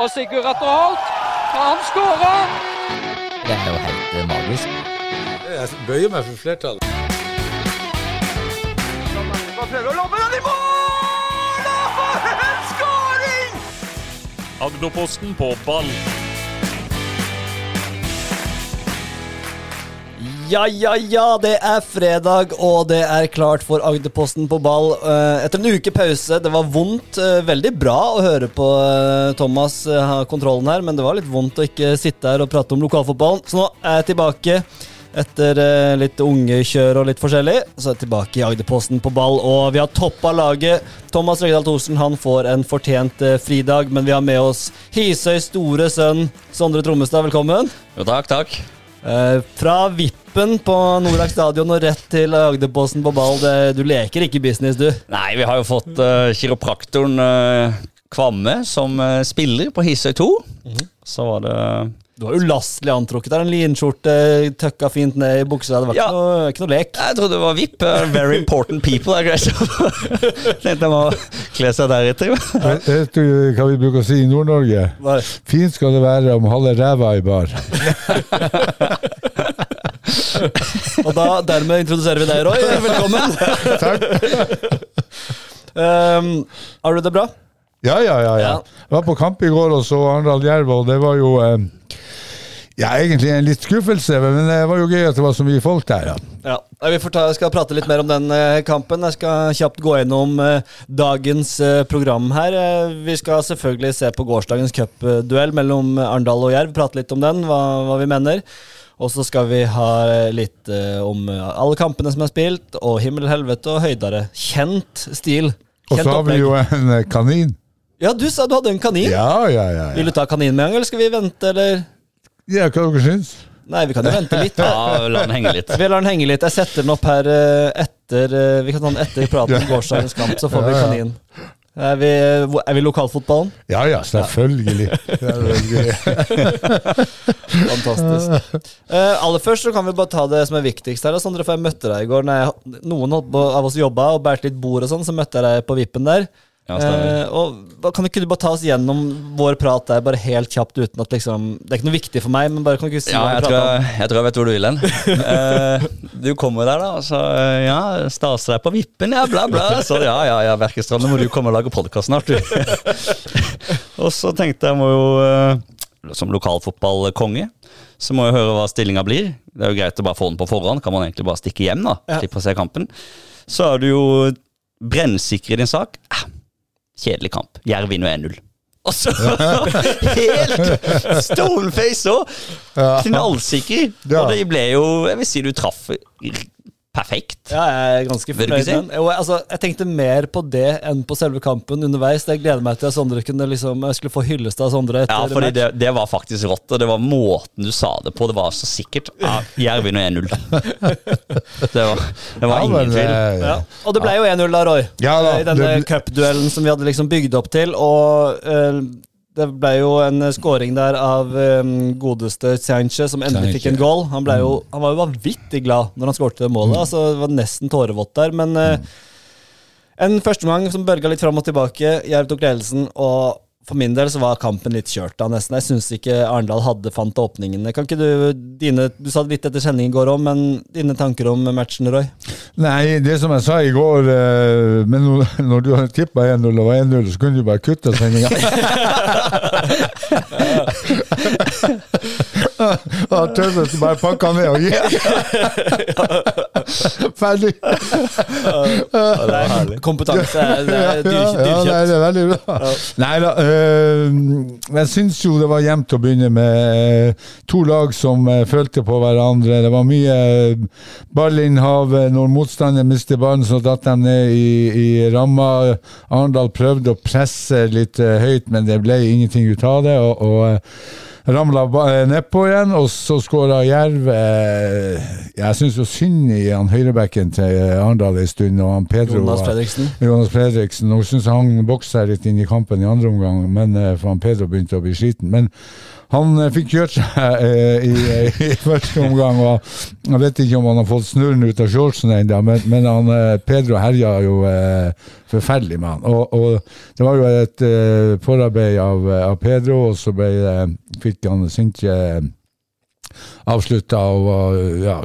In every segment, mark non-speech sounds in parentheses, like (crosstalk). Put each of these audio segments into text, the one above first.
Og Sigurd Atter Holt, han skårer! Det er jo helt eh, magisk. Jeg bøyer meg for flertallet. Prøver å lobbe den i mål! Og for en skåring! Agderposten på ball. Ja, ja, ja, det er fredag, og det er klart for Agderposten på ball. Eh, Etter en uke pause. Det var vondt. eh, Veldig bra å høre på eh, Thomas ha kontrollen her, men det var litt vondt å ikke sitte her og prate om lokalfotballen. Så nå er jeg tilbake. Etter litt ungekjør og litt forskjellig, så er jeg tilbake i Agderposten på ball. Og vi har toppa laget. Thomas Røgdal Thorsen han får en fortjent fridag, men vi har med oss Hisøys store sønn Sondre Trommestad. Velkommen. Jo, takk, takk. Eh, fra vippen på Norak stadion og rett til Agderposten på ball. Det, du leker ikke business, du. Nei, vi har jo fått uh, kiropraktoren uh, Kvamme som spiller på Hisøy 2. Så var det Du var ulastelig antrukket der. En linskjorte tøkka fint ned i buksa. Det var Ja. ikke, noe, ikke noe lek. Jeg trodde det var VIP. eh, very important people. Jeg. (laughs) Tenkte jeg må kle seg deretter. Vet du hva vi bruker å si i Nord-Norge? Fint skal det være om halve ræva i bar. (laughs) Og da, dermed introduserer vi deg, Roy. Velkommen. (laughs) Takk. Um, har du det bra? Ja, ja, ja. ja. Ja. Jeg var på kamp i går og så Arendal Jerv, og det var jo eh, ja, egentlig en litt skuffelse, men det var jo gøy at det var så mye folk der. ja. Ja. Vi ta, skal prate litt mer om den eh, kampen. Jeg skal kjapt gå gjennom eh, dagens eh, program her. Vi skal selvfølgelig se på gårsdagens cupduell mellom Arendal og Jerv. Prate litt om den, hva, hva vi mener. Og så skal vi ha litt om alle kampene som er spilt, og himmel, helvete og høydere. Kjent stil. Og så har vi jo en kanin. Ja, du sa du hadde en kanin. Ja, ja, ja. Vil du ta kanin med en gang, eller skal vi vente, eller? Ja hva dere syns Nei, vi kan jo vente litt. (laughs) Ja, la den henge litt. Vi lar den henge litt. Jeg setter den opp her eh, etter eh, Vi kan ta den etter praten (laughs) om gårsdagens kamp, så får vi Ja, ja. kanin. Er vi, er vi lokalfotballen? Ja ja, selvfølgelig. selvfølgelig. (laughs) Fantastisk. Uh, aller først så kan vi bare ta det som er viktigst her. Sondre, for jeg møtte deg i går. Når jeg, noen av oss jobba og bærte litt bord og sånn, så møtte jeg deg på vippen der. Ja. Eh, og Kan ikke du bare ta oss gjennom vår prat der, bare helt kjapt uten at liksom Det er ikke noe viktig for meg, men bare kan du ikke si Ja, hva jeg tror prater om? jeg, jeg tror jeg vet hvor du vil hen. (laughs) Eh, du kommer der, da, og så eh, Ja, staser deg på vippen, ja, bla, bla. Så ja, ja, ja, Verkestrand, nå må du komme og lage podkast snart, du. (laughs) og så tenkte jeg må jo eh, Som lokalfotballkonge så må jeg høre hva stillinga blir. Det er jo greit å bare få den på forhånd. Kan man egentlig bare stikke hjem, da. Ja. Slippe å se kampen. Så er du jo brennsikker i din sak. Kjedelig kamp. Jerv vinner 1-0. Og så (laughs) helt stoneface òg! Knallsikker. Og det ble jo Jeg vil si du traff perfekt. Ja, jeg er ganske fornøyd si? med den. Altså, jeg tenkte mer på det enn på selve kampen underveis. Jeg gleder meg til at Sondre kunne liksom, jeg skulle få hyllest av Sondre etter Ja, fordi det, det var faktisk rått, og det var måten du sa det på. Det var så sikkert. Ja, Jerv vinner 1-0. Det var, det var Ja, ingen men, tvil. eh, Ja. Og det ble jo 1-0 da, Roy. Ja da, I denne det- cupduellen som vi hadde liksom bygd opp til. Og eh, det ble jo en scoring der av um, godeste Sanchez, som endelig fikk en goal. Han, jo, han var jo vanvittig glad når han skårte målet. Altså, det var nesten tårevått der. Men uh, en førsteomgang som bølga litt fram og tilbake. Jerv tok ledelsen, og for min del så var kampen litt kjørt da, nesten. Jeg syns ikke Arendal hadde fant åpningene. Kan ikke du dine, Du sa litt etter sending i går òg, men dine tanker om matchen, Roy? Nei, det som jeg sa i går eh, Men når du har tippa 1-0 og var 1-0, så kunne du bare kutte sendinga. (laughs) (laughs) Ja, tøffest bare pakka ned og gikk. (laughs) Ferdig. Kompetanse er, det er Ja, ja, det er veldig bra. Nei da. øh, jeg syns jo det var jevnt å begynne med øh, to lag som øh, følte på hverandre. Det var mye ballinnhav. Når motstanderen mistet ballen, så datt de ned i, i ramma. Arendal prøvde å presse litt høyt, men det ble ingenting ut av det. og, og Ramla eh, nedpå igjen, og så skåra Jerv. Eh, jeg syns jo synd i han høyrebekken til eh, Arendal en stund. Og han Pedro Jonas Fredriksen. Jonas Fredriksen. Nå syns han boksa litt inn i kampen i andre omgang, men for han Pedro begynte å bli sliten. Men han eh, fikk kjørt seg eh, i, (laughs) i første omgang, og jeg vet ikke om han har fått snurren ut av shortsen ennå, men, men han, eh, Pedro herja jo eh, forferdelig med han. Og, og det var jo et forarbeid av, av, Pedro, og så ble, fikk han Sintje avslutta og var ja,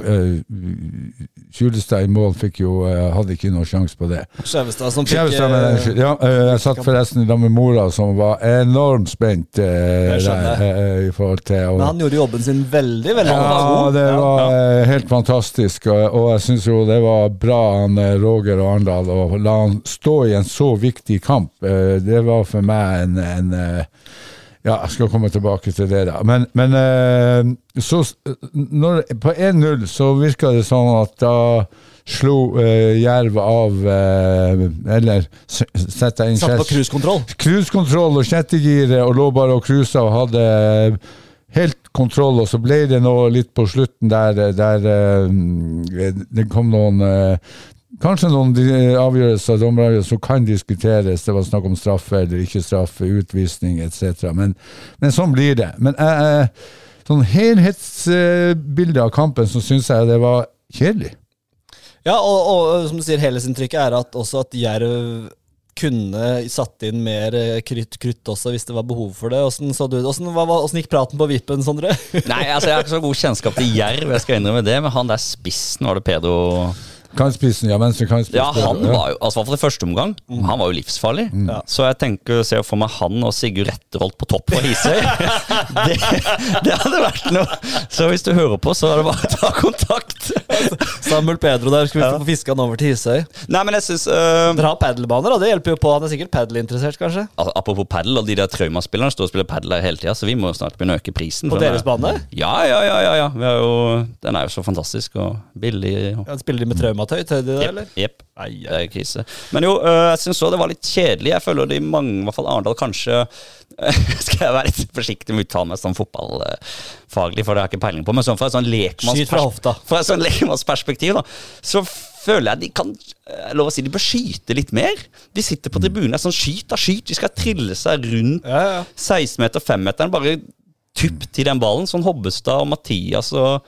Skjulestad i mål fikk jo, hadde ikke noen sjanse på det. Skjevestad som fikk Skjevestad, men, ja, Jeg satt forresten i lag med mora, som var enormt spent eh, der, i forhold til og, Men han gjorde jobben sin veldig, veldig ja, det var ja. helt fantastisk. Og, og jeg syns jo det var bra han Roger og Arendal å la han stå i en så viktig kamp. Det var for meg en, en ja, jeg skal komme tilbake til det, da. Men, men eh, så når, På 1-0 så virka det sånn at da slo eh, Jerv av eh, Eller sette inn Satt på cruisekontroll? Cruisekontroll og sjettegiret, og lå bare og cruisa og hadde helt kontroll. Og så ble det nå litt på slutten der, der det kom noen Kanskje noen avgjørelser som kan diskuteres. Det var snakk om straffe eller ikke straffe, utvisning etc. Men, men sånn blir det. Men eh, sånn helhetsbilde av kampen så syns jeg det var kjedelig. Ja, og, og som du sier, helhetsinntrykket er at også at Jerv kunne satt inn mer krutt, krutt også, hvis det var behov for det. Åssen, gikk praten på vippen, Sondre? Nei, altså Jeg har ikke så god kjennskap til Jerv, jeg skal innrømme det, men han der spissen, var det Pedo Kantspissen, ja. Venstre kantspiss. Ja, han var jo, altså for det første omgang, mm. han var jo livsfarlig. Mm. Så jeg tenker, ser for meg han og Sigurd Retterholt på topp på Hisøy. (laughs) (laughs) det, det, hadde vært noe. Så hvis du hører på, så er det bare å ta kontakt. (laughs) Samuel Pedro der, skal vi ja. få fiska han over til Hisøy? Nei, men jeg synes uh, Dere har padelbaner, og Det hjelper jo på. Han er sikkert padelinteressert, kanskje? Altså, apropos padel, og de der Trauma-spillerne står og spiller padel hele tida, så vi må snart begynne å øke prisen. På deres bane? Ja, ja, ja. ja, ja. Jo, den er jo så fantastisk og billig. Og... Ja, spiller de med traumatøy? Tør til det, eller? Jepp. Det er krise. Men jo, øh, jeg syns òg det var litt kjedelig. Jeg føler det i mange, i hvert fall Arendal, kanskje (laughs) Skal jeg være litt forsiktig med å uttale meg som fotballfaglig, for det har jeg ikke peiling på, men sånn fra et sånn sånn lekmannsperspektiv, da, så føler jeg de kan lov å si, de bør skyte litt mer. De sitter på tribunen sånn skyt da, skyt. De skal trille seg rundt ja, ja. 16-meter, 5-meteren. Bare tupp til den ballen. Sånn Hobbestad og Mathias og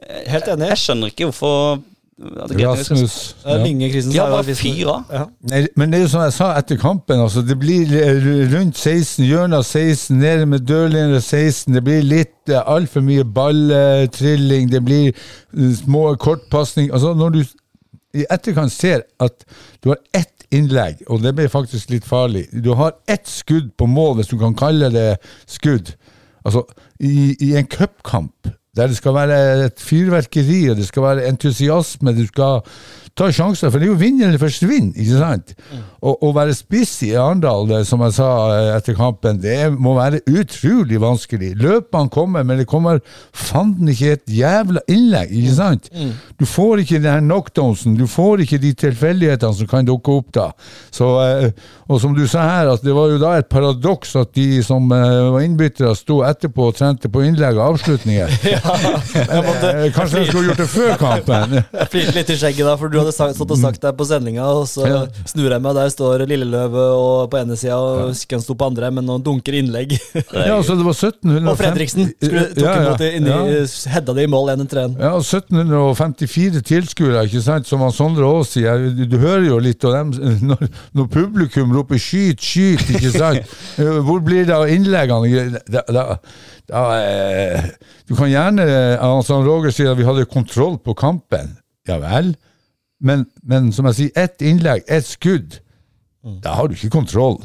Helt enig. Jeg skjønner ikke hvorfor Rasmus. Ja. Christensen. Ja, bare fyr av. Ja. Men det er jo som jeg sa etter kampen, altså, det blir rundt 16, hjørnet 16, nede med dørlinja 16. Det blir litt uh, altfor mye balltrilling, det blir uh, små kortpasning. Altså, når du i etterkant ser at du har ett innlegg, og det blir faktisk litt farlig Du har ett skudd på mål, hvis du kan kalle det skudd. Altså, i, i en cupkamp der det skal være et fyrverkeri, og det skal være entusiasme. Du skal ta sjanser, for det er jo vinn eller forsvinn, ikke sant? Mm. Å være spiss i Arendal, som jeg sa eh, etter kampen, det må være utrolig vanskelig. Løpene kommer, men det kommer fanden ikke et jævla innlegg, ikke sant? Mm. Du får ikke den her knockdownsen, du får ikke de tilfeldighetene som kan dukke opp da. Så, eh, og som du sa her, at det var jo da et paradoks at de som eh, var innbyttere, sto etterpå og trente på innlegg og avslutninger. (laughs) ja, måtte, Kanskje de skulle gjort det før kampen? (laughs) Jeg flirte litt i skjegget da, for du hadde sagt, stått og sagt det på sendinga, og så snur jeg meg, og der står Lilleløve på ene sida, og Sken sto på andre, men nå dunker innlegg. (laughs) ja, så det var 1750 Og Fredriksen skulle, tok ja, ja, imot det, inni, ja. hedda det i mål 1-3. Ja, 1754 tilskuere, ikke sant, som han Sondre Aas sier. Du, du, hører jo litt av dem (laughs) når, når publikum roper 'skyt, skyt', ikke (laughs) sant. Hvor blir det av innleggene? Da, da, da, eh, du kan gjerne altså Roger sier at vi hadde kontroll på kampen. Ja vel? Men, men som jeg sier, ett innlegg, ett skudd. Da har du ikke kontroll.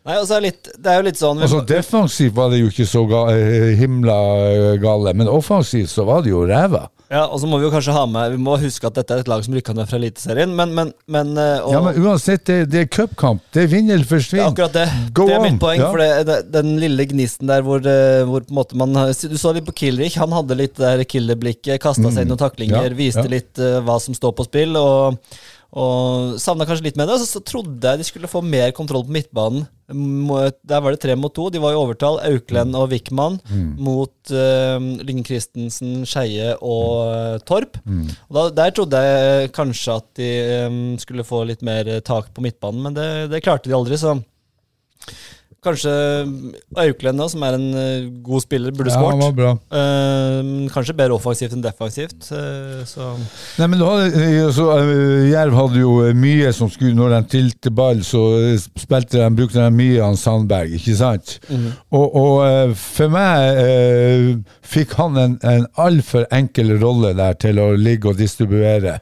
Nei, altså litt, det er jo litt sånn Altså Defensivt var det jo ikke så ga, eh, himla eh, gale, men offensivt så var det jo ræva. Ja, og så må vi jo kanskje ha med Vi må huske at dette er et lag som rykka ned fra Eliteserien, men, men, men eh, og, Ja, men uansett, det, det er cupkamp. Det er vinn eller forsvinn. Ja, akkurat det. Go det er mitt poeng. Ja. For det, det, den lille gnisten der hvor, hvor, på en måte man Du så litt på Kilrich. Han hadde litt det der killerblikket, kasta seg inn mm. noen taklinger, ja, viste litt uh, hva som står på spill. og og savna kanskje litt med det. Og så, trodde jeg de skulle få mer kontroll på midtbanen. Der var det tre mot to. De var i overtall. Auklend og Wickman mm. mot uh, Lyng Christensen, Skeie og uh, Torp. Mm. Og da, Der trodde jeg kanskje at de um, skulle få litt mer tak på midtbanen, men det, det klarte de aldri. så Kanskje Auklend, da, som er en eh, god spiller, burde Ja, skåret. bra. uh, kanskje bedre offensivt enn defensivt. Uh, så Nei, men da, så, uh, Jerv hadde jo eh, mye som skulle Når de tilte ball, så eh, spilte de, brukte de mye av Sandberg, ikke sant? Og, og eh, for meg eh, fikk han en, en altfor enkel rolle der til å ligge og distribuere.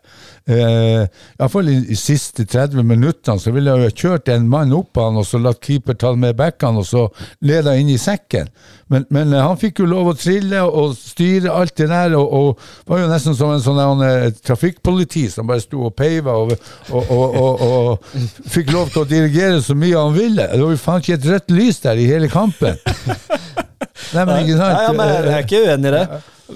Eh, Iallfall i de siste 30 minuttene så ville jeg jo kjørt en mann opp han og så latt keeper ta med backene og så leda inn i sekken. Men, men eh, han fikk jo lov å trille og styre alt det der, og, og var jo nesten som en sånn der, eh, trafikkpoliti som bare sto og peiva og, og, og fikk lov til å dirigere så mye han ville. Det var jo faen ikke et rødt lys der i hele kampen. (laughs) Nei, men ikke sant? Nei, ja, men jeg er ikke uenig i det.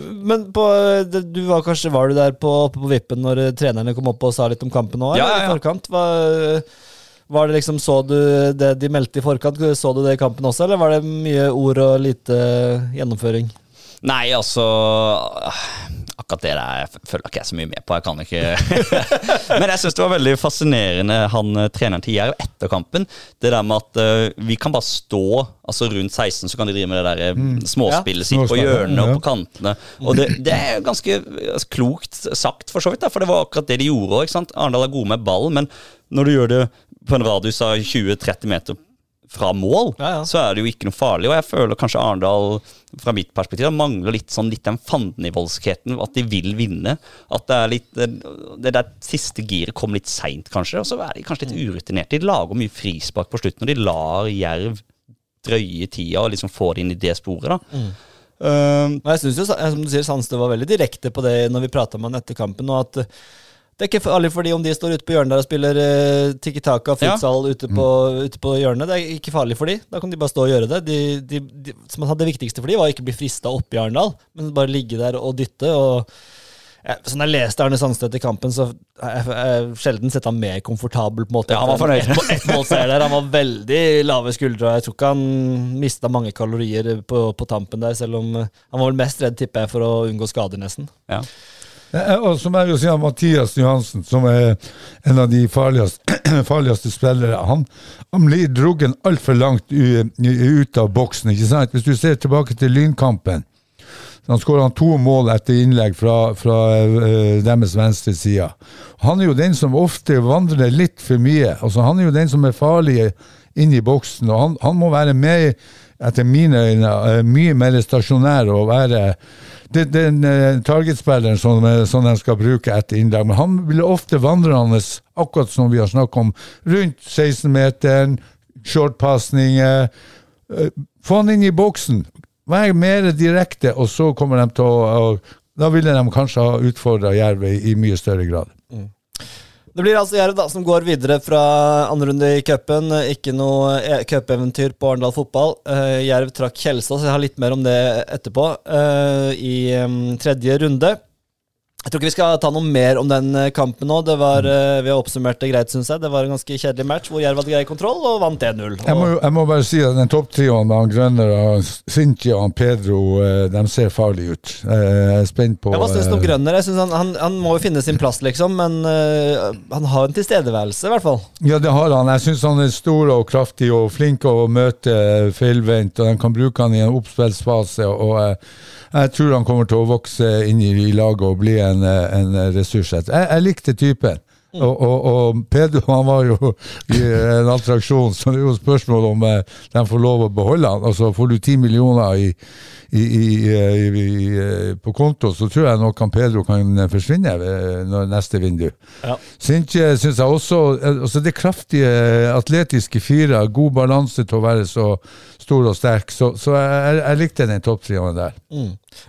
Men på, du var kanskje var du der på, oppe på vippen når eh, trenerne kom opp og sa litt om kampen òg? Ja, ja, ja. I forkant? Var, var det liksom, Så du det de meldte i forkant? Så du det i kampen også, eller var det mye ord og lite gjennomføring? Nei, altså Akkurat det der følger ikke jeg så mye med på. Jeg kan ikke (laughs) Men jeg syns det var veldig fascinerende, han eh, treneren til Jerv etter kampen. Det der med at uh, vi kan bare stå altså rundt 16, så kan de drive med det der eh, småspillet sitt på hjørnene og på kantene. Og det, det er ganske altså, klokt sagt, for så vidt, da, for det var akkurat det de gjorde òg. Arendal er gode med ball, men når du gjør det på en radius av 20-30 meter fra mål, Ja, ja. så er det jo ikke noe farlig. Og jeg føler kanskje Arendal, fra mitt perspektiv, mangler litt sånn litt den fandenivoldskheten. At de vil vinne. At det er litt Det der siste giret kom litt seint, kanskje. Og så er de kanskje litt urutinerte. De lager mye frispark på slutten, og de lar Jerv drøye tida og liksom få det inn i det sporet, da. Um, Og jeg synes jo, som du sier, Sandstø var veldig direkte på det når vi prata med han etter kampen. og at eh, det er ikke farlig for de om de står ute på hjørnet der og spiller uh, tikki taka, futsal ute, på, ute på hjørnet. Det er ikke farlig for de. Da kan de bare stå og gjøre det. De, de, de, det viktigste for de var å ikke bli frista opp i Arendal, men bare ligge der og dytte. og ja, sånn jeg leste Arne Sandstøt i kampen, så jeg, jeg sjelden sett han mer komfortabel. på en måte Ja, han var fornøyd. Et, et målseier der. Han var veldig lave skuldre. Jeg tror ikke han mista mange kalorier på, på tampen der, selv om eh, han var vel mest redd, tipper jeg, for å unngå skader, nesten. ja. Eh, Og så må jeg jo si at Mathias Johansen, som er en av de farligste, (clears throat) farligste spillere, han, han blir druggen altfor langt ut av boksen. ikke sant? Hvis du ser tilbake til Lynkampen, han skåra to mål etter innlegg fra, fra eh, deres venstre side. Han er jo den som ofte vandrer litt for mye. altså Han er jo den som er farlig inn i boksen, og han, han må være med, etter mine øyne, eh, mye mer stasjonær og være det, den uh, targetspilleren som, eh, som de skal bruke etter innlegg. Men han blir ofte vandrende, akkurat som vi har snakket om, rundt 16-meteren, shortpasninger. Uh, få han inn i boksen. Vær mer direkte, og så kommer de til å, uh, Da ville de kanskje ha utfordra Jerv i mye større grad. Det blir altså Jerv som går videre fra andre runde i cupen. Ikke noe eh, cupeventyr på Arendal fotball. Eh, Jerv trakk Kjelsås, jeg har litt mer om det etterpå, eh, i em, tredje runde. Jeg tror ikke vi skal ta noe mer om den eh, kampen nå. Det var, eh, vi har oppsummert det greit, syns jeg. Det var en ganske kjedelig match hvor Jerv hadde grei kontroll og vant 1-0. Jeg jeg må bare si at den topptrioen med han Grønner, Cynthia og Pedro, eh, de ser farlige ut. Jeg er spent på Hva syns du om Grønner? Jeg synes han, han, han må jo finne sin plass, liksom, men han har en tilstedeværelse, i hvert fall. Ja, det har han. Jeg syns han er stor og kraftig og flink å møte feilvendt, og de kan bruke han i en oppspillsfase. Og jeg tror han kommer til å vokse inn i, laget og bli en, en ressurs. Jeg, jeg likte typen. Og, og, og Pedro han var jo i en attraksjon, så det er jo spørsmål om eh, de får lov å beholde han. Altså Får du ti millioner i, i, i, på konto, så tror jeg nok han Pedro kan forsvinne når neste vindu. Ja. Sinche syns jeg også eh, altså Det kraftige, atletiske fyret, god balanse til å være så stor og sterk. Så, så jeg, jeg likte den topptrioen der.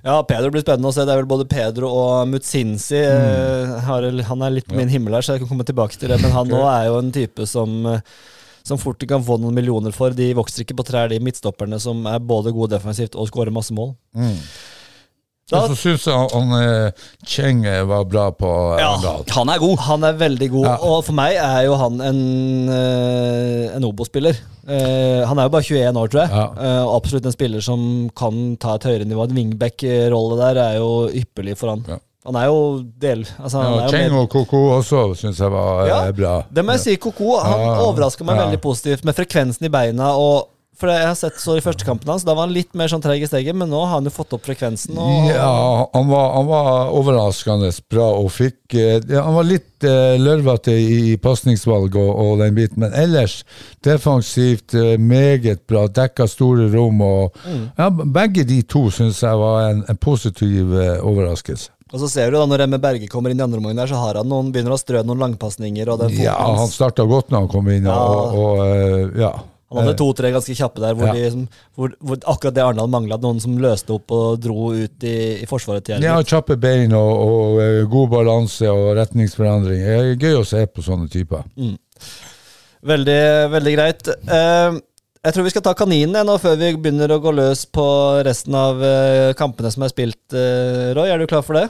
Ja, Pedro blir spennende å se. Det er vel både Pedro og Mutsinsi. Mm. han er litt på min himmel her, så jeg kan komme tilbake til det. Men han (laughs) nå er jo en type som, eh, som fort kan få noen millioner for. De vokser ikke på trær, de midtstopperne som er både gode defensivt og skårer masse mål. Da, Og så syns jeg han, han eh, Cheng eh, var bra på eh, Ja. Arendal. Han er god. han er veldig god, Ja. og for meg er jo han en, en Obo-spiller. Eh, han er jo bare 21 år, tror jeg. Ja. Eh, og absolutt en spiller som kan ta et høyere nivå. En wingback-rolle der er jo ypperlig for han. Ja. Han er jo del... Altså, han Ja, Cheng og Koko også syns jeg var Ja, bra. Det må jeg si, Koko han Ja, overraska meg ja. veldig positivt med frekvensen i beina og For jeg har sett så i første kampen hans, da var han litt mer sånn treg i steget, men nå har han jo fått opp frekvensen. Og, Ja, han var, han var overraskende bra og fikk eh, ja, Han var litt eh, lørvete i, i pasningsvalg og, og den biten, men ellers defensivt eh, meget bra. Dekka store rom og ja, Begge de to syns jeg var en, en positiv eh, overraskelse. og så ser du da når Remme Berge kommer inn i andre omgang så har han noen, begynner å strø noen langpasninger. Og Ja, han starta godt når han kom inn, Ja. og, og eh, ja. Han hadde to-tre ganske kjappe der, hvor, Ja. de, hvor, hvor akkurat det Arendal mangla, noen som løste opp og dro ut i, i forsvaret til Ja, kjappe bein og, og og, god balanse og retningsforandring. Det er gøy å se på sånne typer. Veldig, veldig greit. Uh, jeg tror vi skal ta kaninene nå før vi begynner å gå løs på resten av uh, kampene som er spilt. Uh, Roy, er du klar for det?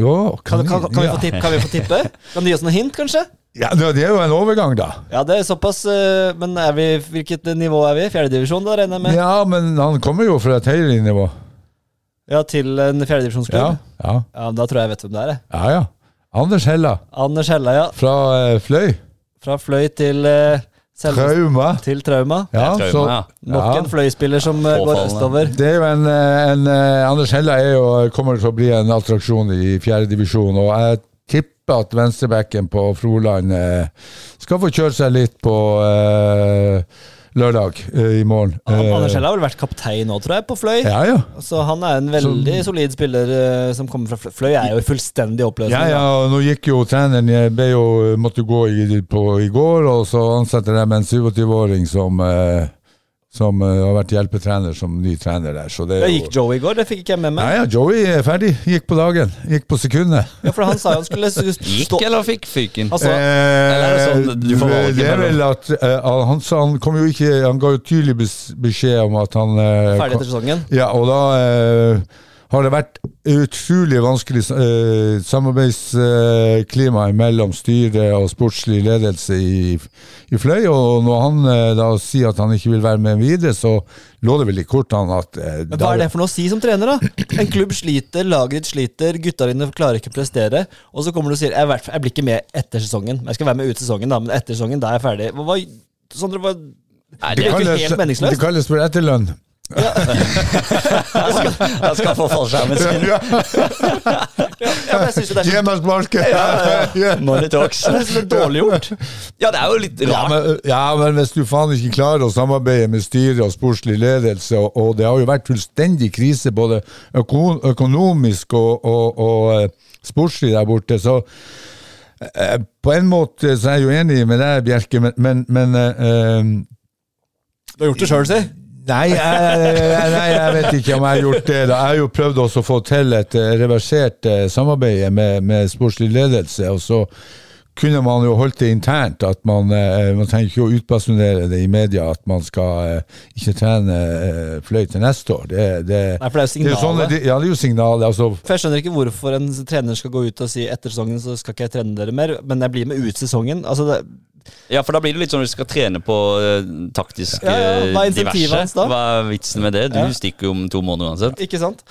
Jo, Kan, kan, kan, vi, ja. få tippe, kan vi få tippe? (laughs) Kan du gi oss noen hint, kanskje? Ja, det er jo en overgang, da. Ja, det er såpass, eh, men er vi, hvilket nivå er vi? Fjerdedivisjon, da, regner jeg med? Ja, men han kommer jo fra et høyere nivå. Ja, til en fjerdedivisjonsklubb? Ja, Ja. ja, da tror jeg jeg vet hvem det er. jeg. ja. ja. Anders Hella Anders Hella, ja. fra eh, Fløy. Fra Fløy til uh, Trauma. Til Trauma. Ja, Trauma, så, ja. Nok en Fløy-spiller som eh, går Påfallende. østover. det er jo en, eh, en eh, Anders Hella er jo, kommer til å bli en attraksjon i fjerde divisjon, og jeg tipper at venstrebacken på Froland eh, skal få kjøre seg litt på eh, lørdag eh, i morgen. An- Anders Hell har vel vært kaptein nå, tror jeg, på Fløy. Ja, ja. Så han er en veldig solid spiller som kommer fra Fløy. Fløy er jo i fullstendig oppløsning. Ja, ja, og nå gikk jo treneren jeg ble jo, måtte gå i, på i går, og så ansetter de en 27-åring som, eh, som uh, har vært hjelpetrener som ny trener der. Så det Da er gikk Joey i går, det fikk ikke jeg med meg. meg. ja, Joey er ferdig. Gikk på dagen. Gikk på sekundet. Ja, For han sa jo han skulle (laughs) stå Gikk eller fikk fyken? Altså, Eller er det sånn Eh, du får valget det er vel at uh, han, sa, han kom jo ikke Han ga jo tydelig bes- beskjed om at han uh, ferdig etter sesongen. Ja, og da eh, har det vært utrolig vanskelig eh, samarbeidsklima mellom styre og sportslig ledelse i, i Fløy. Og når han eh, da sier at han ikke vil være med videre, så lå det vel i kortene at eh, Men Hva er det for noe å si som trener, da? En klubb sliter, laget ditt sliter, gutta dine klarer ikke å prestere. Og så kommer du og sier jeg, jeg blir ikke med etter sesongen. Jeg skal være med ut sesongen, da, men etter sesongen, da er jeg ferdig. Hva, hva, Sondre, hva, Nei, det det, er jo helt meningsløst. det kalles for etterlønn. Jeg (laughs) skal få fallskjermen sin. Ja, ja, men jeg synes jo det er Gi meg sparket! Ja. Money talks. det er så dårlig gjort. Ja, det er jo litt Ja men, ja, men hvis du faen ikke klarer å samarbeide med styre og sportslig ledelse, og, og det har jo vært fullstendig krise både øko økonomisk og, og, og eh, sportslig der borte, så eh, på en måte så er jeg jo enig med deg, Bjerke, men, men, men eh, Du har gjort det sjøl, si. Nei jeg, nei, jeg vet ikke om jeg har gjort det. da. Jeg har jo prøvd også å få til et eh, reversert eh, samarbeid med, med sportslig ledelse. og så kunne man jo holdt det internt, at man, eh, man trenger ikke å utbasunere det i media at man skal ikke trene fløy til neste år. Det, det, Nei, for det er jo det er sånne, signalet. ja, det er jo signalet. Altså, For Jeg skjønner ikke hvorfor en trener skal gå ut og si etter sesongen så skal ikke jeg trene dere mer, men jeg blir med ut sesongen. Altså det, Ja, for da blir det litt sånn at du skal trene på uh, taktisk Ja, ja, eh, hva er diverse. da? Hva er vitsen med det? Du Ja. stikker jo om to måneder uansett. Ikke sant?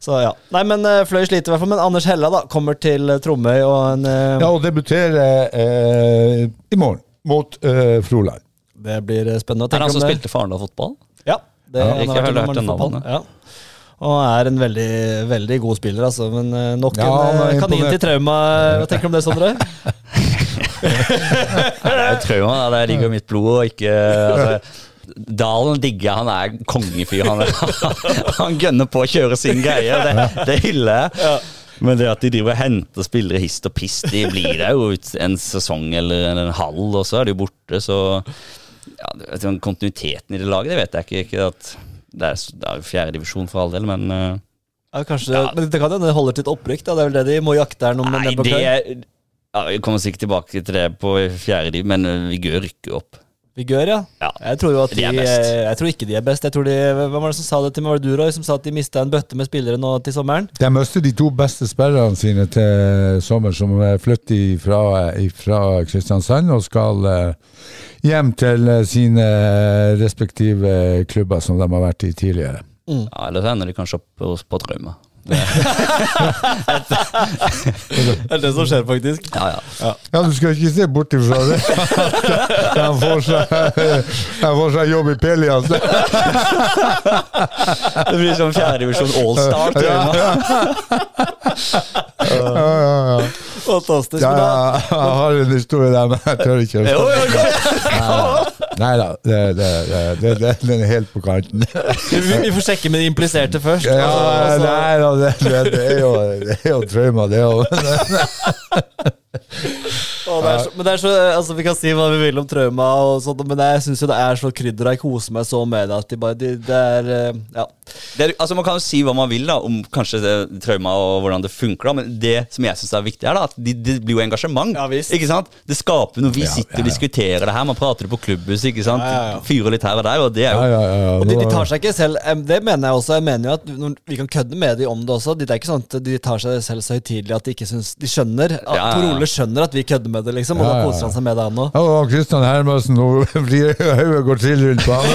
Så ja. Nei, men uh, Fløy sliter i hvert fall. Men Anders Hella da kommer til eh, Tromøy og en uh, ja, og debuterer eh, i morgen mot Froland. Det blir spennende å Er det Er han som det. spilte for Arendal fotball? Ja, det, Ja, han ikke har hørt det fotball. navnet. Ja. Og er en veldig, veldig god spiller, altså. Men nok Ja, han en eh, kanin til trauma. Hva tenker du om det, Sondre? (laughs) Jeg er jo det ligger i mitt blod og ikke altså, Dalen digger han er kongefyr. Han, er- (laughs) han gønner på å kjøre sin greie, det, det hyller jeg. Men det at de driver og henter spillere hist og pist, de blir det jo en sesong eller en halv, og så er de borte, så ja, det- du, Kontinuiteten i det laget, det vet jeg ikke. ikke at det er, det er jo fjerde divisjon for all del, men eh, Ja, kanskje, Men det kan hende det holder til et opprykk. da Det er vel det de må jakte her Nei, det klør. Ja, Vi kommer sikkert tilbake til det på fjerde div, men eh, Vigør rykker opp. Vigør, ja. Ja. Jeg tror jo at de, De er best. eh, Jeg tror ikke de er best. Jeg tror de, Hvem var det som sa det til meg? Var det du, Roy, som sa at de mista en bøtte med spillere nå til sommeren? De mistet de to beste spillerne sine til sommer, som flytter fra, fra Kristiansand og skal eh, hjem til sine respektive klubber som de har vært i tidligere. Ja, Eller så ender de kanskje opp på, på Trauma. Det er det som skjer, faktisk. Ja, ja. Ja, du skal ikke se bort ifra det. (laughs) Han får seg, han får seg jobb i Pelias. Det blir sånn fjerdedivisjon allstar. Ja, Ja, ja. Fantastisk. ja, ja, jeg har en historie der, men jeg tør ikke. Jo, jo. Nei da, den er helt på kanten. vi, vi får sjekke med de impliserte først. Ja, altså, altså- nei da, det, det, det er jo, det er jo trauma, det òg. (laughs) Det er så, men det er så, altså Vi kan si hva vi vil om trauma, og sånt, men jeg syns det er så krydder. Jeg koser meg så med det. At de bare, de, det er eh, Ja. Det er, altså Man kan jo si hva man vil da om kanskje det, trauma og hvordan det funker, da, men det som jeg syns er viktig, er da at det de blir jo engasjement. Ja, visst. ikke sant? Det skaper noe. Vi Ja, sitter ja, og diskuterer det her, man prater det på klubbhuset, ikke sant? Ja, ja, ja. Fyrer litt her og der, og det er jo ja, ja, ja. Og de, de tar seg ikke selv Det mener jeg også. Jeg mener jo at når, Vi kan kødde med dem om det også. Det er ikke sånn at de tar seg selv så høytidelig at de ikke syns De skjønner. At Ja, ja, ja. Tor Ole skjønner at vi kødder med det, liksom. Og Ja, da koser han seg med det, han òg. Ja, og Kristian Hermansen og hodet går trill rundt på han.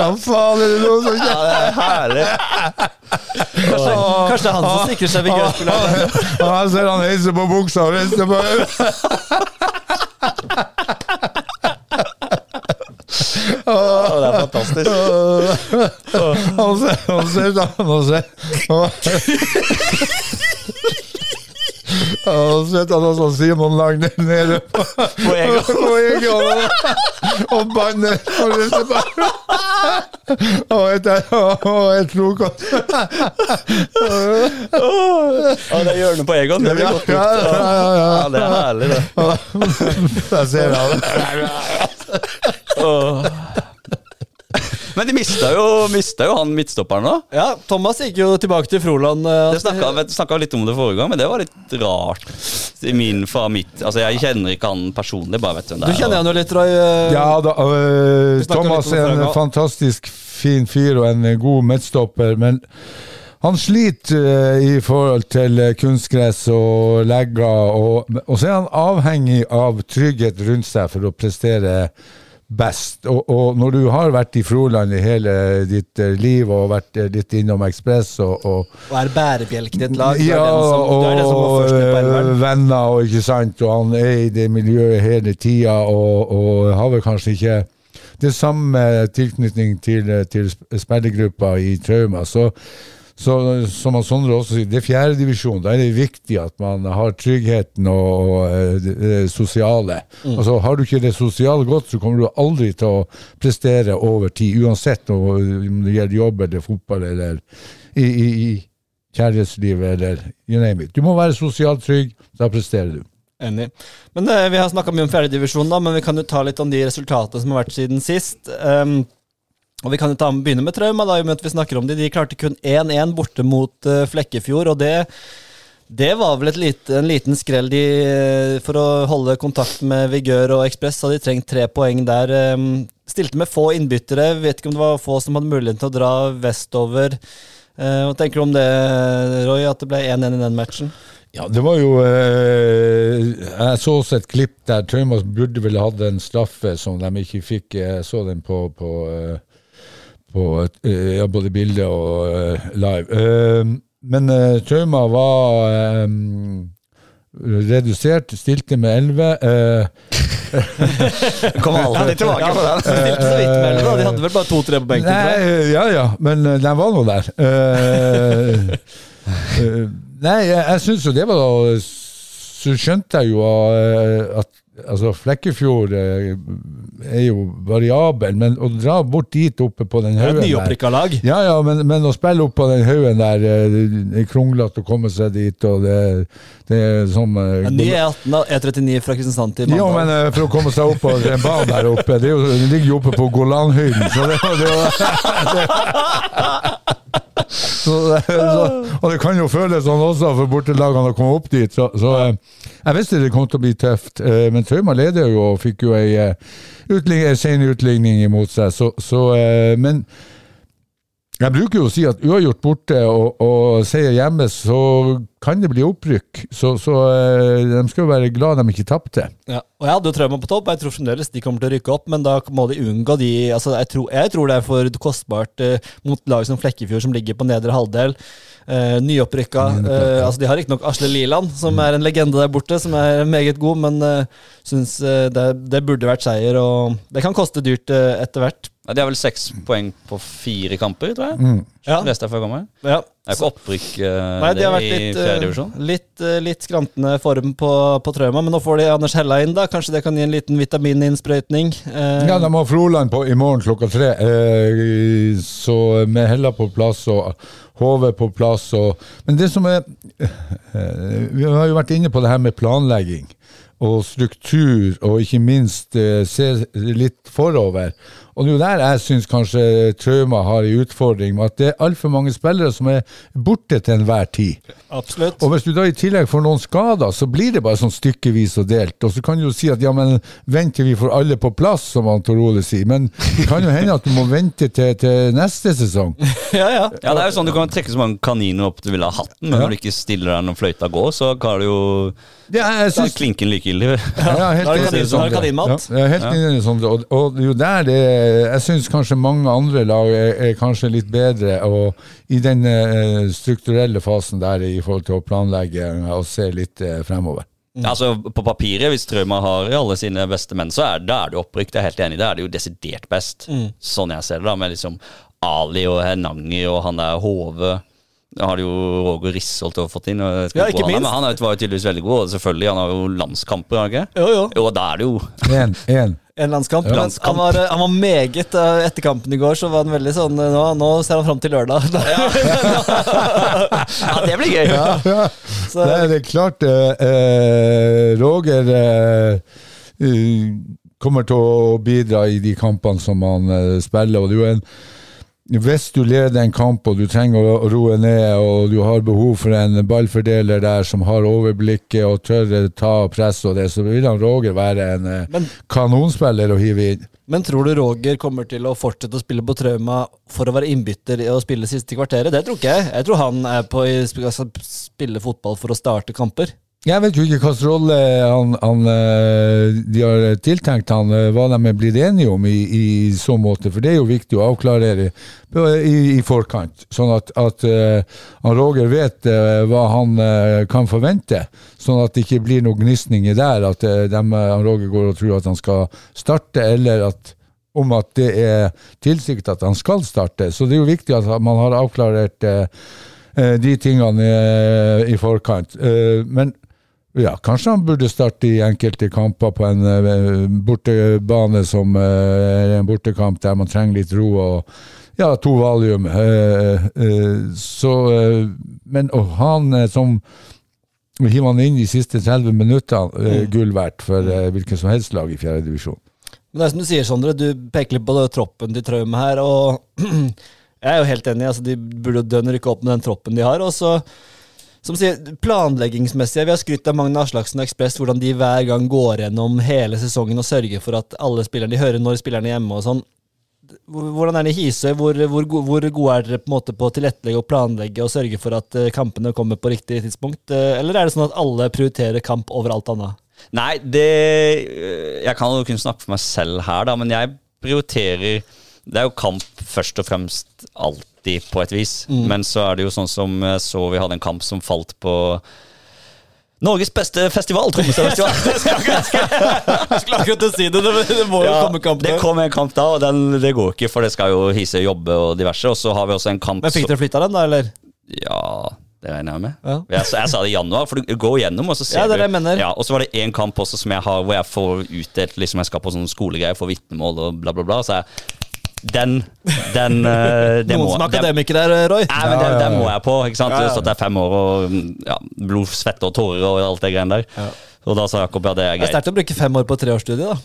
Hva faen er det noe som Ja, det er herlig. Kanskje, kanskje det er han som sikrer seg vigørspilleren. Og jeg ser han heiser på buksa og rister på hodet. Oh, det er fantastisk. Han ser han ser han ser Og så sitter han sånn Simon Lagne nede (laughs) på, (laughs) På Egon (laughs) og, og banner og på Og og et frokost. Ja det gjør du på Egon. Det blir Ja, godt ja, gjort. ja, ja, ja. Ja, det er herlig, det. Jeg ser han. Men de mista jo, mista jo han midtstopperen nå. Ja, Thomas gikk jo tilbake til Froland. eh, Det snakka, litt om det forrige gang, men det var litt rart. I min, fra mitt, altså Jeg kjenner ikke han personlig, bare vet hvem Du det er. Du kjenner han jo litt, Roy. eh, Ja da, øh, Thomas er en fantastisk fin fyr og en god midtstopper, men han sliter øh, i forhold til kunstgress og legger, og, og så er han avhengig av trygghet rundt seg for å prestere best. Og, og når du har vært i Froland i hele ditt øh, liv og vært litt innom Ekspress og, og Og er bærebjelken i et lag. Ja, som, og elveren. venner, og ikke sant, og han er i det miljøet hele tida, og, og har vel kanskje ikke det samme tilknytning til, til spillergruppa i Trauma. Så, så som Sondre også sier, det er fjerdedivisjon. Da er det viktig at man har tryggheten og, og øh, det, sosiale. sosiale. Altså, har du ikke det sosiale godt, så kommer du aldri til å prestere over tid, uansett om det gjelder jobb eller fotball eller i, i, i kjærlighetslivet eller you name it. Du må være sosialt trygg, da presterer du. Enig. Men eh, Vi har snakka mye om fjerdedivisjon, men vi kan jo ta litt om de resultatene som har vært siden sist. Um, og Vi kan jo ta, begynne med Trauma, da, i og med at vi snakker om de. De klarte kun 1-1 borte mot uh, Flekkefjord. og det det var vel lite, en liten skrell. De, eh, for å holde kontakt med Vigør og Ekspress hadde de trengt tre poeng der. Um, stilte med få innbyttere. Vet ikke om det var få som hadde muligheten til å dra vestover. Uh, hva tenker du om det, Roy, at det ble 1-1 i den matchen? Ja, det var jo eh, Jeg så også et klipp der Traumas burde vel hatt en straffe som de ikke fikk. Jeg så den på, på, eh, på eh, ja, både bilde og eh, live. Eh, men uh, Trauma var redusert, stilte med 11. eh, (laughs) Kom aldri tilbake på den. De stilte så vidt med elleve, da. De hadde vel bare to-tre på benken. Nei, ja ja, men den var nå der. Eh, (laughs) nei, jeg, jeg syns jo det var da Så skjønte jeg jo at altså Flekkefjord eh, er jo variabel, men å dra bort dit oppe på den Det haugen der lag. ja, ja, men, men å spille opp på den haugen der, eh, det er kronglete å komme seg dit, og det, det er sånn eh, En ny E18 da, E39 fra Kristiansand til ja, Mandal. men eh, for å komme seg opp på en bane der oppe Det, jo, det ligger jo oppe på Golanhøyden, så det, det, det (laughs) så, så, Og det kan jo føles sånn også for bortelagene å komme opp dit. Så, så eh, jeg visste det kom til å bli tøft. eh, Men Trauma leder jo og fikk jo ei eh, utligning, en sen utligning imot seg. Så, så, eh, men Jeg bruker jo å si at uavgjort borte og, og seier hjemme, så kan det bli opprykk. Så, så eh, de skal jo være glad de ikke tapte. Ja. Og jeg hadde jo Trauma på topp, jeg tror fremdeles de kommer til å rykke opp, men da må de unngå de altså jeg, tror, jeg tror det er for kostbart eh, mot lag som Flekkefjord, som ligger på nedre halvdel. Eh, nyopprykka. Eh, altså de har riktignok Asle Liland, som er en legende der borte, som er meget god, men eh, syns eh, det, det burde vært seier, og det kan koste dyrt eh, etter hvert. Ja, de har vel seks poeng på fire kamper, tror jeg. Mm. Ja. Leste jeg før jeg kom her. Ja. Det er ikke opprykk uh, Nei, de har vært i litt, fjerde eh, divisjon. litt, uh, litt skrantende form på, på Trauma, men nå får de Anders Hella inn, da. Kanskje det kan gi en liten vitamininnsprøytning. Uh, Ja, de har Froland på i morgen klokka tre, eh, så med Hella på plass og HV på plass. Og, men det som er eh, Vi har jo vært inne på det her med planlegging og struktur, og ikke minst eh, se litt forover. Og det er jo der jeg syns kanskje Trauma har en utfordring, med at det er altfor mange spillere som er borte til enhver tid. Absolutt. Og hvis du da i tillegg får noen skader, så blir det bare sånn stykkevis og delt. Og så kan du jo si at ja, men vent til vi får alle på plass, som han Tor Ole sier. Men det kan jo hende at du må vente til, til neste sesong. (laughs) ja, ja. Ja, det er jo sånn Du kan trekke så mange kaniner opp du ville ha hatten, men Ja. når du ikke stiller deg når fløyta går, så kan du jo ja, jeg synes... da er klinken likegyldig. ja, er er er. Ja, er helt enig sånn. Og, og det er jo der det Jeg syns kanskje mange andre lag er, er kanskje litt bedre og i den eh, strukturelle fasen der i forhold til å planlegge og se litt eh, fremover. Altså På papiret, hvis Trauma har alle sine beste menn, så er, da er det opprykk. Det er helt enig Det Da er det jo desidert best. Sånn jeg ser det, da. Med liksom Ali og Henangi og han der Hove. Har de jo Roger Risholt fått inn. Og Ja, ikke minst. han. Men han er var jo tydeligvis veldig god. Og selvfølgelig, han har jo landskamper, har han ikke? Jo, jo. Jo, da er det jo en, en. En landskamp. Ja. Men han var, han var meget eh, Etter kampen i går så var han veldig sånn eh, Nå, nå ser han fram til lørdag. (laughs) Ja, det blir gøy! Så, Nei, det er klart eh, eh, Roger eh, eh, kommer til å bidra i de kampene som han eh, spiller. og det er jo en hvis du leder en kamp og du trenger å roe ned, og du har behov for en ballfordeler der som har overblikket og tør å ta press og det, så vil han Roger være en eh, Men- kanonspiller å hive inn. men tror du Roger kommer til å fortsette å spille på Trauma for å være innbytter og spille siste kvarteret? Det tror ikke jeg. Jeg tror han er på å spille fotball for å starte kamper. Jeg vet jo ikke hvilken rolle han, han, eh, de har tiltenkt han, eh, hva de er blitt enige om i, i så måte, for det er jo viktig å avklarere i, i forkant, sånn at, at eh, han Roger vet eh, hva han eh, kan forvente, sånn at det ikke blir noen gnisninger der, at eh, dem, eh, han Roger går og tror at han skal starte, eller at om at det er tilsiktet at han skal starte. Så det er jo viktig at man har avklarert eh, eh, de tingene eh, i forkant. Eh, men ja, kanskje han burde starte i enkelte kamper på en uh, bortebane som uh, en bortekamp der man trenger litt ro og ja, to valium. Uh, så Men å ha han som Hiver han inn de siste 30 minuttene, eh, gull verdt for hvilket som helst lag i fjerde divisjon. Men det er som du sier, Sondre, du peker litt på det, troppen til Traume her, og (clears throat) jeg er jo helt enig. altså De burde jo dønn rykke opp med den troppen de har. og så som sier, Planleggingsmessig, vi har skrytt av Magne Aslaksen og Ekspress, hvordan de hver gang går gjennom hele sesongen og sørger for at alle spillerne, de hører når spillerne er hjemme og sånn. Hvordan er det i Hisøy? Hvor, hvor, hvor gode er dere på måte på å tilrettelegge og planlegge og sørge for at eh, kampene kommer på riktig tidspunkt? Eh, Eller er det sånn at alle prioriterer kamp over alt annet? Nei, det Jeg kan jo kun snakke for meg selv her, da, men jeg prioriterer Det er jo kamp først og fremst alltid, på et vis. Men så er det jo sånn som så vi hadde en kamp som falt på Norges beste festival, Trommestadfestival. (laughs) Jeg skulle akkurat si det, det, det må jo Ja, komme kamp det kom en kamp da, og den, det går ikke, for det skal jo hise jobbe og diverse. Og så har vi også en kamp Men fikk dere flytta den, da, eller? Ja, det regner jeg med. Ja. Jeg, jeg sa det i januar, for du går gjennom, og så ser Ja, det er det jeg mener. Ja, Og så var det en kamp også som jeg har hvor jeg får utdelt liksom Jeg skal på sånn skolegreier, får vitnemål og bla, bla, bla. Så jeg Den, den eh, (laughs) det Noen må, som er akademiker der, Roy. Nei, men det, Ja, ja, ja. må jeg på. ikke sant? Ja, ja, ja. Så det er fem år og ja, blod, svette og tårer og alt det greiene der. Og da sa Jakob ja, det er Det er greit. sterkt å bruke fem år på treårsstudie, da.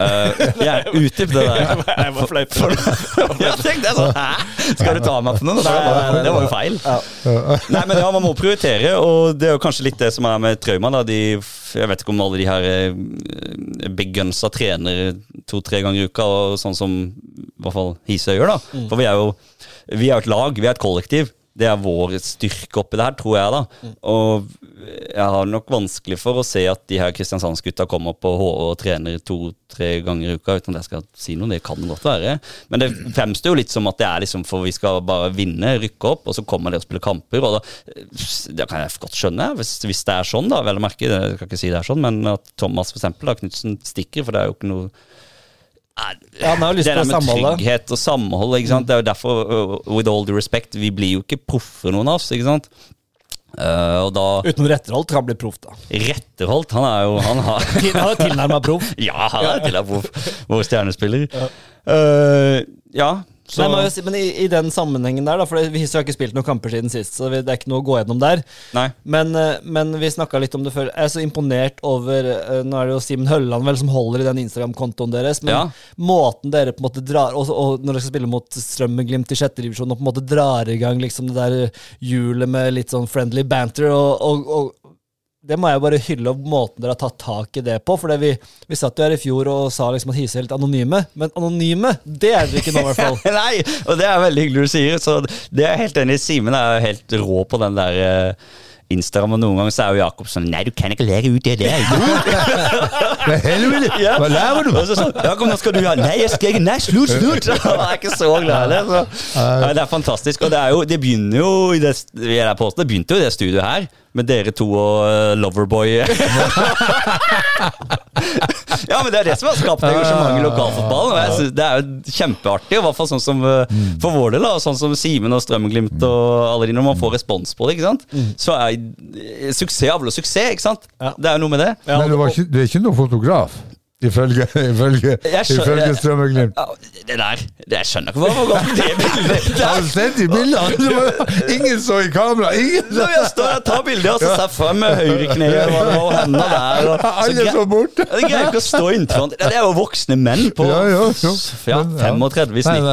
Uh, jeg utdyp det der. Jeg var fleip. (laughs) Jeg tenkte jeg sånn, Hæ? Skal du ta meg på noe? Jeg Det var jo feil. Nei, men ja, man må prioritere, og det er jo kanskje litt det som er med Trauma. Da. De, jeg vet ikke om alle de her eh, trener to-tre ganger i uka, og sånn som i hvert fall Hisøy gjør. da. For vi er jo vi er et lag, vi er et kollektiv. Det er vår styrke oppi det her, tror jeg. da. Og jeg har nok vanskelig for å se at de her Kristiansandsgutta kommer på HÅ og trener to-tre ganger i uka, uten at jeg skal si noe. Det kan godt være. Men det fremstår jo litt som at det er liksom for vi skal bare vinne, rykke opp, og så kommer de og spiller kamper. og da, Det kan jeg godt skjønne, hvis, hvis det er sånn, da. Vel å merke, jeg skal ikke si det er sånn, men at Thomas for eksempel, da, Knutsen stikker, for det er jo ikke noe Ja, han har lyst det der med samholdet. trygghet og samhold. ikke sant? Det er jo derfor, uh, with all due respect, vi blir jo ikke proffe, noen av oss. ikke sant? Uh, og da Uten Retterholt kan bli proff, da. Retterholt, han er jo Han har (laughs) Han er tilnærma proff. (laughs) Ja, han er tilnærma proff. vår stjernespiller. Uh, ja, så Nei, men, men i, i den sammenhengen der, da, for vi har ikke spilt noen kamper siden sist, så det er ikke noe å gå gjennom der. Nei. Men, eh, men vi snakka litt om det før. Jeg er så imponert over eh, Nå er det jo Simen Hølland vel som holder i den Instagram-kontoen deres, men Ja. måten dere på en måte drar og, og når dere skal spille mot Strømmen-Glimt i sjette divisjon, og på en måte drar i gang liksom det der hjulet med litt sånn friendly banter, og, og, og det må jeg bare hylle opp måten dere har tatt tak i det på. For vi, vi satt jo her i fjor og sa liksom at Hise er helt anonyme, men anonyme, det er dere ikke nå, i hvert fall. (laughs) Nei, og det er veldig hyggelig du sier. Så det er jeg helt enig i. Simen er jo helt rå på den der uh, Instagram, og noen ganger så er jo Jakob sånn Nei, du kan ikke lære ut det der. Men (laughs) helvete, Ja. hva lærer du? Og så sånn, Jakob, nå skal du ha Nei, jeg skal ikke Nei, slutt, slutt! (laughs) Han er ikke så glad i det. Så. Nei, det er fantastisk. Og det, er jo, det begynner jo i det, jeg det begynte jo i det studioet her. Med dere to og uh, Loverboy. (laughs) ja, men det er det som har skapt engasjementet i lokalfotballen. Og jeg synes det er jo kjempeartig, i hvert fall sånn som uh, for vår del. da, Sånn som Simen og Strømmeglimt og alle de, når man får respons på det, ikke sant? så er uh, suksess avler suksess, ikke sant? Det er jo noe med det. Men du, var ikke, du er ikke noen fotograf, ifølge, ifølge, ifølge Strømmeglimt. Det der det, Jeg skjønner ikke hva hvor det (laughs) bildet det Har du sett de bildene? Ingen så i kamera! Ingen så. jeg står og tar bilder, og så ser jeg frem med høyrekneet og var, hendene der og, Alle så borte! Jeg greier ikke å stå innenfor Det er jo voksne menn på Ja, ja, ja, 35 i snitt.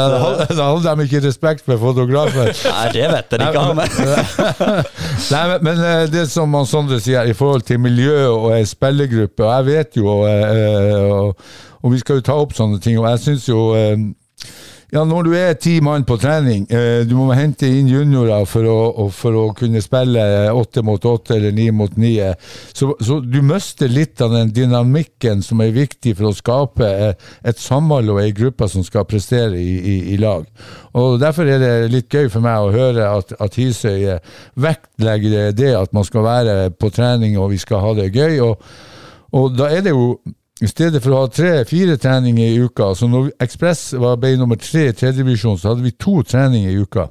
da holder de ikke respekt for fotografer. Nei, det vet jeg ikke. Men. (laughs) Nei, men, eh, det som Sondre sier i forhold til miljø og spillergruppe, og jeg vet jo eh, eh, og, og vi skal jo ta opp sånne ting, og jeg syns jo eh, ja, Når du er ti mann på trening, eh, du må hente inn juniorer for å, for å kunne spille åtte mot åtte eller ni mot ni, eh, så, så du mister litt av den dynamikken som er viktig for å skape et samhold og ei gruppe som skal prestere i, i, i lag. Og Derfor er det litt gøy for meg å høre at, at Hisøy vektlegger det at man skal være på trening og vi skal ha det gøy. og og da er det jo i stedet for å ha tre-fire treninger i uka Så når Ekspress var ble nummer tre i tredjedivisjon, så hadde vi to treninger i uka.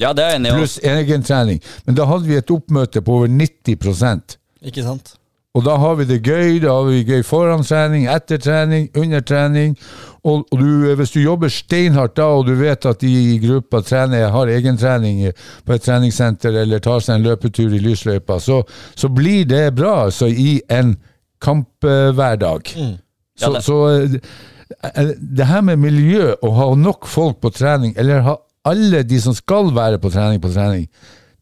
Ja, det er enig. Pluss egen trening. Men da hadde vi et oppmøte på over 90% Ikke sant? Og da har vi det gøy. Da har vi gøy foran trening, etter trening, under trening. Og, og du, hvis du jobber steinhardt da, og du vet at de i gruppa trener, har egentrening på et treningssenter eller tar seg en løpetur i lysløypa, så, så blir det bra altså, i en kamphverdag. Ja, Så, så eh, det her med miljø, å ha nok folk på trening, eller ha alle de som skal være på trening, på trening,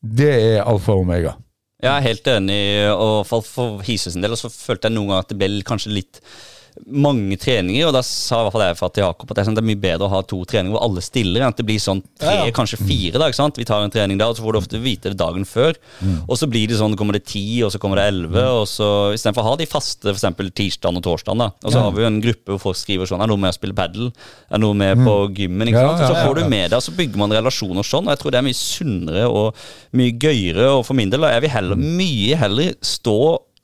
det er alfa og omega. Jeg er helt enig, og for Hise sin del. Og så følte jeg noen ganger at det ble kanskje litt mange treninger, og da sa i hvert fall jeg til Jakob at det er, sånn, det er mye bedre å ha to treninger hvor alle stiller, enn at det blir sånn tre, Ja, ja. kanskje fire. da, ikke sant? Vi tar en trening der, og så får du ofte vite det dagen før. Og så blir det sånn, kommer det ti, og så kommer det elleve, og så istedenfor å ha de faste f.eks. tirsdag og torsdag, da. Og så har vi jo en gruppe hvor folk skriver sånn Er noe med å spille padel? Er noe med på gymmen? ikke Ja, sant? Og så får du med deg, og så bygger man relasjoner sånn, og jeg tror det er mye sunnere og mye gøyere, og for min del, da, jeg vil heller, mye heller stå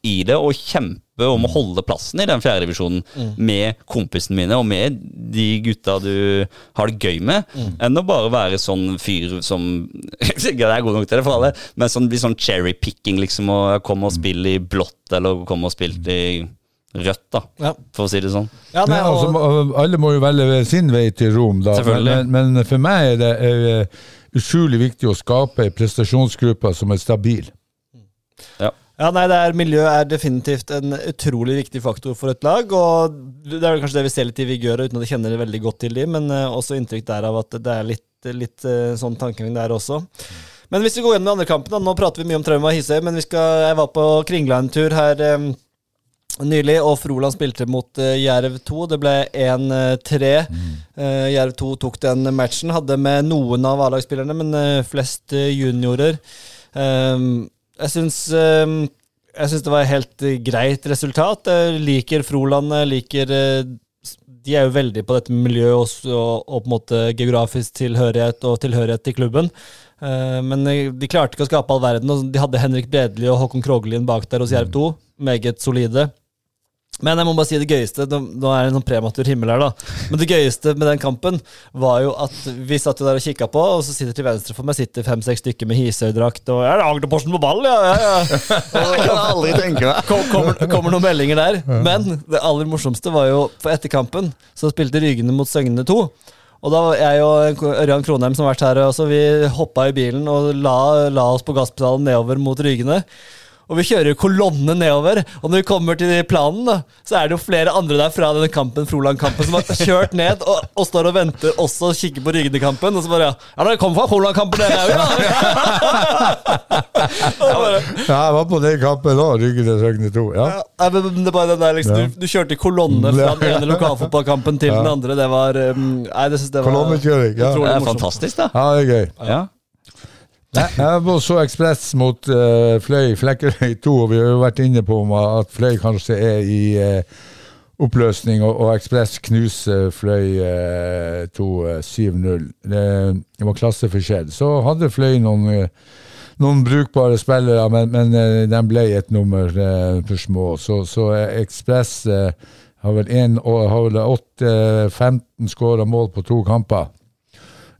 i det og kjempe om å holde plassen i den fjerdedivisjonen med kompisene mine og med de gutta du har det gøy med, enn å bare være sånn fyr som (laughs) Jeg er god nok til det for alle, men sånn, blir sånn cherry-picking, liksom, og komme og spille i blått, eller komme og spille i rødt, da, Ja. for å si det sånn. Ja, nei, Nei, altså, alle må jo velge sin vei til Rom, da. Men, men for meg er det eh, utrolig viktig å skape ei prestasjonsgruppe som er stabil. Ja. Ja, nei, det er, Miljø er definitivt en utrolig viktig faktor for et lag. og Det er vel kanskje det vi ser litt i Vigør, uten at jeg kjenner det veldig godt til de, men uh, også inntrykk der av at det er litt, litt uh, sånn tankegang der også. Men hvis vi går gjennom den andre kampene, nå prater vi mye om Trauma Hisøy, men skal, jeg var på Kringla en tur her um, nylig, og Froland spilte mot uh, Jerv 2. Det ble 1-3. Mm. Uh, Jerv 2 tok den matchen. Hadde med noen av A-lagsspillerne, men uh, flest juniorer. Um, jeg syns ehm, jeg syns det var et helt greit resultat. Jeg liker Froland. Jeg liker De er jo veldig på dette miljøet og, og, og, på en måte geografisk tilhørighet og tilhørighet til klubben. Eh, men de klarte ikke å skape all verden. og De hadde Henrik Bredli og Håkon Kroglien bak der hos Jerv 2. Meget solide. Men jeg må bare si det gøyeste Nå er det en sånn prematur himmel her, da. Men det gøyeste med den kampen var jo at vi satt jo der og kikka på, og så sitter til venstre for meg sitter fem-seks stykker med Hisøy-drakt og 'Er det er Agderposten på ball, ja! ja, ja. (laughs) det kan aldri tenke meg. Kom, kommer, kommer, noen meldinger der. Men det aller morsomste var jo For etter kampen så spilte Rygene mot Søgne 2. Og da jeg og Ørjan Kronheim som har vært her, også, vi hoppa i bilen og la, la oss på gasspedalen nedover mot Rygene. Og vi kjører kolonne nedover. Og når vi kommer til planen, da, så er det jo flere andre der fra denne kampen, Froland-kampen som har kjørt ned og, og, står og venter også og kikker på Rygde-kampen. Og så bare Ja, ja dere kom fra Froland-kampen, dere òg, (laughs) ja! ja, jeg var på den kampen òg, Rygde Søgne 2. Ja. ja det bare den der, liksom, du, du, kjørte kolonne fra den ene lokalfotballkampen til den andre. Det var um, Nei, det syns jeg var Kolonnekjøring. Ja. Det er fantastisk, da. Ja, det er gøy. Ja. Jeg var så Ekspress mot uh, Fløy Flekkerøy 2, og vi har jo vært inne på at Fløy kanskje er i uh, oppløsning, og, og Ekspress knuser Fløy uh, 2 7-0. Det, det, var klasseforskjell. Så hadde Fløy noen, noen brukbare spillere, men, men de ble et nummer for små. Så, så Ekspress har vel 8-15 skåra mål på to kamper.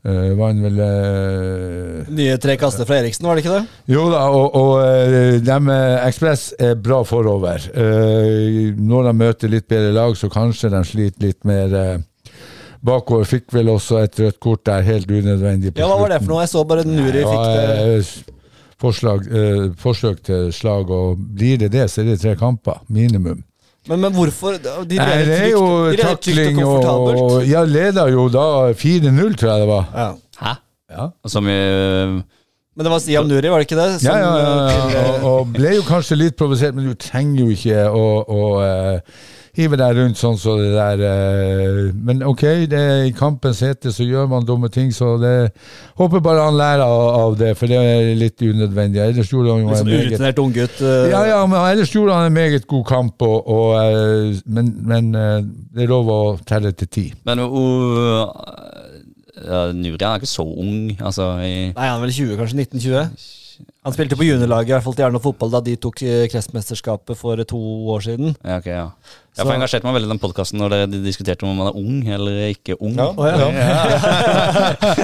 Uh, vant vel uh, Nye tre kaster fra Eriksen, var det ikke det? Jo da, og, og uh, de Ekspress er bra forover. når de møter litt bedre lag, så kanskje de sliter litt mer bakover. Fikk vel også et rødt kort der, helt unødvendig. ja, Hva var det for noe? Jeg så bare Nuri fikk det. Forslag, forsøk til slag, og blir det det, så er det tre kamper. Minimum. Men, men hvorfor? De Nei, det er jo de takling og, og Jeg leda jo da 4-0, tror jeg det var. Ja. Hæ? Ja. Som i men det var Siam Nuri, var det ikke det? Som, ja, ja, ja, ja. Og, og, ble jo kanskje litt provosert, men du trenger jo ikke å, å uh, hive deg rundt sånn så det der. Uh, men ok, det er i kampens hete så gjør man dumme ting, så det håper bare han lærer av, det, for det er litt unødvendig. Ellers gjorde han jo en meget Urutinert unggutt? Uh, ja, ja, men ellers gjorde han en meget god kamp, og, og uh, men, men det er lov å telle til ti. Men uh, Nuri er ikke så ung, altså i Nei, han er vel 20, kanskje 1920? Han spilte på juniorlaget i hvert fall til Arne Fotball da de tok kretsmesterskapet for to år siden. Ja, ok, ja. Jeg har engasjert meg veldig i den podkasten når de diskuterte om man er ung eller ikke ung. Ja, oh, ja. (laughs)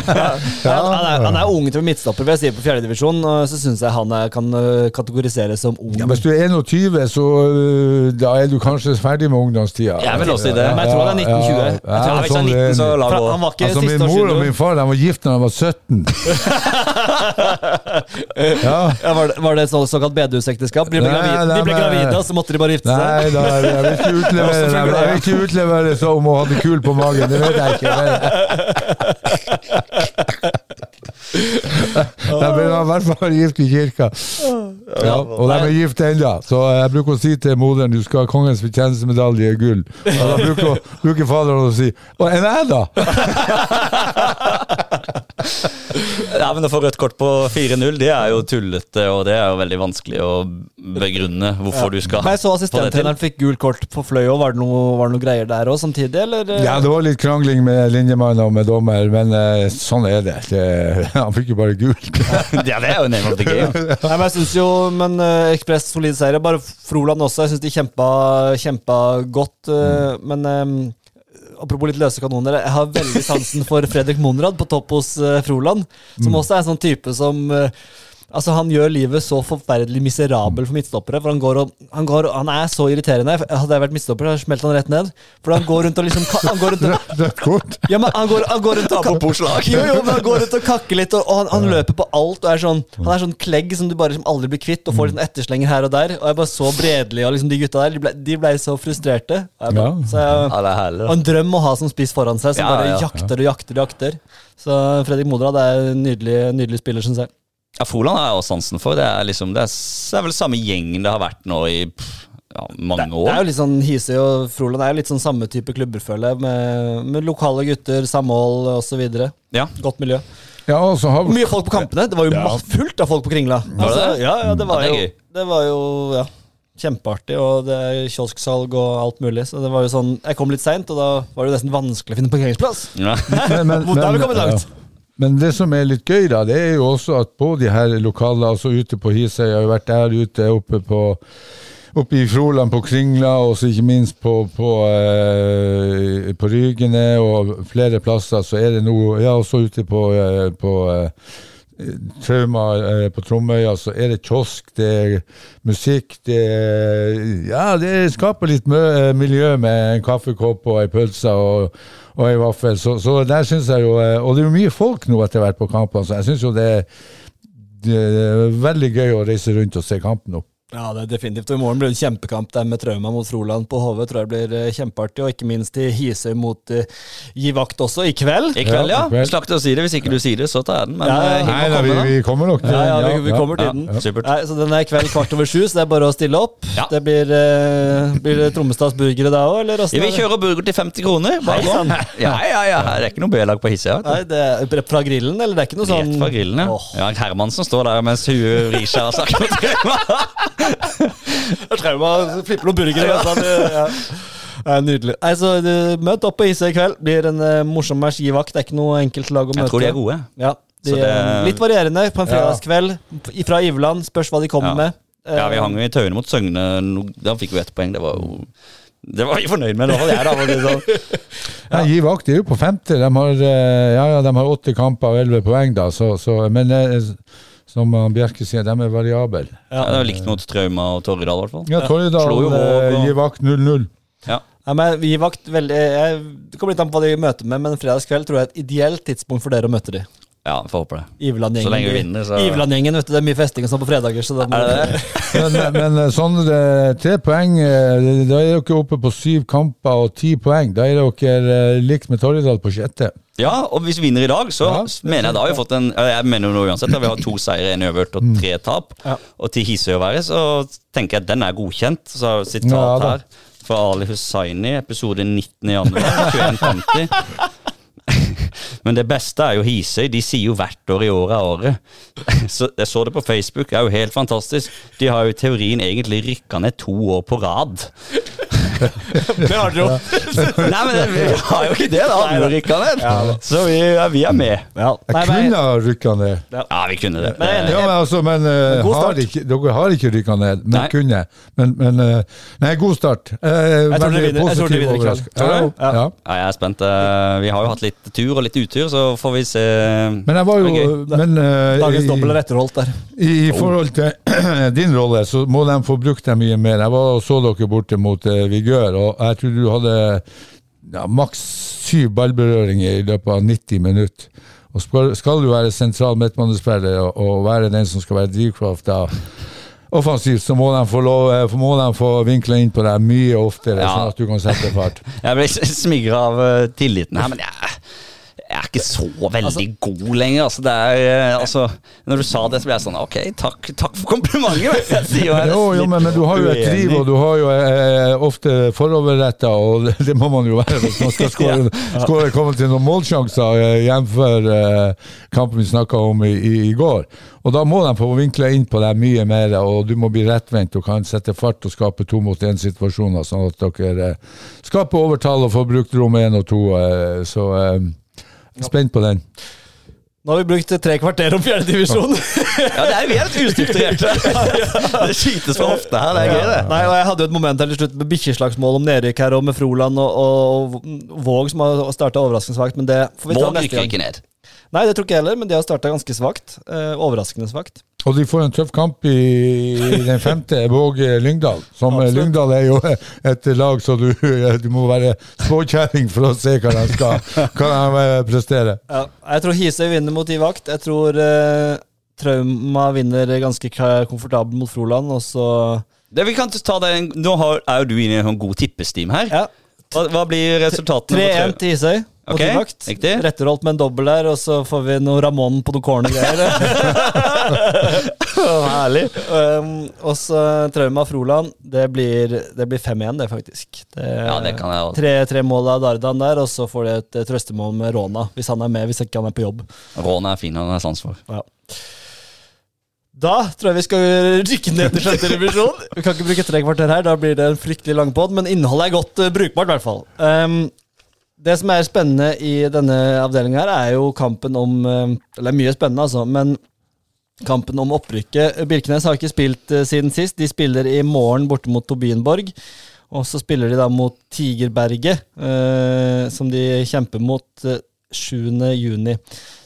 ja. han, er, han, er, ung til midtstopper, vil jeg si, på fjerdedivisjon. Så syns jeg han er, kan øh, kategoriseres som ung. Ja, Hvis du er 21, så øh, da er du kanskje ferdig med ungdomstida. Jeg vil også si det. Men jeg tror han er 1920. Jeg tror han, sånn, 19, så la gå. Han var ikke altså, min mor og min far de var gift da de var 17. (laughs) ja. var, det, var det et såkalt bedehusekteskap? De ble, gravide, de ble gravide, og så måtte de bare gifte seg? Nei, da, jeg vil ikke utlevere dem. Jeg vil ikke utlevere det som å ha kul på magen, det vet jeg ikke. De ble (laughs) i hvert fall gift i kirka. Ja, og de er gift ennå. Så jeg bruker å si til moderen du skal ha kongens fortjenestemedalje i gull. Og da bruker, bruker faderen å si Å, enn jeg, da? (laughs) (laughs) ja, men Å få rødt kort på 4-0, det er jo tullete, og det er jo veldig vanskelig å begrunne hvorfor ja. du skal Men Jeg så assistenttreneren fikk gult kort på Fløy òg. Var, var, det noe greier der òg samtidig, eller? Ja, det var litt krangling med linjemann og med dommer, men uh, sånn er det. det. (laughs) Han fikk jo bare gult. (laughs) ja, det er jo name of the game. Nei, men jeg synes jo, men uh, Ekspress solid seier. Bare Froland også. Jeg syns de kjempa, kjempa godt, uh, mm. men um, apropos litt løse kanoner, jeg har veldig sansen for Fredrik Monrad på topp hos uh, Froland. Som mm. også er en sånn type som uh, Altså Han gjør livet så forferdelig miserabel for midtstoppere. For Han går og, han, går, han er så irriterende. Hadde jeg vært midtstopper, hadde jeg smelt han rett ned. For han går rundt og liksom han går rundt og, Rødt kort. ja, men han går, han går rundt og slag. Jo, jo, men han går rundt og kakker litt, og, og han, han løper på alt. Og er sånn, han er sånn klegg som du bare liksom aldri blir kvitt, og får liksom etterslenger her og der. Og jeg bare så Bredli og liksom de gutta der, de ble, de ble så frustrerte. Og jeg bare, Ja. Så jeg, Ja, det er herlig. og en drøm å ha som spiss foran seg, som Ja, bare ja, ja. jakter og jakter og jakter. Så Fredrik Moderad er en nydelig, nydelig spiller, syns jeg. Ja, Froland har jeg også sansen for. Det er liksom, det er, vel samme gjengen det har vært nå i ja, mange Det år. er jo litt sånn Hisøy og Froland er jo litt sånn samme type klubber, føler jeg. Med, med lokale gutter, samhold osv. Ja. Godt miljø. Ja, og så har Mye folk på kampene. Det var jo ja. fullt av folk på Kringla. Var det Altså, ja, ja, det var Ja, det jo, det var jo ja, kjempeartig, og det er kiosksalg og alt mulig. Så det var jo sånn Jeg kom litt seint, og da var det jo nesten vanskelig å finne parkeringsplass. Ja. men, men, Hvor- da har vi kommet langt. Men det som er litt gøy, da, det er jo også at på de her lokalene, altså ute på Hisøy, jeg har jo vært der ute, oppe på Oppe i Froland, på Kringla, og så ikke minst på, på, eh, på Rygene og flere plasser, så er det noe Ja, også ute på, eh, på eh, Trauma eh, på Tromøya, så er det kiosk, det er musikk, det er Ja, det skaper litt miljø med en kaffekopp og ei pølse og, og ei vaffel. Så, så der syns jeg jo eh, Og det er jo mye folk nå etter hvert på kampene, så jeg syns jo det, det er veldig gøy å reise rundt og se kampen nå. Ja, det er definitivt. Og I morgen blir det en kjempekamp der med Trauma mot Froland på HV. Tror jeg blir eh, kjempeartig. Og ikke minst i Hisøy mot uh, Gi vakt også, i kveld. I kveld, ja. Ja. Slakt å si det. Hvis ikke du sier det, så tar jeg den. Men Ja, ja. eh, Nei, da, vi, vi kommer nok til Ja, ja, vi, vi kommer til Ja, den. supert. Nei, så Den er i kveld kvart over sju, så det er bare å stille opp. Ja. Det blir, uh, blir det Trommestads burgere da òg, eller? Ja, vi er kjører burger til 50 kroner. Bare sånn. Ja, ja, ja. Det er ikke noe B-lag på Hisøy. Nei, det er fra grillen, eller det er ikke noe sånn Rett fra grillen, ja. Oh. ja. Hermansen står der mens hun Risha har sagt noe. Trauma flipper noen burgere. Ja. Det, ja. Er nydelig. Altså, Møt opp på IC i kveld. Blir en uh, morsom merskivakt. Det er ikke noe enkelt lag å møte. Jeg tror de er gode. Ja, de, Så det- er Litt varierende på en fredagskveld fra Iveland. Spørs hva de kommer Ja. med. Ja, vi Eh, hang i tauene mot Søgne. Da fikk vi ett poeng. Det var jo Det var vi fornøyd med, i hvert fall jeg, da. det Sånn. (laughs) Ja, Gi vakt er jo på femte. De har, eh, ja, ja, de har åtte kamper og elleve poeng, da. Så, så, men eh, som han Bjerke sier, de er variable. Ja, det er likt mot Trauma og Torridal, i hvert fall. Ja, Torridal eh, gir vakt 0-0. Ja. Ja, men vi vakt veldig jeg, Det kommer litt an på hva de møter med, men fredagskveld tror jeg er et ideelt tidspunkt for dere å møte de. Ja, får håpe det. Iveland-gjengen. Så lenge vi vinner, så- Iveland-gjengen, vet du. Det er mye festing og sånn på fredager, så det må Er det det? Men, men, eh, sånn tre poeng eh, Da er dere oppe på syv kamper og ti poeng. Da er dere eh, likt med Torjedal på sjette. Ja, og hvis vi vinner i dag, så Ja, mener jeg da har vi fått en Jeg mener jo nå uansett vi har to seire, en øvert og tre tap. Ja. Og til Hisøy å være, så tenker jeg at den er godkjent. Så sitat Ja, her fra Ali Hussaini, episode 19. januar 2150. Men det beste er jo Hisøy. De sier jo hvert år i året er året. (laughs) Så Jeg så det på Facebook, det er jo helt fantastisk. De har jo i teorien egentlig rykka ned to år på rad. (laughs) Det har dere jo. Nei, men vi har jo ikke det, da. Alle rykka ned. Så vi, ja, vi er med. Ja. Jeg kunne ha rykka ned. Ja, vi kunne det. Men. Ja, men, altså, men uh, har ikke, dere har ikke rykka ned, men Nei. kunne. Men, men uh, Nei, god start. Eh, vinner- jeg tror dere vinner i kveld. Ja, ja. Ja, jeg er spent. Vi har jo hatt litt tur og litt utur, så får vi se. Men jeg var jo men, Dagens i- dobbel er etterholdt der. I, I forhold til (clears throat) din rolle, så må de få brukt deg mye mer. Jeg var og så dere borte mot uh, Vigør, og jeg tror du hadde ja, maks syv ballberøringer i løpet av 90 minutter. Og skal, du være sentral midtbanespiller og, og være den som skal være drivkrafta offensivt, så må de få, lov, eh, må de få vinkla inn på deg mye oftere, Ja. sånn at du kan sette fart. (laughs) Jeg ble smigra av eh, tilliten her, men jeg, jeg er ikke så veldig god lenger. Altså, det er, eh, altså, når du sa det, så ble jeg sånn Ok, takk, takk for komplimentet. men Jeg sier jo, jeg Jo, jo, men, men du har jo et driv, og du har jo eh, ofte foroverretta, og (laughs) det, må man jo være hvis man skal (laughs) skåre, skåre, komme til noen målsjanser, eh, jf. Eh, kampen vi snakka om i, i, i går. Og da må de få vinkla inn på deg mye mer, og du må bli rettvendt og kan sette fart og skape to mot én-situasjoner, sånn at dere eh, skaper overtall og får brukt rom én og to. Eh, så eh, spent på den. Nå har vi brukt tre kvarter om fjerdedivisjon. Ja, det er, vi er litt ustrukturerte. (laughs) Det skytes fra hofta her, det er gøy, det. Nei, og Jeg hadde jo et moment her til slutt med bikkjeslagsmål om nedrykk her, og med Froland og, og, og Våg som har starta overraskende svakt, men det får vi ta Våg neste rykker ikke ned. Nei, det tror ikke jeg heller, men de har starta ganske svakt. Eh, overraskende svakt. Og de får en tøff kamp i, i den femte, Våg-Lyngdal. Som eh, Absolutt. Lyngdal er jo et lag så du, du må være småkjerring for å se hva de skal hva de prestere. Ja, jeg tror Hisøy vinner mot Ivakt. Jeg tror eh, Trauma vinner ganske komfortabelt mot Froland, og så Det, vi kan ta det, Nå har, er jo du inne i en sånn god tippestim her. Ja. Hva, hva blir resultatene? 3-1 til Hisøy. Mot Ok, Ivakt. riktig. Retterholdt med en dobbel der, og så får vi noe Ramón på noen corner-greier. (laughs) Herlig. um, og så Trauma Froland. Det blir, det blir 5-1, det, faktisk. Det, Ja, det kan jeg også. Tre, tre mål av Dardan der, og så får de et, trøstemål med Rona, hvis han er med, hvis ikke han er på jobb. Rona er fin, han har sans for. Ja. Da tror jeg vi skal rykke ned til sjette revisjon. Vi kan ikke bruke tre kvarter her, da blir det en fryktelig lang pod, men innholdet er godt eh, brukbart, i hvert fall. Um, det som er spennende i denne avdelinga er jo kampen om eh, Eller mye spennende, altså, men kampen om opprykket. Birkenes har ikke spilt eh, siden sist. De spiller i morgen borte mot Tobienborg. Og så spiller de da mot Tigerberget, eh, som de kjemper mot eh, 7. juni.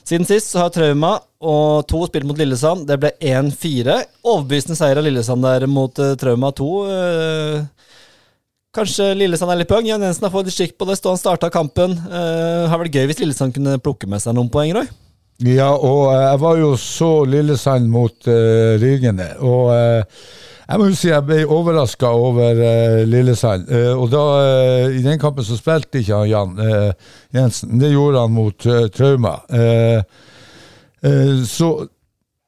Siden sist så har Trauma og to spilt mot Lillesand. Det ble 1-4. Overbevisende seier av Lillesand der mot Trauma 2. Eh, kanskje Lillesand er litt poeng. Jan Jensen har fått et skikk på det. Stå han starta kampen. Det har vært gøy hvis Lillesand kunne plukke med seg noen poeng, Roy. Ja, og eh, jeg var jo så Lillesand mot uh, Rygene, og uh, jeg må jo si jeg ble overraska over uh, Lillesand. Eh, og da, eh, i den kampen så spilte ikke han Jan eh, Jensen, det gjorde han mot eh, Trauma. Eh, eh, så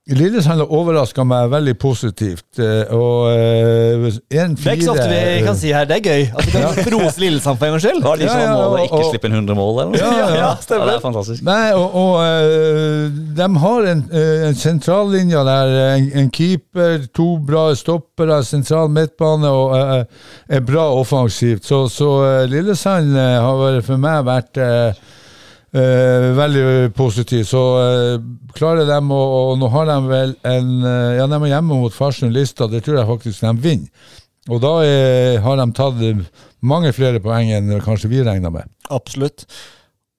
Lillesand har overraska meg veldig positivt, eh, og eh, 1-4 Det er ikke så ofte vi kan si her. Det er gøy. At vi kan (laughs) rose Lillesand for en gangs skyld. Var de som ja, har målet ikke og- slippe inn 100 mål, eller noe? Ja, ja, ja. (laughs) ja, det er fantastisk. Nei, og, og eh, de har en, en sentrallinje der. En, en keeper, to bra stoppere, sentral midtbane og er bra offensivt. Så, så Lillesand har for meg vært eh, veldig positiv. Så eh, klarer de å Og nå har de vel en eh, Ja, de er hjemme mot Farsund Lista, det tror jeg faktisk de vinner. Og da er, har de tatt eh, mange flere poeng enn kanskje vi regna med. Absolutt.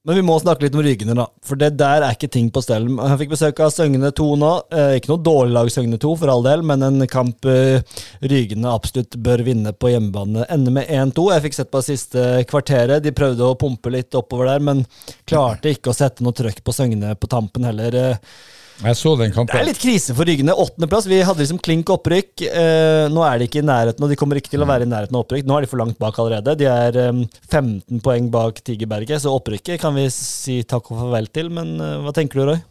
Men vi må snakke litt om Rygene, da. For det der er ikke ting på stell. Jeg fikk besøk av Søgne 2 nå. Eh, ikke noe dårlig lag Søgne 2, for all del, men en kamp eh, Rygene absolutt bør vinne på hjemmebane. Ender med 1-2. Jeg fikk sett på det siste kvarteret. De prøvde å pumpe litt oppover der, men klarte ikke å sette noe trøkk på Søgne på tampen heller. Eh, Jeg så den kampen. Det er litt krise for Rygene. Åttendeplass. Vi hadde liksom klink opprykk. Eh, nå er de ikke i nærheten, og de kommer ikke til å være i nærheten av opprykk. Nå er de for langt bak allerede. De er eh, 15 poeng bak Tigerberget, så opprykket kan vi si takk og farvel til. Men eh, hva tenker du, Roy?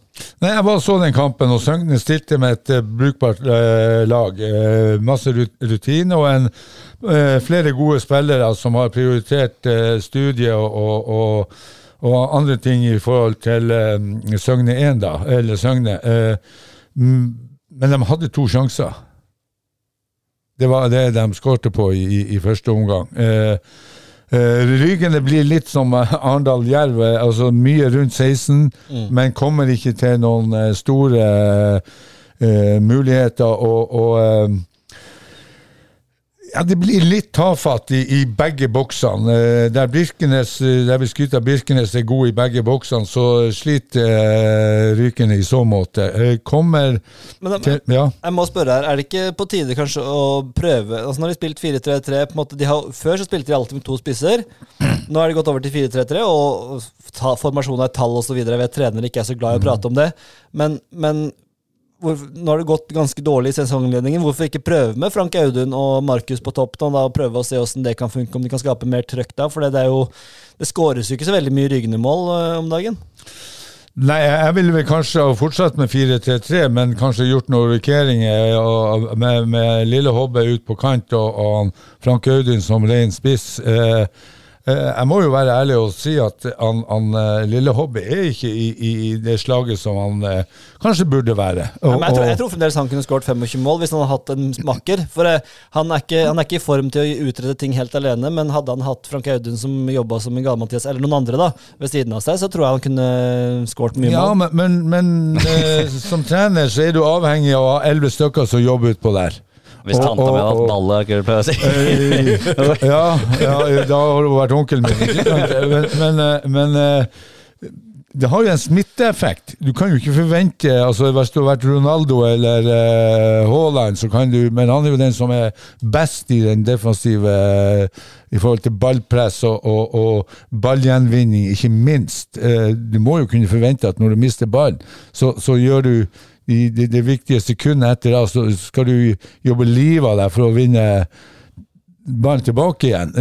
Nei, Jeg bare så den kampen, og Søgne stilte med et eh, brukbart eh, lag. Eh, masse rut- rutine og en, eh, flere gode spillere som har prioritert studie og, og, og, andre ting i forhold til eh, Søgne 1, da, eller Søgne. Eh, mm, men de hadde to sjanser. Det var det de skårte på i, i, i første omgang. Eh, Eh, Rygene blir litt som eh, Arendal Jerv, eh, altså mye rundt 16, men kommer ikke til noen store muligheter. Og, og ja, det blir litt tafatt i, i begge boksene. Eh, der Birkenes, eh, der vi skryter av Birkenes er god i begge boksene, så sliter eh, Rykene i så måte. Kommer Men da- til Ja. Jeg må spørre her, Er det ikke på tide kanskje å prøve altså Nå har de spilt 4-3-3 på en måte, har, Før så spilte de alltid med to spisser. Nå har de gått over til 4-3-3, og ta, formasjon er tall osv. Jeg vet trenere ikke er så glad i å prate om det. Men, men hvor, nå har det gått ganske dårlig i sesongledningen. Hvorfor ikke prøve med Frank Audun og Markus på topp? Og prøve å se hvordan det kan funke, om de kan skape mer trøkk da? For det, jo, det skåres jo ikke så veldig mye ryggende mål øh, om dagen. Nei, jeg ville vel kanskje ha fortsatt med 4-3-3, men kanskje gjort noen rokeringer med, med Lille Hobbe ut på kant og, og Frank Audun som ren spiss. Eh, eh, jeg må jo være ærlig og si at han, han eh, Lille Hobby er ikke i, i, det slaget som han eh, kanskje burde være. Og, men jeg, tror, jeg tror fremdeles han kunne skåret 25 mål hvis han hadde hatt en makker. For eh, han, er ikke, han er ikke i form til å utrede ting helt alene, men hadde han hatt Frank Audun som jobba som en Gale-Mathias, eller noen andre da, ved siden av seg, så tror jeg han kunne skåret mye ja, mål. men, men, men eh, (laughs) som trener så er du avhengig av å ha elleve stykker som jobber utpå der. Hvis tanta mi hadde hatt baller, kunne jeg si. Eh, ja, ja, da har hun vært onkelen min. Men, men, eh, men eh, det har jo en smitteeffekt. Du kan jo ikke forvente altså Hvis du har vært Ronaldo eller uh, Haaland, så kan du Men han er jo den som er best i den defensive i forhold til ballpress og, og, og ballgjenvinning, ikke minst. Du må jo kunne forvente at når du mister ballen, så, så gjør du i det, det viktige sekundet etter da, så skal du jobbe livet av deg for å vinne ballen tilbake igjen.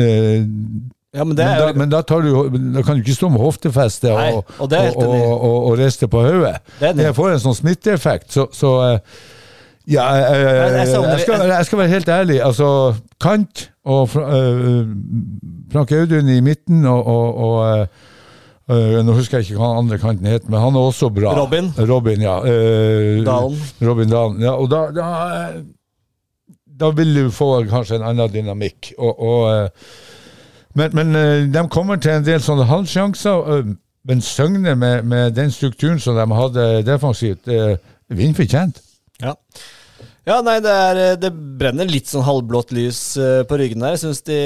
Ja, men, men, da, men da, du, da, kan du ikke stå med hoftefeste og, Nei, og, og, og, riste på hodet. Det, det, får en sånn smitteeffekt. Så, så ja, jeg, jeg, jeg, skal, jeg, skal, være helt ærlig. Altså, Kant og Frank Audun i midten og, og uh, Nå husker jeg ikke hva den andre kanten het, men han er også bra. Robin. Robin, ja. Uh, Dalen. Robin Dalen. Ja, og da, da, da, vil du få kanskje en annen dynamikk. og, og men, men eh, de kommer til en del sånne halvsjanser. Men Søgne, med, med, den strukturen som de hadde defensivt, vinner fortjent. Ja. Ja, nei, det, er, det, brenner litt sånn halvblått lys på ryggen der. Jeg de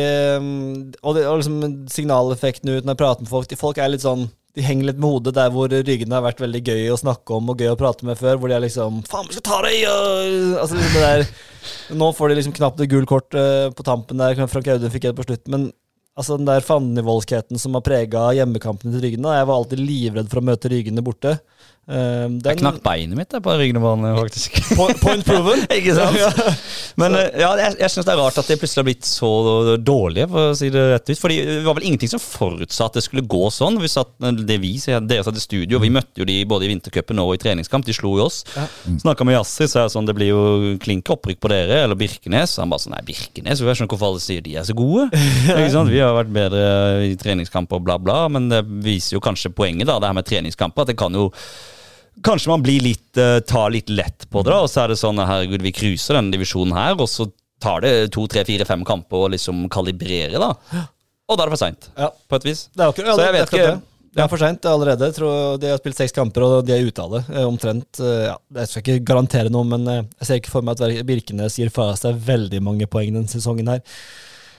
Og, det, og liksom signaleffekten ut når jeg prater med folk de Folk er litt sånn De henger litt med hodet der hvor ryggene har vært veldig gøy å snakke om og gøy å prate med før. Hvor de er liksom Faen, vi skal ta deg! Altså liksom det der Nå får de liksom knapt et gult kort på tampen der. Frank Audun fikk et på slutt. Men Altså Den der fandenivoldskheten som har prega hjemmekampene til Ryggene. Jeg var alltid livredd for å møte Ryggene borte. Um, den, jeg knakk beinet mitt på Rygnebanen, faktisk. (laughs) Point proven? (laughs) ikke sant? Men eh, ja, jeg, jeg syns det er rart at de plutselig har blitt så dårlige, for å si det rett ut. Fordi det var vel ingenting som forutsa at det skulle gå sånn. Vi satt, det vi, dere satt i studio, vi møtte jo de både i vintercupen og i treningskamp. De slo jo oss. Ja. Snakka med Yassi, så er det sånn det blir jo klink opprykk på dere, eller Birkenes. Han bare sånn Nei, Birkenes, jeg skjønner hvorfor alle sier de er så gode. (laughs) ikke sant? Vi har vært bedre i treningskamper og bla, bla, men det viser jo kanskje poenget, da, det her med treningskamper. At det kan jo Kanskje man blir litt, uh, tar litt lett på det, da, og så er det sånn herregud, vi cruiser denne divisjonen her, og så tar det to, tre, fire, fem kamper å liksom kalibrere, da. Og da er det for seint, ja. på et vis. Det er akkurat, så jeg vet ikke det er for seint allerede. Tror De har spilt seks kamper, og de er ute av det. Eh, omtrent. Eh, ja, jeg skal ikke garantere noe, men jeg ser ikke for meg at Birkenes gir fra seg veldig mange poeng denne sesongen her.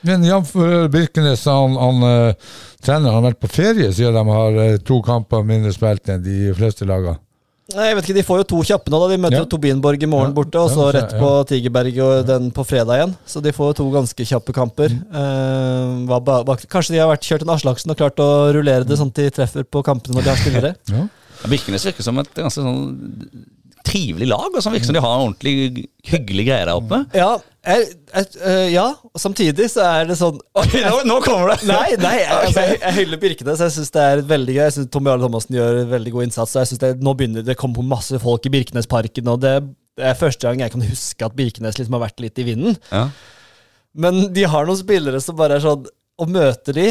Men Jan Birkenes han, han treneren har vært på ferie siden de har to kamper mindre spilt enn de fleste lagene. Nei, jeg vet ikke, De får jo to kjappe nå. da De møter ja. jo Tobinborg i morgen borte, og så rett på Tigerberg og den på fredag igjen. Så de får jo to ganske kjappe kamper. Mm. Uh, kanskje de har vært kjørt en Aslaksen og klart å rullere det sånn at de treffer på kampene når de har spillere. (laughs) ja. Birkenes virker som et ganske sånn trivelig lag, og som virker som de har en ordentlig hyggelig greie der oppe. Ja, jeg, jeg, øh, ja, samtidig så er det sånn okay, nå, nå, kommer det! (laughs) Nei, nei jeg, altså, jeg, jeg hyller Birkenes. Jeg syns det er veldig gøy. Jeg synes Tom Jarle Thomassen gjør veldig god innsats. Og jeg synes det, Nå begynner det å komme masse folk i Birkenesparken, og det, det, er første gang jeg kan huske at Birkenes liksom har vært litt i vinden. Ja. Men de har noen spillere som bare er sånn Å møte de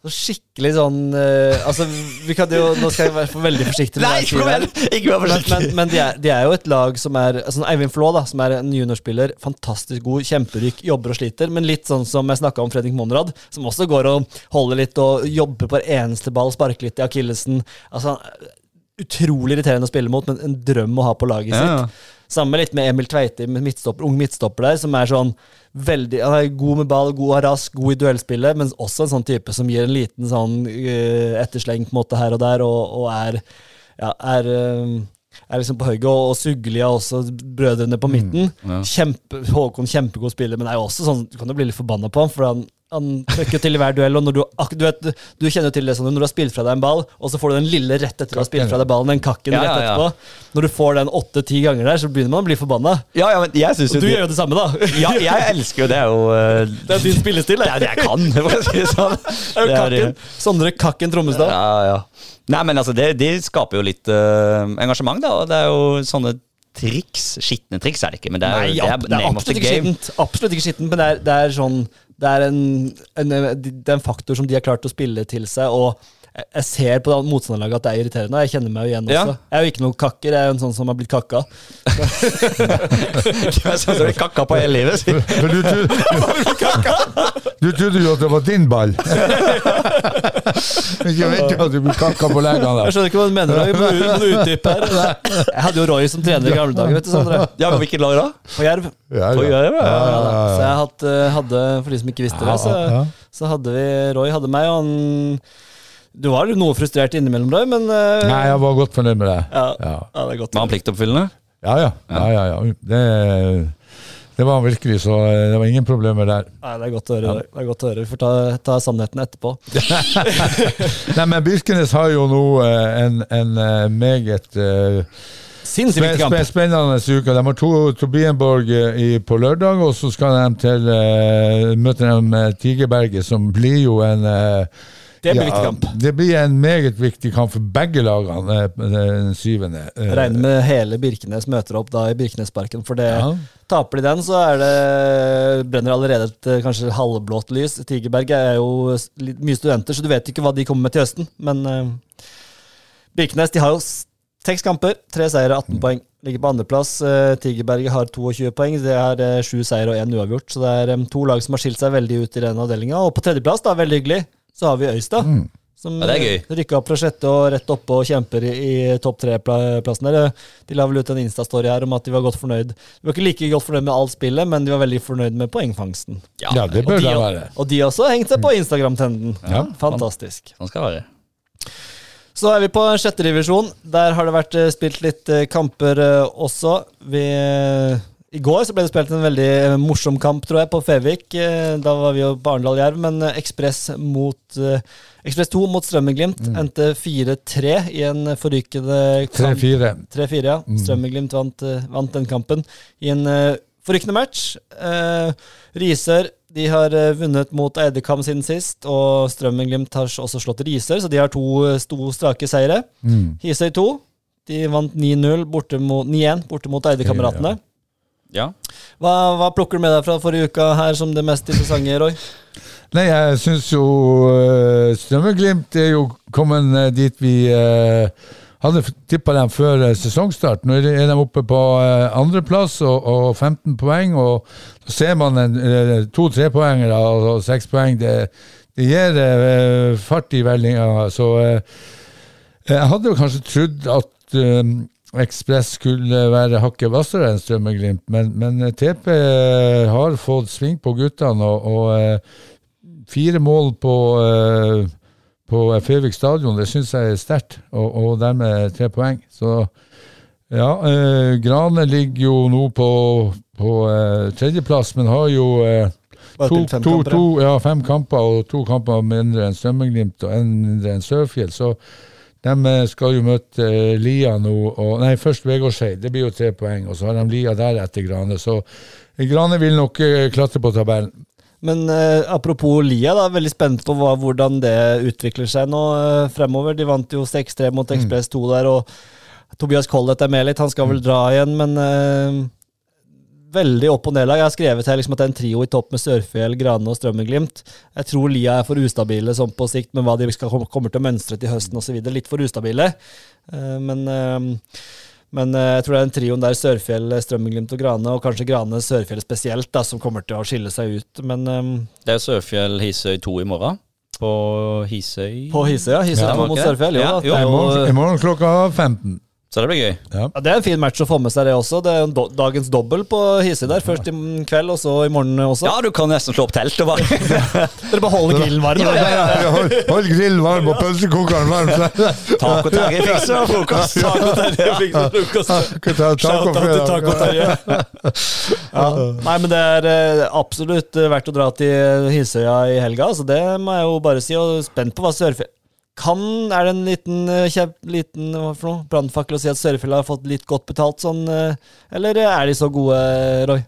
så skikkelig sånn uh, Altså, vi kan jo Nå skal jeg være veldig forsiktig. Nei, ikke vær forsiktig! Men, men, men de, er, de, er, jo et lag som er altså Eivind Flå, da, som er en juniorspiller, fantastisk god, kjemperyk, jobber og sliter. Men litt sånn som jeg snakka om Fredrik Monrad, som også går og holder litt og jobber på hver eneste ball, sparker litt i akillesen. Altså, utrolig irriterende å spille mot, men en drøm å ha på laget ja. sitt. Samme litt med Emil Tveiti, midtstopper, ung midtstopper der, som er sånn veldig Han er god med ball, god og rask, god i duellspillet, men også en sånn type som gir en liten sånn uh, ettersleng på en måte her og der, og, og er, ja, er uh, er liksom på høyre, og, og Suglia også, brødrene på mm, midten. Mm, ja. Kjempe, Håkon kjempegod spiller, men er jo også sånn, du kan jo bli litt forbanna på ham, for han han trøkker til i hver duell. og når du, du, vet, du, kjenner jo til det sånn, når du har spilt fra deg en ball, og så får du den lille rett etter å ha spilt fra deg ballen, den kakken ja, rett etterpå. Ja, Når du får den åtte-ti ganger der, så begynner man å bli forbanna. Ja, ja, men jeg synes og du det... gjør jo det samme, da. Ja, jeg elsker jo det. Er jo, uh... Det er din spillestil, det. Ja, det jeg kan, for å si det sånn. (laughs) Det er jo kakken. Sondre Kakken Trommestad. Ja, ja. Nei, men altså, det, de skaper jo litt uh, engasjement, da. Og det er jo sånne triks. Skitne triks er det ikke, men det er, Nei, det er, det er absolutt, ikke skittent, absolutt ikke skittent. Men det er, det er sånn det er en, en, det en faktor som de har klart å spille til seg. og jeg ser på motstanderlaget at det er irriterende, og jeg kjenner meg jo igjen også. Ja. Jeg er jo ikke noen kakker, jeg er jo en sånn som har blitt kakka. (laughs) du er sånn som blir kakka på hele livet, du, (laughs) du trodde jo at det var din ball. (laughs) ikke vet til at du blir kakka på legene. Jeg skjønner ikke hva du mener. Vi må, må utdype her. Jeg hadde jo Roy som trener i gamle dager. vet du, Sondre. Ja, men Hvilket lag da? På Jerv. Ja, på Jerv ja. Ja, så jeg hadde, hadde, for de som ikke visste det, så, så hadde vi Roy hadde meg, og han Du var noe frustrert innimellom, deg, men uh, Nei, jeg var godt fornøyd med det. ja, Ja, ja, det er godt. Var han pliktoppfyllende? ja. ja, ja, ja, ja. Det, det var han virkelig, så eh, det var ingen problemer der. Nei, det er godt å høre. Det er godt å høre. Vi får ta, ta sannheten etterpå. (laughs) Nei, men Birkenes har jo nå eh, en, en eh, meget uh, Sinnssykt kamp. spe, spennende uke. De har to Tobienborg i, på lørdag, og så skal de til uh, møte de eh, Tigerberget, som blir jo en eh, Det blir viktig kamp. Det blir en meget viktig kamp for begge lagene eh, den syvende. Eh, regner med hele Birkenes møter opp da i Birkenesparken, for det Ja. taper de den, så er det brenner allerede et eh, kanskje halvblått lys. Tigerberg er jo litt mye studenter, så du vet ikke hva de kommer med til høsten. Men uh, Birkenes de har jo seks kamper, tre seire, 18 Mm. poeng. Ligger på andreplass. Uh, Tigerberget har 22 poeng. Det er sju sju seire og én uavgjort, så det er um, to lag som har skilt seg veldig ut i den avdelinga. Og på tredjeplass, da, veldig hyggelig, så har vi Øystad. Mm. Som Ja, det eh, rykka opp fra sjette og rett oppe og kjemper i, i topp tre-plassen der. De la vel ut en Insta-story her om at de var godt fornøyd. De var ikke like godt fornøyd med alt spillet, men de var veldig fornøyd med poengfangsten. Ja, det Og bør de, det være. og de også har hengt seg på Instagram-trenden. Ja. Fantastisk. Sånn skal det være. Så er vi på sjette divisjon. Der har det vært eh, spilt litt eh, kamper eh, også. Vi, eh, I går så ble det spilt en veldig eh, morsom kamp, tror jeg, på Fevik. Eh, Da var vi jo på Arendal-Jerv, men eh, Ekspress mot eh, Ekspress 2 mot Strømmeglimt endte 4-3 i en forrykende kamp. 3-4. 3-4, ja. Strømmeglimt vant, vant den kampen i en forrykende match. Eh, Risør de har vunnet mot Eidekam siden sist, og Strømmen-Glimt har også slått Risør, så de har to, to strake seire. Mm. Hisøy 2 de vant 9-0 borte mot 9-1 borte mot Eidekameratene. Ja. Hva, hva plukker du med deg fra forrige uka her som det mest interessante, Roy? (laughs) Nei, jeg syns jo uh, Strømmeglimt er jo kommet eh, dit vi eh, hadde tippa dem før sesongstart. Nå er de- oppe på uh, andreplass og, og 15 poeng, og så ser man en, eh, to trepoengere og, og seks poeng. Det, det gir eh, fart i vellinga. Så eh, jeg hadde jo kanskje trodd at eh, Ekspress skulle være hakket hvassere enn Strømmeglimt, men, men eh, TP har fått sving på guttene, og, og eh, fire mål på, eh, på Fevik stadion, det syns jeg er sterkt, og, og dermed tre poeng. Så ja, eh, Grane ligger jo nå på, på eh, tredjeplass, men har jo eh, to, fem to, to, ja, fem kamper, og to kamper mindre enn Strømmeglimt og en mindre enn Sørfjell. Så de eh, skal jo møte eh, Lia nå, og, nei, først Vegårshei, det blir jo tre poeng, og så har de Lia der etter Grane. Så eh, Grane vil nok klatre på tabellen. Men eh, apropos Lia, da, veldig spent på hva, hvordan det utvikler seg nå eh, fremover. De vant jo 6-3 mot Ekspress 2 der, og Tobias Collett er med litt. Han skal vel dra igjen, men eh, veldig opp- og nedlag. Jeg har skrevet her liksom at det er en trio i topp med Sørfjell, Grane og Strømmeglimt. Jeg tror Lia er for ustabile sånn på sikt, med hva de skal, kommer til å mønstre til høsten osv. Litt for ustabile. Eh, men eh, men eh, jeg tror det er en trioen der Sørfjell, Strømmeglimt og Grane, og kanskje Grane Sørfjell spesielt, da, som kommer til å skille seg ut. Men Det er Sørfjell Hisøy 2 i morgen. På Hisøy på Hisøy, ja. Hisøy Ja, 2 var mot? Sørfjell. Jo, Ja, jo. I morgen klokka 15. Så det blir gøy. Ja. ja, det er en fin match å få med seg, det også. Det er en do dagens dobbel på Hisi der. Først i kveld, og så i morgen også. Ja, du kan nesten slå opp teltet, bare. (laughs) Dere bare holder grillen varm. da. Hold, hold grillen varm og pølsekokeren varm. Taco Terje fikser frokost. Taco Terje fikser frokost. Ta Shout out til Taco Terje. Ja. Nei, men det er eh, absolutt eh, verdt å dra til Hisøya i helga, så det må jeg jo bare si. Og spent på hva Sørfjell kan, Er det en liten, eh, liten hva for noe, brannfakkel å si at Sørfjell har fått litt godt betalt sånn, eh, eller er de så gode, Roy?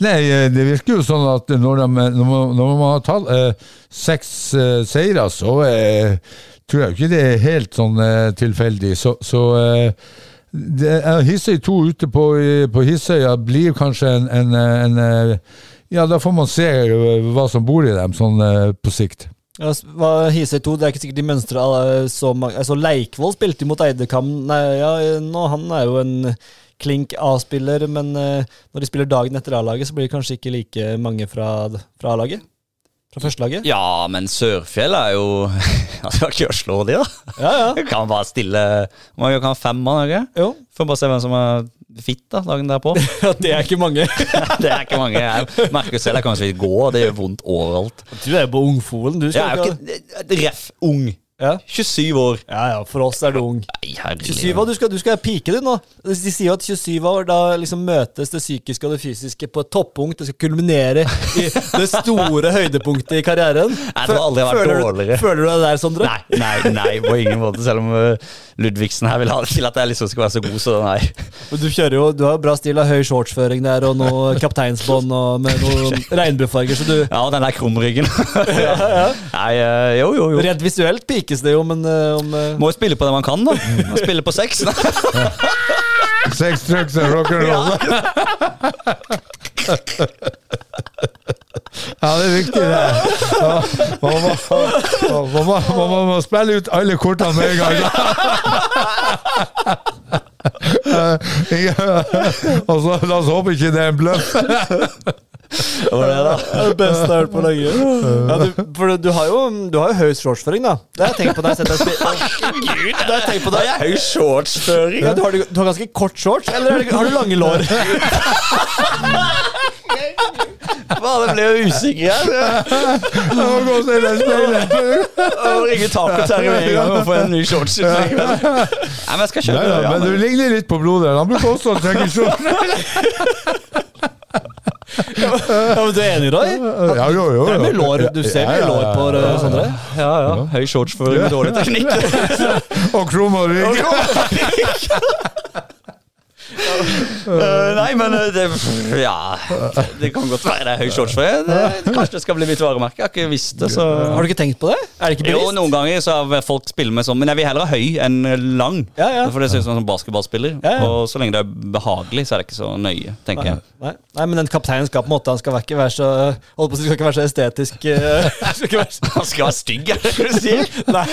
Nei, eh, det virker jo sånn at når, de, når, man, har tall, eh, seks eh, seire, så eh, tror jeg ikke det er helt sånn eh, tilfeldig. Så, så eh, det er 2 ute på, på Hissøya blir kanskje en, en, eh, en eh, Ja, da får man se eh, hva som bor i dem sånn eh, på sikt. Ja, hva Hisøy 2, det er ikke sikkert de mønstra så mange Altså, Leikvoll spilte mot Eidekam. Nei, ja, nå, han er jo en klink A-spiller, men eh, når de spiller dagen etter A-laget, så blir det kanskje ikke like mange fra, fra A-laget? Fra førstelaget? Ja, men Sørfjell er jo (laughs) Altså, det var ikke å slå de, da. Ja, ja. Du (laughs) kan bare stille Man kan ha fem mann, ikke? Jo. Får bare se hvem som er fit da, dagen derpå. (laughs) Ja, det er ikke mange. (laughs) det er ikke mange. Jeg merker selv jeg kan ikke gå, det gjør vondt overalt. Du er jo på Ungfolen. Du Jeg skal er jo ikke ikke Ref ung. Ja. 27 år. Ja, ja, for oss er du ung. Nei, herlig. 27 år, du skal, du skal pike det nå. De sier jo at 27 år, da liksom møtes det psykiske og det fysiske på et toppunkt. Det skal kulminere i det store høydepunktet i karrieren. Nei, det har aldri vært føler, dårligere. Du, føler du deg der, Sondre? Nei, nei, nei, på ingen måte. Selv om uh, Ludvigsen her vil ha det til at jeg liksom skal være så god, så nei. Men Du kjører jo, du har jo bra stil av høy shortsføring der, og noe (laughs) kapteinsbånd og med noen regnbuefarger, så du Ja, den der krumryggen. (laughs) Nei, uh, jo, jo, jo. Rent visuelt pikes det jo, men eh, om uh... Må jo spille på det man kan, da. Må spille på sex. (laughs) Sex, drugs and rock'n'roll. Ja, det er viktig, det. Ja, Man må, man må, man må spille ut alle kortene med en gang. (laughs) Eh, Og så la oss håpe ikke det er en bløff. Det var det, da. Det (laughs) er det beste jeg har hørt på lenge. Ja, du, (laughs) for du har jo, du har jo høy shortsføring, da. Det har jeg tenkt på når jeg har sett deg spille. Det har jeg tenkt på deg. Høy shortsføring. ja, du, har, du har ganske kort shorts, eller er har du lange lår? Faen, det ble jo usikker her. Jeg må gå og det i må ringe taket her med en gang og få en ny shorts. Nei, men jeg skal kjøpe kjøpe ja, det. men du ligner litt på blodet Han bruker også å trekke skjorte. (laughs) Ja, men du er enig, Roy? Ja, jo, jo, Det er mye lår. Du ser mye lår på ja. Sondre. Ja, ja. Høy shorts for dårlig teknikk. (laughs) Og krum og rygg. (laughs) (laughs) Eh, nei, men eh, det, ja, det kan godt være det er høy shortsføring. Det- Kanskje det skal bli mitt varemerke. Jeg har ikke visst det. så... Har du ikke tenkt på det? Er det ikke Jo, noen ganger så har folk spiller med sånn, men jeg vil heller ha høy enn lang. Ja, ja. For det ser ut som en sånn basketballspiller. Ja, ja. Og så lenge det er behagelig, så er det ikke så nøye, tenker Nei, jeg. nei, nei, men den kapteinen skal på en måte Han skal ikke være så Holdt på å si, skal ikke være så estetisk eh, (laughs) skal ikke være så, Han skal være stygg, er det det du sier? (laughs) Nei.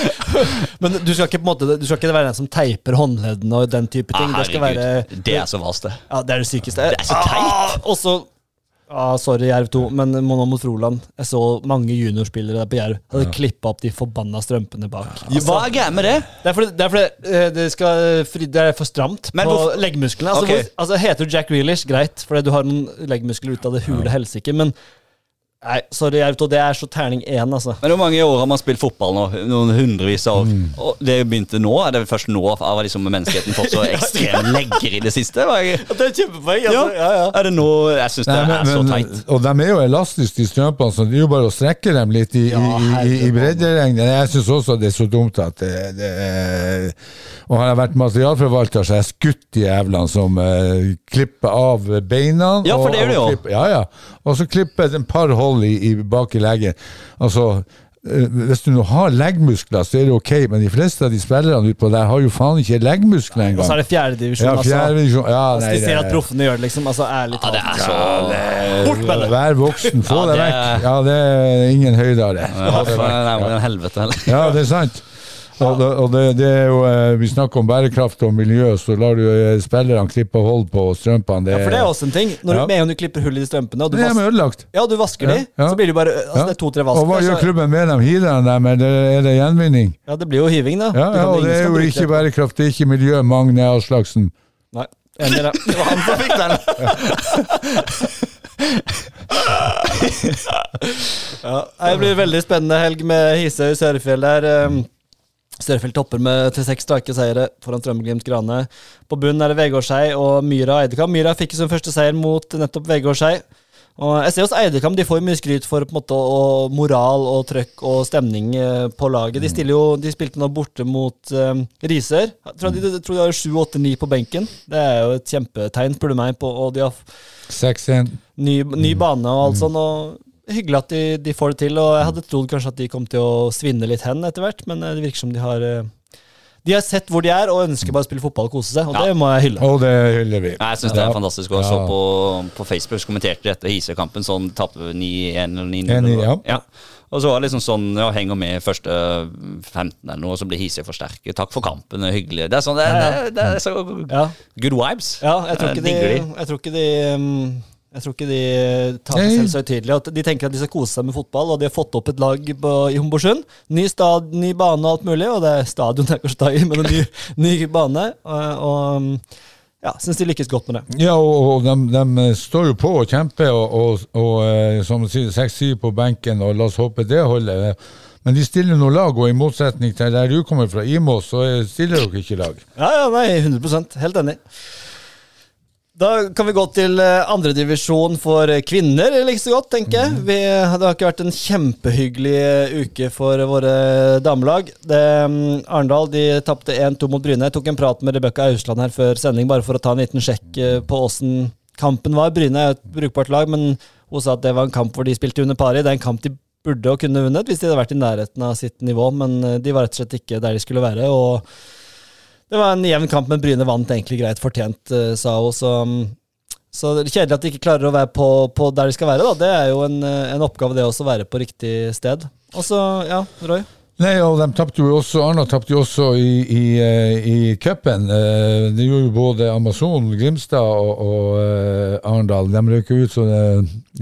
Men du skal ikke på en måte Du skal ikke være den som teiper håndleddene og den type ting. Ah, det skal være det er så vast, det. Ja, det er det sykeste. Det er så teit. Ah, og så ah, Sorry, Jerv 2, men nå mot Froland. Jeg så mange juniorspillere der på Jerv. Hadde klippa opp de forbanna strømpene bak. Altså, Hva er gærent med det? det er fordi, det, er eh, det, skal, det er for stramt Men på hvorfor- leggmusklene. Altså, okay. hvor, altså, heter du Jack Reelish, greit, fordi du har noen leggmuskler ut av det hule helsike, men Nei, sorry, Auto. det er så terning én, altså. Men Hvor mange år har man spilt fotball nå? Noen hundrevis av år. Og det begynte nå? Er det først nå har liksom menneskeheten fått (laughs) så ekstreme legger i det siste? Jeg, Det er kjempepoeng, altså. Ja, ja. Er det nå Jeg syns det Nei, er så teit. og de er jo elastiske, de strømpene, så det er jo bare å strekke dem litt i, Ja, i, i, bredderegnet. Jeg syns også det er så dumt at det, det er Og har jeg vært materialforvalter, så har jeg skutt de jævlene som eh, klipper av beina. Ja, for det gjør og, de jo. og klipper- Ja, ja. Og så klipper et par hold i, i bak i leggen. Altså eh, hvis du nå har leggmuskler, så er det ok, men de fleste av de spillerne utpå der har jo faen ikke leggmuskler Og så er engang. det fjerdedivisjon, Ja, altså. fjerde divisjon. Ja, nei, Hvis de ser at proffene gjør det, liksom. Altså, ærlig Ja, det talt. er så Bort med det! Vær voksen, få Ja, det deg vekk. Ja, det er ingen høydere. Ja, det er en helvete, heller. Ja, det er sant. Og, og det, det er jo, eh, Vi snakker om bærekraft og miljø, så lar du eh, spillerne klippe hold på strømpene. Det, Ja, for det er også en ting. Når Ja. du, med en du klipper hull i strømpene, og du, vas ødelagt. ja, du vasker de, så blir det bare altså. Det er to-tre vasker. Og hva gjør klubben med dem? Hiver de dem, eller er det gjenvinning? Ja, det blir jo hiving, da. Ja, ja, og det er jo ikke det. bærekraft, det er ikke miljø, Magne Aslaksen. Nei, enig i det. Det var han som fikk den. (laughs) Ja, det blir veldig spennende helg med Hisøy Sørfjell der. Sørfjell topper med til seks strake seire foran Strømmeglimt Grane. På bunnen er det Vegårshei og Myra Eidekam. Myra fikk sin første seier mot nettopp Vegårshei. Og jeg ser hos Eidekam de får mye skryt for på en måte og moral og trøkk og stemning eh, på laget. De, jo, de spilte nå borte mot um, Risør. Jeg tror de, de, tror de har 7-8-9 på benken. Det er jo et kjempetegn, spør du meg. på, Og de har 6-1. ny, ny bane og alt sånt. Og hyggelig at de, de får det til. Og jeg hadde trodd kanskje at de kom til å svinne litt hen etter hvert, men eh, det virker som de har eh, De har sett hvor de er, og ønsker bare å spille fotball og kose seg. Og Ja. det må jeg hylle. Og det hyller vi. Nei, Jeg syns det er fantastisk. Og jeg så på, på Facebook så kommenterte de etter Hisøy-kampen sånn tapte 9-1 eller 9-0. Ja. ja. Og så var det liksom sånn ja, henger med første 15 eller noe, og så blir Hisøy forsterket. Takk for kampen, det er hyggelig. Det er sånn, det, er, det, det er så good vibes. ja jeg tror ikke de. jeg tror ikke de um, jeg tror ikke de tar seg selv så høytidelig. At de tenker at de skal kose seg med fotball, og de har fått opp et lag på, i Homborsund. Ny, stad, ny bane og alt mulig, og det er stadion er kanskje i, men en ny, (laughs) ny bane. Og, og ja, syns de lykkes godt med det. Ja, og, og de, de står jo på og kjemper, og, og, og eh, som du sier, 6-7 på benken, og la oss håpe det holder. Men de stiller noe lag, og i motsetning til der du kommer fra, Imos, så stiller dere ikke lag. Ja, ja, nei, 100% Helt enig. Da kan vi gå til eh, andredivisjon for kvinner like så godt, tenker jeg. Vi, det har ikke vært en kjempehyggelig eh, uke for våre damelag. Det, mm, Arendal de tapte 1-2 mot Bryne. Jeg tok en prat med Rebekka Ausland her før sending, bare for å ta en liten sjekk eh, på åssen kampen var. Bryne er et brukbart lag, men hun sa at det var en kamp hvor de spilte under pari. Det er en kamp de burde og kunne vunnet hvis de hadde vært i nærheten av sitt nivå, men de var rett og slett ikke der de skulle være. og det var en jevn kamp, men Bryne vant egentlig greit fortjent, eh, sa hun. Så, så det er kjedelig at de ikke klarer å være på, på der de skal være. Da. Det er jo en, eh, en oppgave, det også, å være på riktig sted. Og så, ja, Roy? Nei, og de tapte jo også Arna tapte jo også i, i, eh, i cupen. Det gjorde jo både Amazon, Grimstad og, og Arendal. De røk ut, så det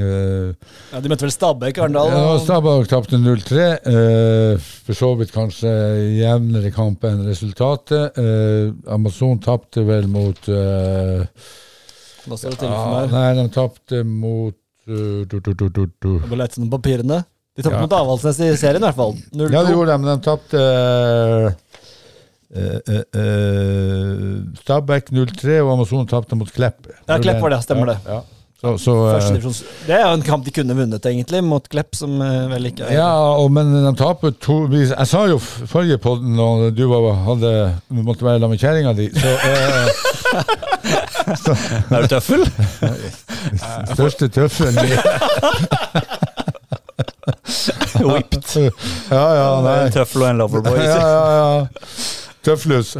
uh, Ja, De møtte vel Stabæk, Arendal? Ja, Stabæk tapte 0-3. Uh, for så vidt kanskje jevnere kamp enn resultatet. Uh, Amazon tapte vel mot Hva står det til for meg? Nei, de tapte mot du, du, du, du, du. Det var lett som papirene. De tapte ja. mot Avaldsnes i serien, i hvert fall. 0 Ja, de gjorde det, men de tapte uh, uh, uh, Stabæk 0-3, og Amazon tapte mot Klepp. Ja, Klepp var det, stemmer det. Ja, så, så, det er jo en kamp de kunne vunnet, egentlig, mot Klepp, som vel ikke er Ja, og, men de taper to Jeg sa jo forrige podden, når du var, hadde, måtte være sammen med kjerringa di, så, så (laughs) Er du tøffel? (laughs) Største tøffelen min. (laughs) (laughs) Whipped. Ja, ja, nei. En tøffel og en loverboy. (laughs) ja, ja, ja. Tøfflus.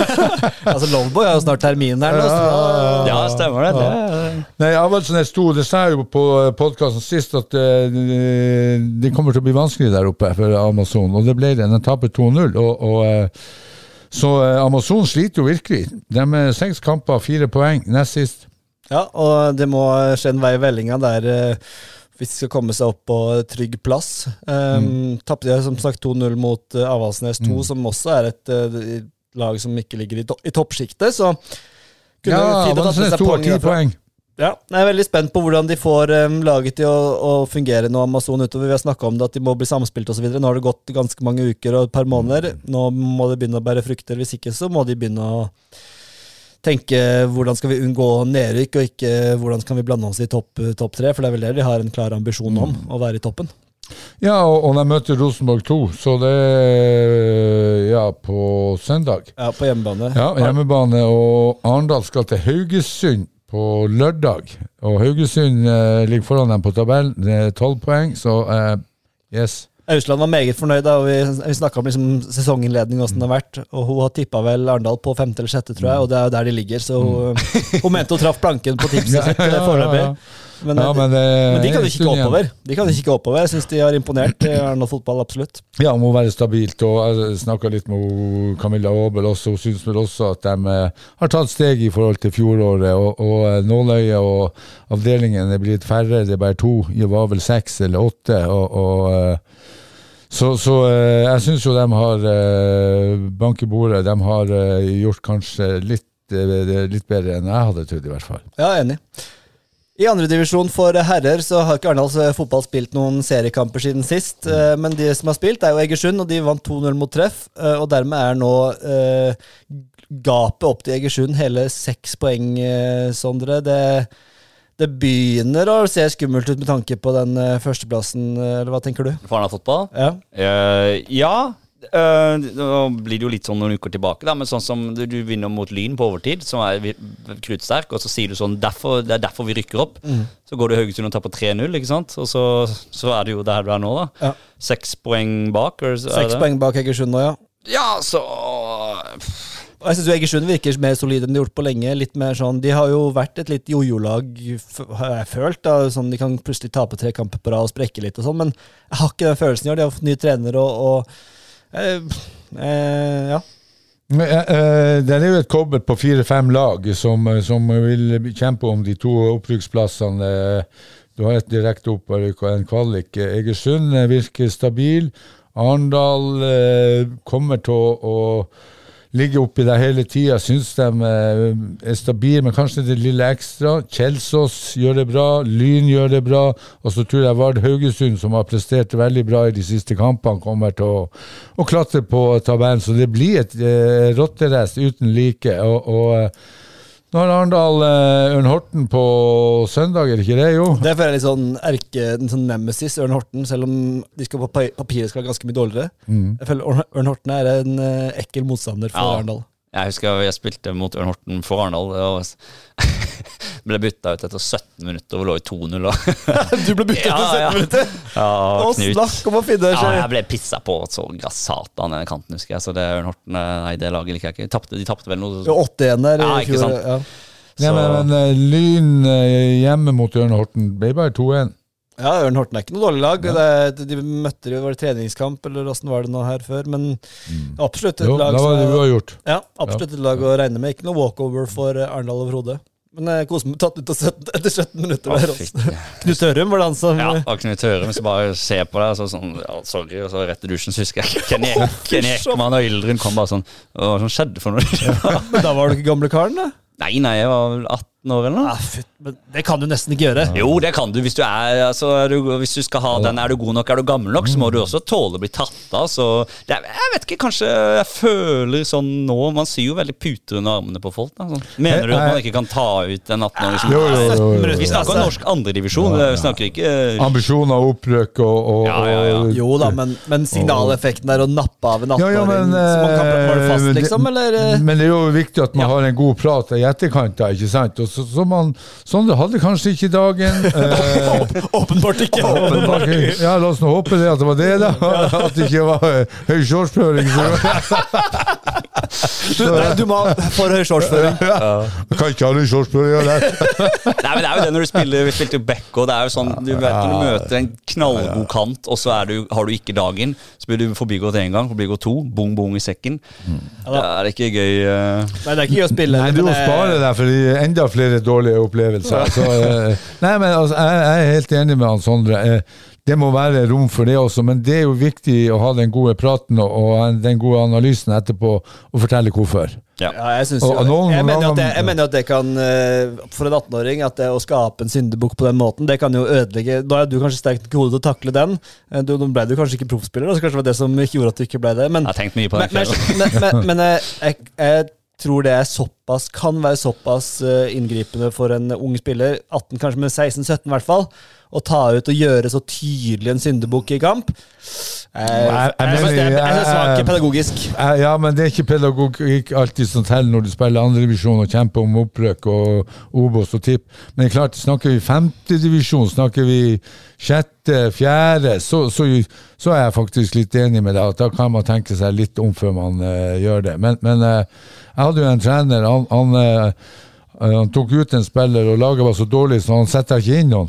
(laughs) altså, Loverboy har jo snart termin der. Ja, Ja, ja, stemmer det. det. Nei, Avaldsnes 2, det sa jeg jo på podkasten sist at uh, det kommer til å bli vanskelig der oppe for Amazon, og det ble det. Den taper 2-0. og, og uh, så Amazon sliter jo virkelig. De er seks kamper, fire poeng, nest sist. Ja, og det må skje en vei i vellinga der hvis de skal komme seg opp på trygg plass. Um, mm. Tapte som sagt 2-0 mot uh, Avaldsnes 2, mm. som også er et uh, lag som ikke ligger i, to i toppsjiktet. Så kunne ja, Avaldsnes 2 har 10 poeng. Ja, Jeg er veldig spent på hvordan de får um, laget til å, å, fungere nå, Amazon utover. Vi har snakka om det at de må bli samspilt osv. Nå har det gått ganske mange uker og et par måneder. Nå må det begynne å bære frukter. Hvis ikke så må de begynne å tenke hvordan skal vi unngå nedrykk, og ikke hvordan skal vi blande oss i topp topp tre, for det er vel det de har en klar ambisjon om, mm. å være i toppen. Ja, og, og de møter Rosenborg 2, så det Ja, på søndag. Ja, på hjemmebane. Ja, hjemmebane, og Arendal skal til Haugesund på lørdag. Og Haugesund eh, ligger foran dem på tabellen, det er tolv poeng, så eh, yes. Ausland var meget fornøyd. da, og Vi, vi snakka om liksom sesonginnledning og det har vært. og Hun har tippa vel Arendal på femte eller sjette, tror jeg, og det er jo der de ligger. Så hun, mm. hun mente hun traff planken på tipset sitt (laughs) foreløpig. Men, ja, men, men, de kan jo kikke oppover. De kan kikke oppover. Jeg syns de har imponert i Arendal fotball, absolutt. Ja, må være stabilt. og Jeg snakka litt med Camilla Aabel også. Hun syns vel også at de eh, har tatt steg i forhold til fjoråret. Og, og nåløyet Nåløye og avdelingen er blitt færre, det er bare to. Det var vel seks eller åtte. og, og eh, så, så eh, jeg syns jo de har eh, bank i bordet. De har eh, gjort kanskje litt, litt bedre enn jeg hadde trodd, i hvert fall. Ja, enig. I andredivisjon for herrer så har ikke Arendals fotball spilt noen seriekamper siden sist. Mm. Men de som har spilt, er jo Egersund, og de vant 2-0 mot treff. Og dermed er nå eh, gapet opp til Egersund hele seks poeng, Sondre. Det det begynner å se skummelt ut med tanke på den førsteplassen, eller hva tenker du? For fotball? Ja. Uh, ja. Nå blir det jo litt sånn noen uker tilbake, da, men sånn som du, du vinner mot Lyn på overtid, som er kruttsterk, og så sier du sånn derfor, Det er derfor vi rykker opp. Mm. Så går du Haugesund og tar på 3-0, ikke sant? Og så, så, er det jo der du er nå, da. Ja. Seks poeng bak? Seks poeng bak Egersund nå, ja. Ja, så Jeg jeg syns Egersund virker mer solide enn de har gjort på lenge. Litt mer sånn, De har jo vært et litt jojo-lag, har jeg følt. da, sånn De kan plutselig tape tre kamper på rad og sprekke litt og sånn, men jeg har ikke den følelsen i år. De har fått ny trener og, og eh, eh, ja. Men, eh, det er jo et kobbel på fire-fem lag som, som, vil kjempe om de to opprykksplassene. Du har et direkte opprykk og en kvalik. Egersund virker stabil. Arendal eh, kommer til å ligger oppi der hele tida. Syns de eh, er stabile, men kanskje det lille ekstra. Kjelsås gjør det bra, Lyn gjør det bra. Og så tror jeg Vard Haugesund, som har prestert veldig bra i de siste kampene, kommer til å, å klatre på tabellen. Så det blir et eh, rotterace uten like. og, og eh, nå har Arendal eh, Ørn Horten på søndag, er det ikke det? Jo. Det føler jeg litt sånn erke, en sånn nemesis, Ørn Horten, selv om de skal på pa- papiret skal være ganske mye dårligere. Jeg føler Ørn- Ørn Horten er en eh, ekkel motstander for Ja. Arendal. Jeg husker jeg spilte mot Ørn Horten for Arendal. og (laughs) ble bytta ut etter 17 minutter og lå i 2-0. og- (laughs) Du ble byttet Ja, etter ja. 17 minutter! Ja, Og Knut. snakk om å finne seg! Ja, jeg ble pissa på så grassatan satan den kanten, husker jeg. Så det Ørn Horten, nei, det laget liker jeg ikke. De tapte, de tapte vel noe Det var 8-1 der Ja, i ikke fjor. sant. Ja. Nei, men, men eh, Lyn eh, hjemme mot Ørn Horten ble bare 2-1. ja, Ørn Horten er ikke noe dårlig lag. Det, de møtte jo, var det treningskamp, eller åssen var det nå her før? Men absolutt et Jo, lag det var det som er- gjort. Ja, absolutt et lag å regne med. Ikke noe walkover for eh, Arendal overhodet. Men jeg koser meg tatt ut av 17, etter 17 minutter Å, der (laughs) Knut Ørum var det han som Ja, og Knut Hørum som bare ser på deg, så sånn ja, Sorry, og så rett i dusjen, så husker jeg Kenny, Ekman og Yldren kom bare sånn Hva skjedde for noe? (laughs) Men da var du ikke gamle karen, da? Nei, nei, jeg var vel 18 år eller noe. Ah, fytt, men det kan du nesten ikke gjøre. Jo, det kan du hvis du er altså, er du, Hvis du skal ha den, er du god nok, er du gammel nok, så må du også tåle å bli tatt av. Så det er, jeg vet ikke, kanskje jeg føler sånn nå Man syr jo veldig puter under armene på folk. Da, sånn. Mener du at man ikke kan ta ut en 18-åring som Jo, jo, jo, jo. Vi snakker om norsk andredivisjon, vi snakker ikke Ambisjoner, opprøk og, og, Ja, ja, ja. og Jo da, men, men signaleffekten der å nappe av en Ja, ja, 18-åring men, som man kan holde eh, fast, det- liksom, eller? eh? Men det er jo viktig at man har en god prat i etterkant, da, ikke sant? Og så, så man, Sondre hadde kanskje ikke dagen. (laughs) Eh, Åpenbart ikke. åpenbart ikke. ja, la oss nå håpe det at det var det, da. At det ikke var eh, høy shortsføring. Du, nei, du må ha for høy shortsføring. Ja. kan ikke ha høy shortsføring. (laughs) Nei, men det er jo det når du spiller Vi spilte jo back, og det er jo sånn Du vet når du møter en knallgod kant, og så er du, har du ikke dagen, så blir du forbigått én gang, forbigått to, bong bong i sekken. Det er ikke gøy Uh... Nei, det er ikke gøy å spille. Nei, du må det- spare deg for enda flere dårlige opplevelser. Så, eh, (laughs) nei, men altså, jeg, jeg er helt enig med han Sondre. Eh, det må være rom for det også, men det er jo viktig å ha den gode praten og, og den gode analysen etterpå, og fortelle hvorfor. Ja. Ja, jeg, synes jo, og jeg, mener jo at det, jeg mener at det kan eh, For en 18-åring at det å skape en syndebukk på den måten, det kan jo ødelegge Da er du kanskje sterk nok i hodet til å takle den. Du, nå ble du kanskje ikke proffspiller, så kanskje det var det som gjorde at du ikke ble det. Men, Jeg har tenkt mye på men, den men, men, men, men jeg, jeg, jeg tror det er såpass kan være såpass eh, inngripende for en ung spiller, 18 kanskje, men 16-17 i hvert fall, å ta ut og gjøre så tydelig en syndebukk i kamp. Eh, jeg Jeg, synes det er- synes ikke pedagogisk. Ja, men det er ikke pedagogikk alltid som teller når du spiller andredivisjon og kjemper om opprøk og Obos og tipp. Men klart, snakker vi femtedivisjon, snakker vi sjette, fjerde, så, så, så er jeg faktisk litt enig med deg. at Da kan man tenke seg litt om før man uh, gjør det. Men, men uh, jeg hadde jo en trener, han, han, uh, han tok ut en spiller, og laget var så dårlig, så han setter ikke inn noen.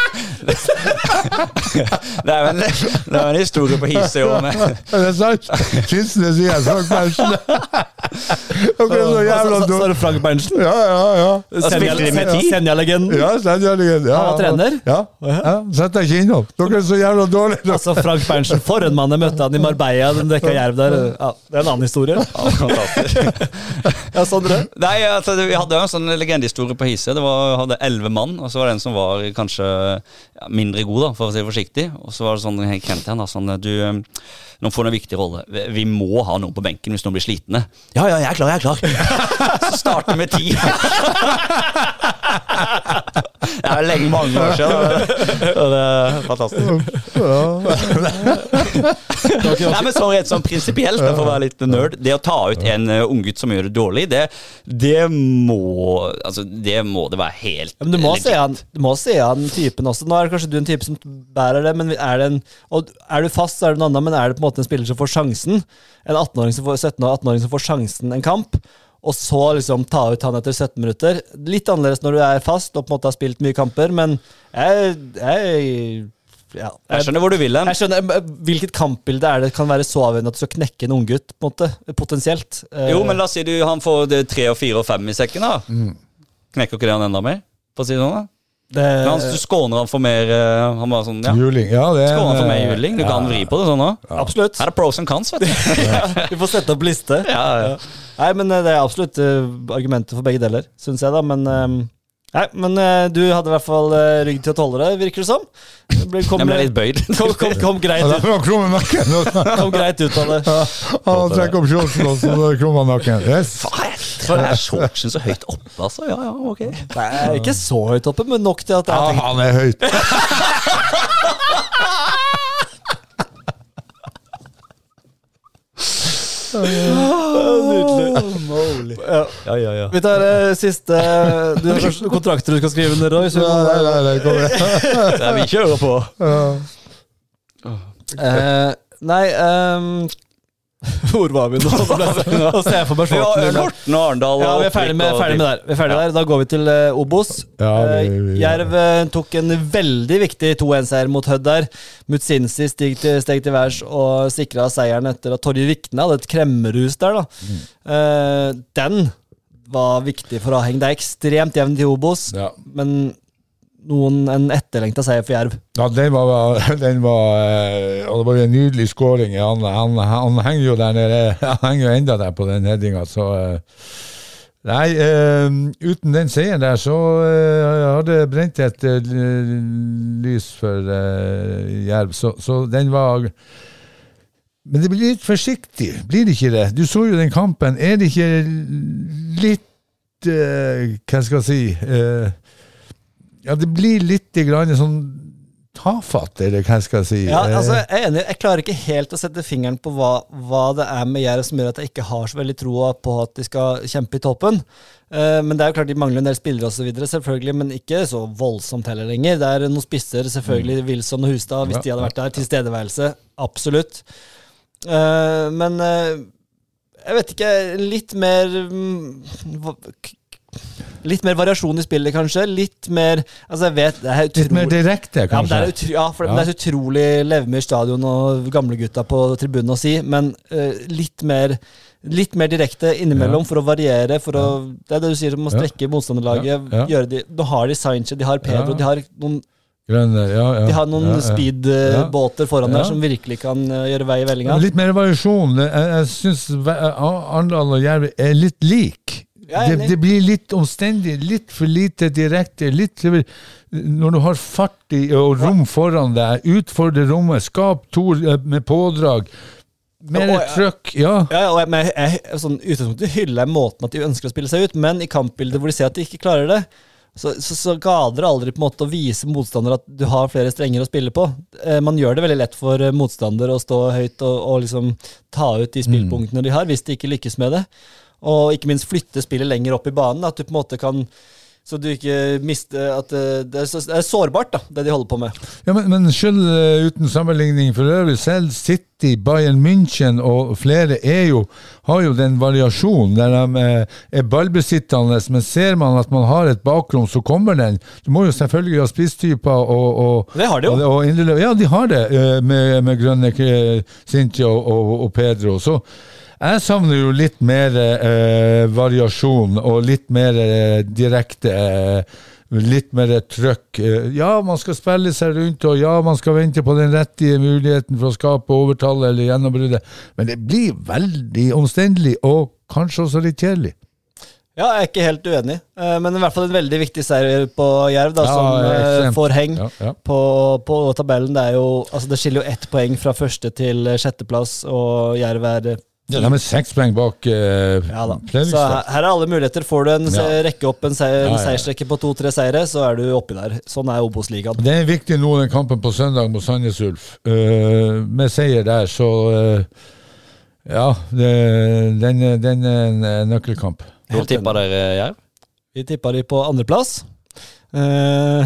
Det er jo en, det er en historie på Hisøy òg, Er det sant? Kinsene sier jeg, Frank Berntsen. (laughs) Dere er så jævla Så, så, du Frank Berntsen. Ja, ja, ja. Senja-legenden. Ja, Steinerlingen. Ja, Han var trener? Ja, ja. Sett deg ikke innom. Dere er så jævla dårlige. Altså Frank Berntsen, for en mann. Jeg møtte han i Marbella, den dekka jerv der. Ja, det er en annen historie. Ja, (laughs) Sondre? Nei, altså, Vi hadde jo en sånn legendehistorie på Hisøy. Det var, hadde elleve mann, og så var det en som var kanskje ja, mindre god, da, for å si det forsiktig. Og så var det sånn Henk kjente han da, sånn Du, eh, nå får du en viktig rolle. Vi- Vi må ha noen på benken hvis noen blir slitne. Ja, ja, jeg er klar, jeg er klar. (laughs) Så starter med ti. (laughs) Det er lenge mange år siden. Og det er fantastisk. Nei, men sånn rett sånn prinsipielt, for å være litt nerd Det å ta ut en uh, unggutt som gjør det dårlig, det, det må Altså, det må det være helt Ja, men du må, legit. se an, du må se an typen også. Nå er det kanskje du en type som bærer det, men er det en Og er du fast, så er det noe annet, men er det på en måte en spiller som får sjansen? En 18-åring som får 17 og 18-åring som får sjansen en kamp, og så liksom ta ut han etter 17 minutter? Litt annerledes når du er fast og på en måte har spilt mye kamper, men jeg, jeg ja, Jeg skjønner hvor du vil hen. Jeg skjønner, eh, Hvilket kampbilde er det kan være så avgjørende at du skal knekke en unggutt, på en måte, potensielt? Eh, Jo, men la oss si du, han får det tre og fire og fem i sekken, da. Mm. Knekker ikke det han enda mer? For å si det sånn, da? Det, han, du skåner han for mer eh, Han var sånn, ja. Juling. Ja, det er Skåner han for mer eh, juling. Du kan vri på det sånn òg. Absolutt. Her er pros and cons, vet du. Vi (laughs) får sette opp liste. Ja, ja. Nei, men eh, det er absolutt argumenter for begge deler, syns jeg, da. Men eh, Nei, men eh, du hadde i hvert fall eh, rygg til å tåle det, virker det som. Ble, kom, Jeg ble litt bøyd. (laughs) kom, kom, kom, greit Ja, ut, (laughs) kom greit ut av det. Han trekker opp shortsen, og så det er i nakken. Yes. Faen, er shortsen så høyt oppe, altså? Ja, ja, ok. Nei, ikke så høyt oppe, men nok til at Ja, jeg tenkte han er høyt. (laughs) Nydelig. Ja. Ja, ja, ja. Vi tar det siste Du har kanskje noen kontrakter du skal skrive under, Roy? så- nei, nei, nei, kom igjen. Vi kjører på. Ja. Eh, nei ehm, (laughs) Hvor var vi nå? Nå ser jeg for meg Ja, shorten. Horten og Arendal Ja, vi er ferdig med, ferdig med der. Vi er ferdig der. Da går vi til uh, Obos. Ja, vi- vi, vi- Jerv uh, tok en veldig viktig 2-1-seier mot Hødd der. Mutsinsi steg til, steg til værs og sikra seieren etter at Torje Vikne hadde et kremmerhus der. da. Mm. Eh, den var viktig for Aheng. Det er ekstremt jevnt i Obos, Ja. men noen, en etterlengta seier for Jerv. Ja, den var, (laughs) den var eh, Og det var en nydelig skåring. Han, han, han henger jo der nede. (laughs) Han henger jo enda der på den headinga, så eh, Nei, eh, uten den seieren der, så hadde det brent et lys for Jerv. Så, så den var Men det blir litt forsiktig, blir det ikke det? Du så jo den kampen. Er det ikke litt Hva skal jeg si Ja, det blir litt grann sånn tafatt, eller hva skal jeg si. Ja, Eh, altså, jeg er enig. Jeg klarer ikke helt å sette fingeren på hva, hva det er med Jerv som gjør at jeg ikke har så veldig troa på at de skal kjempe i toppen. Uh, men det er jo klart de mangler en del spillere videre, selvfølgelig, men ikke så voldsomt heller lenger. Det er noen spisser, selvfølgelig. Wilson og Hustad, hvis Ja, de hadde vært der. Tilstedeværelse. Absolutt. Uh, men uh, jeg vet ikke Litt mer mm, Litt mer variasjon i spillet, kanskje. Litt mer Altså, jeg vet det er Litt mer utrolig- direkte, ja, kanskje. er utro, ja, for Ja. det er så utrolig Levemyr stadion og gamlegutta på tribunen å si, men uh, litt mer Litt mer direkte innimellom for å variere. For å, det er det du sier, om å Ja. strekke motstanderlaget. Ja, ja. Gjøre de, nå har de Sainche, de har Pedro, Ja. de har noen, Grønne, ja, ja, de har noen ja, ja. speedbåter foran Ja. der som virkelig kan eh, gjøre vei i vellinga. Litt mer variasjon. Jeg, jeg syns Arendal og Jerv er litt lik. Det, det blir litt omstendig, litt for lite direkte. Litt Når du har fart i og rom foran deg, utfordre rommet, skap to eh, med pådrag. Mer trøkk, ja. Ja, og jeg, men jeg, sånn, utgangspunktet hyller jeg måten at de ønsker å spille seg ut, men i kampbildet hvor de ser at de ikke klarer det, så, så, så gader det aldri på en måte å vise motstander at du har flere strenger å spille på. Eh, man gjør det veldig lett for eh, motstander å stå høyt og, og liksom ta ut de spillpunktene de har, hvis de ikke lykkes med det. Og ikke minst flytte spillet lenger opp i banen, at du på en måte kan så du ikke mister at eh, det er, sårbart, da, det de holder på med. Ja, men, men selv eh, uten sammenligning for øvrig, selv City, Bayern München og flere er jo, har jo den variasjonen der de eh, er ballbesittende, men ser man at man har et bakrom, så kommer den. Du må jo selvfølgelig ha spisstyper og, og Det har de jo. Og, og ja, de har det med, med Grønne, Sinti og, og, og Pedro. Så jeg savner jo litt mer eh, variasjon og litt mer eh, direkte eh, Litt mer trøkk. Eh, Ja, man skal spille seg rundt, og ja, man skal vente på den rettige muligheten for å skape overtallet eller gjennombruddet, men det blir veldig omstendelig og kanskje også litt kjedelig. Ja, jeg er ikke helt uenig, eh, men i hvert fall en veldig viktig seier på Jerv, da, Ja, som eh, får heng Ja, ja. på, på tabellen. Det, jo, altså det skiller jo ett poeng fra første til sjetteplass, og Jerv er eh, De er seks poeng bak uh, ja da. Så her, her er alle muligheter. Får du en Ja. rekke opp en, seier, Ja, en ja. seiersrekke på to-tre seire, så er du oppi der. Sånn er Obos-ligaen. Det er viktig nå, den kampen på søndag mot Sandnes Ulf. Uh, med seier der, så uh, Ja, det, den, den er en nøkkelkamp. Hvor tippa dere Jerv? Vi tippa de på andreplass. Uh,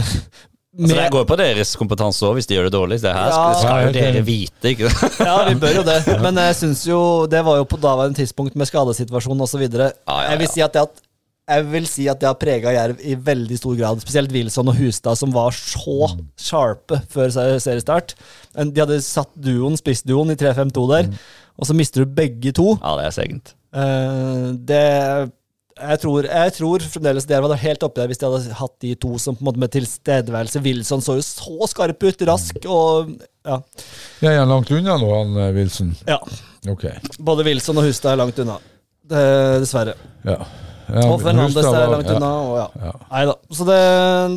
Altså, det går på deres kompetanse òg, hvis de gjør det dårlig. Det her Ja. skal, jo dere vite, ikke (laughs) sant? Ja, vi bør jo det. Men jeg syns jo Det var jo på daværende tidspunkt med skadesituasjonen osv. Ja, ja, Jeg vil si at det at jeg vil si at det har prega Jerv i veldig stor grad. Spesielt Wilson og Hustad, som var så sharpe før seriestart. De hadde satt duoen, spissduoen i 3-5-2 der, og så mister du begge to. Ja, det er segent. Det det Jeg tror, jeg tror fremdeles det var helt oppi der hvis de hadde hatt de to som på en måte med tilstedeværelse. Wilson så jo så skarp ut, rask og ja. Ja, er han langt unna nå, han eh, Wilson? ja. Ok. Både Wilson og Hustad er langt unna. Det, dessverre. Ja. ja Og Fernandes er langt ja. unna. Og ja. Nei da. Så det,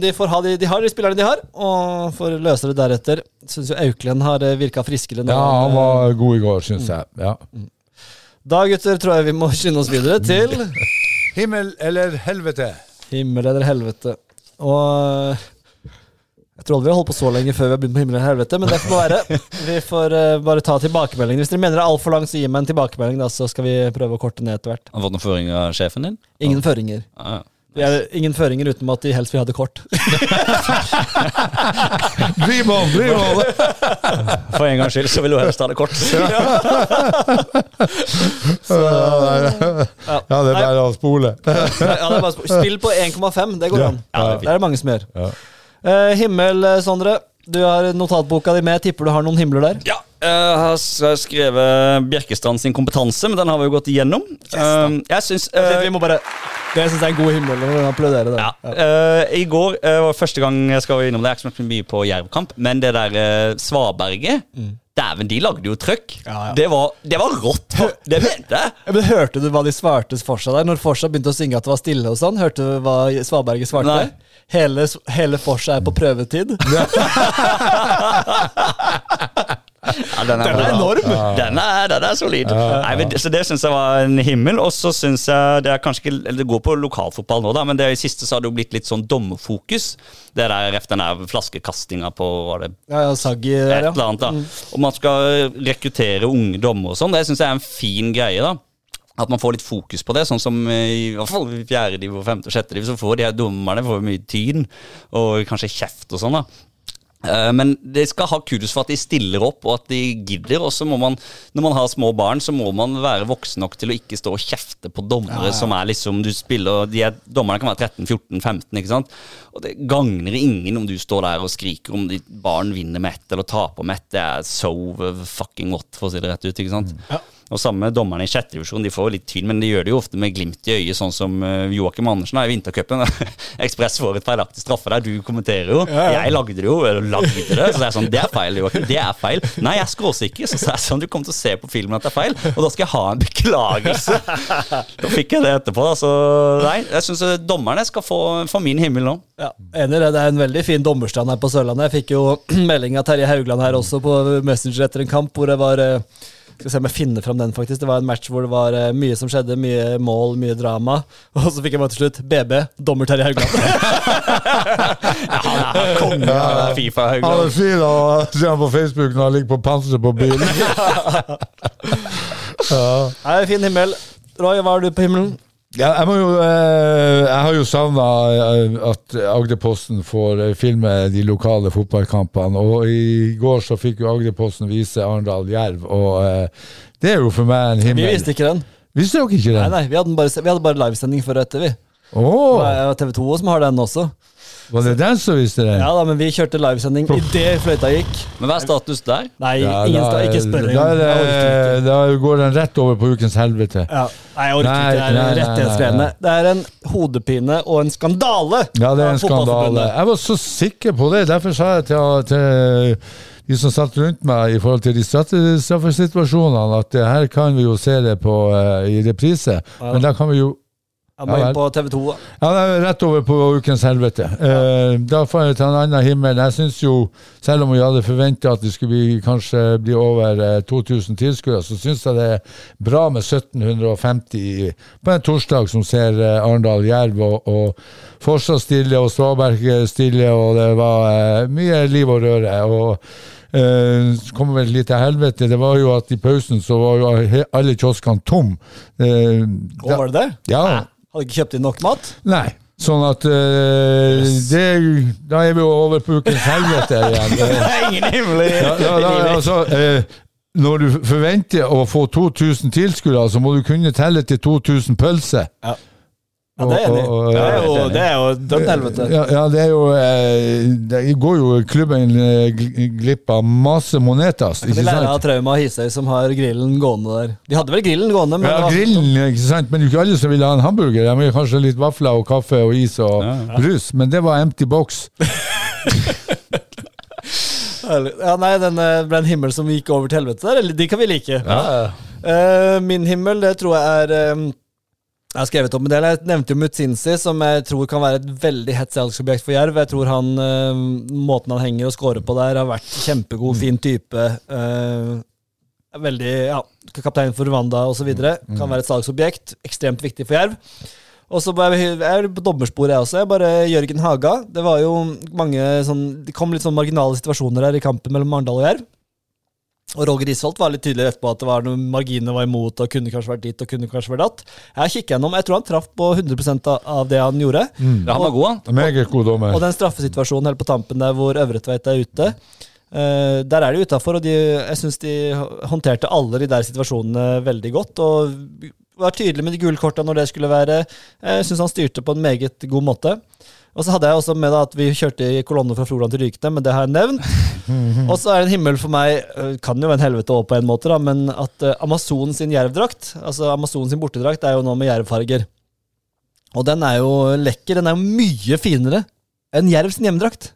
de får ha de, de har de spillerne de har, og får løse det deretter. Syns jo Auklend har virka friskere nå. Ja, han var god i går, syns jeg. Ja. eh, Da, gutter, tror jeg vi må skynde oss videre til (laughs) Himmel eller helvete? himmel eller helvete. Og jeg tror aldri vi har holdt på så lenge før vi har begynt på himmel eller helvete, men det får være. (laughs) Vi får uh, bare ta tilbakemeldingen. Hvis dere mener det er altfor langt, så gi meg en tilbakemelding, da, så skal vi prøve å korte ned etter hvert. Har du fått noen føringer av sjefen din? Ingen føringer. Ja, ja. Det er ingen føringer utenom at de helst vil ha det kort. Dream on, dream on! For en gangs skyld så vil du helst ha det kort. Ja, (laughs) det er bare å spole. ja, det er bare Spill på 1,5, det går an. Ja, det er det er det mange som gjør. Ja. Eh, himmel, Sondre. Du har notatboka di med. Tipper du har noen himler der? Ja, jeg har skrevet Bjerkestrand sin kompetanse, men den har vi jo gått igjennom. Yes, jeg syns Det, vi må bare Det syns jeg er en god himmel. Vi det. Ja. eh, I går eh, var første gang jeg skal innom det. Jeg har ikke så mye på Jervkamp, men det der eh, Svaberget Dæven, de lagde jo trøkk. Ja, ja. Det, var, det var rått. Det mente jeg. Men Hørte du hva de svarte Forsa der? Når Forsa begynte å synge at det var stille og sånn, hørte du hva Svaberget svarte? Nei. Hele, hele Forsa er på prøvetid. (laughs) (laughs) (laughs) Ja, den, Den er enorm! Den er, den er solid. Nei, men, så Det syns jeg var en himmel. Og så syns jeg det er kanskje ikke Eller det går på lokalfotball nå, da, men det i siste så har det jo blitt litt sånn dommerfokus. Det der ref den der flaskekastinga på var det Ja, ja, Saggi et eller annet. da Og man skal rekruttere unge dommere og sånn. Det syns jeg er en fin greie. da at man får litt fokus på det, sånn som i, hvert fall i fjerde div og femte og sjette div, så får de her dommerne får mye tyn og kanskje kjeft og sånn. da Men de skal ha kudos for at de stiller opp og at de gidder. Og så må man, når man har små barn, så må man være voksen nok til å ikke stå og kjefte på dommere som er liksom du spiller de er, Dommerne kan være 13-14-15, ikke sant. Og det gagner ingen om du står der og skriker om ditt barn vinner med ett eller taper med ett. Det er so fucking what, for å si det rett ut. ikke sant. Og samme dommerne i sjette divisjon. De får litt tvil, men de gjør det jo ofte med glimt i øyet, sånn som eh, Joakim Andersen da, i vintercupen. (laughs) Ekspress får et feilaktig straffe der, du kommenterer jo. Jeg lagde det jo, eller lagde det, så det er sånn Det er feil, Joakim. Det er feil. Nei, jeg er skråsikker, så sa jeg sånn Du kommer til å se på filmen at det er feil, og da skal jeg ha en beklagelse. (laughs) Da fikk jeg det etterpå, da. Så nei, jeg syns dommerne skal få, få min himmel nå. Ja, enig det. Det er en veldig fin dommerstand her på Sørlandet. Jeg fikk jo (clears throat) melding av Terje Haugland her også på Messenger etter en kamp hvor det var eh, skal se om jeg finner fram den, faktisk. Det var en match hvor det var eh, mye som skjedde. Mye mål, mye drama. (laughs) Og så fikk jeg bare til slutt BB, dommer Terje Haugland. (laughs) Han Konge av Fifa, Haugland. Han er fin å se han på Facebook når han ligger på panseret på bilen. (laughs) ja. Nei, fin himmel. Roy, hva har du på himmelen? Ja, jeg, jo, eh, jeg har jo savna at Agderposten får eh, filme de lokale fotballkampene. Og i går så fikk jo Agderposten vise Arendal-Jerv, og eh, det er jo for meg en himmel. Vi visste ikke den. Visste dere ikke den? nei, Vi hadde bare, vi hadde bare livesending før og etter, vi. Oh. Det er TV 2 som har den også. Var det den som visste det? Ja da, Men vi kjørte livesending idet fløyta gikk. Men hva er status der? Nei, Ja, ingen da skal ikke spørre. Da, engang. er det, da går den rett over på ukens helvete. Ja. Nei, jeg orker Nei, ikke. Det er rettighetsgreiene. Det er en hodepine og en skandale! Ja, det er en skandale. Jeg var så sikker på det. Derfor sa jeg til, til de som satt rundt meg i forhold til de straffesituasjonene, at her kan vi jo se det på eh, i reprise. Men da kan vi jo Jeg må inn på TV 2. Ja, det er rett over på ukens helvete. Eh, da får jeg ta en annen himmel. Jeg syns jo, selv om vi hadde forventa at det skulle bli, kanskje bli over eh, 2000 tilskuere, så syns jeg det er bra med 1750 på en torsdag som ser eh, Arendal-Jerv og, og Forsa stille og Svaberg stille, og det var eh, mye liv og røre. og Eh, så kommer vel litt til helvete. Det var jo at i pausen så var jo alle kioskene tom. Og Å, var det det? ja, Hadde ikke kjøpt inn nok mat? Nei. Sånn at uh, det, Da er vi jo over på ukens helvete igjen. (laughs) Ingen himmelig! Ja, da, da, da, altså, uh, når du forventer å få 2000 tilskuere, så må du kunne telle til 2000 pølser. Ja. Ja, det er enig Det er jo, det er jo helvete. Ja, ja, det er jo eh, Det går jo klubben eh, gl- glipp av masse monetas, Vi sant? lærer av? Trauma Hisøy, som har grillen gående der. De hadde vel grillen gående, men Ja, grillen, ikke sant? Men det er ikke alle som vil ha en hamburger. De vil kanskje litt vafler og kaffe og is og brus, men det var empty box. (laughs) (laughs) Ja, nei, den eh, ble en himmel som gikk over til helvete der. Eller de kan vi like. Eh, min himmel, det tror jeg er eh, Jeg har skrevet opp en del. Jeg nevnte jo Mutsinsi, som jeg tror kan være et veldig hett salgsobjekt for Jerv. Jeg tror han, eh, måten han henger og scorer på der, har vært kjempegod, fin type. eh, veldig ja, kaptein for Rwanda osv. Kan være et salgsobjekt. Ekstremt viktig for Jerv. Og så jeg, jeg er på dommersporet, jeg også. Jeg bare Jørgen Haga. Det var jo mange sånn Det kom litt sånn marginale situasjoner her i kampen mellom Arendal og Jerv. Og Roger Isholt var litt tydelig etterpå at det var noen marginene var imot og kunne kanskje vært dit og kunne kanskje vært datt. Jeg kikker gjennom. Jeg tror han traff på 100 av- det han gjorde. Ja, han var god, han. Meget god dommer. Og den straffesituasjonen helt på tampen der hvor Øvretveit er ute, Uh, der er de utafor, og de, jeg syns de håndterte alle de der situasjonene veldig godt. Og var tydelig med de gule korta når det skulle være. Jeg syns han styrte på en meget god måte. Og så hadde jeg også med da at vi kjørte i kolonne fra Froland til Rykene, men det har jeg nevnt. (laughs) Og så er det en himmel for meg, kan jo en helvete òg på en måte, da, men at Amazon sin jervdrakt, altså Amazon sin bortedrakt, er jo nå med jervfarger. Og den er jo lekker. Den er jo mye finere enn Jerv sin hjemmedrakt.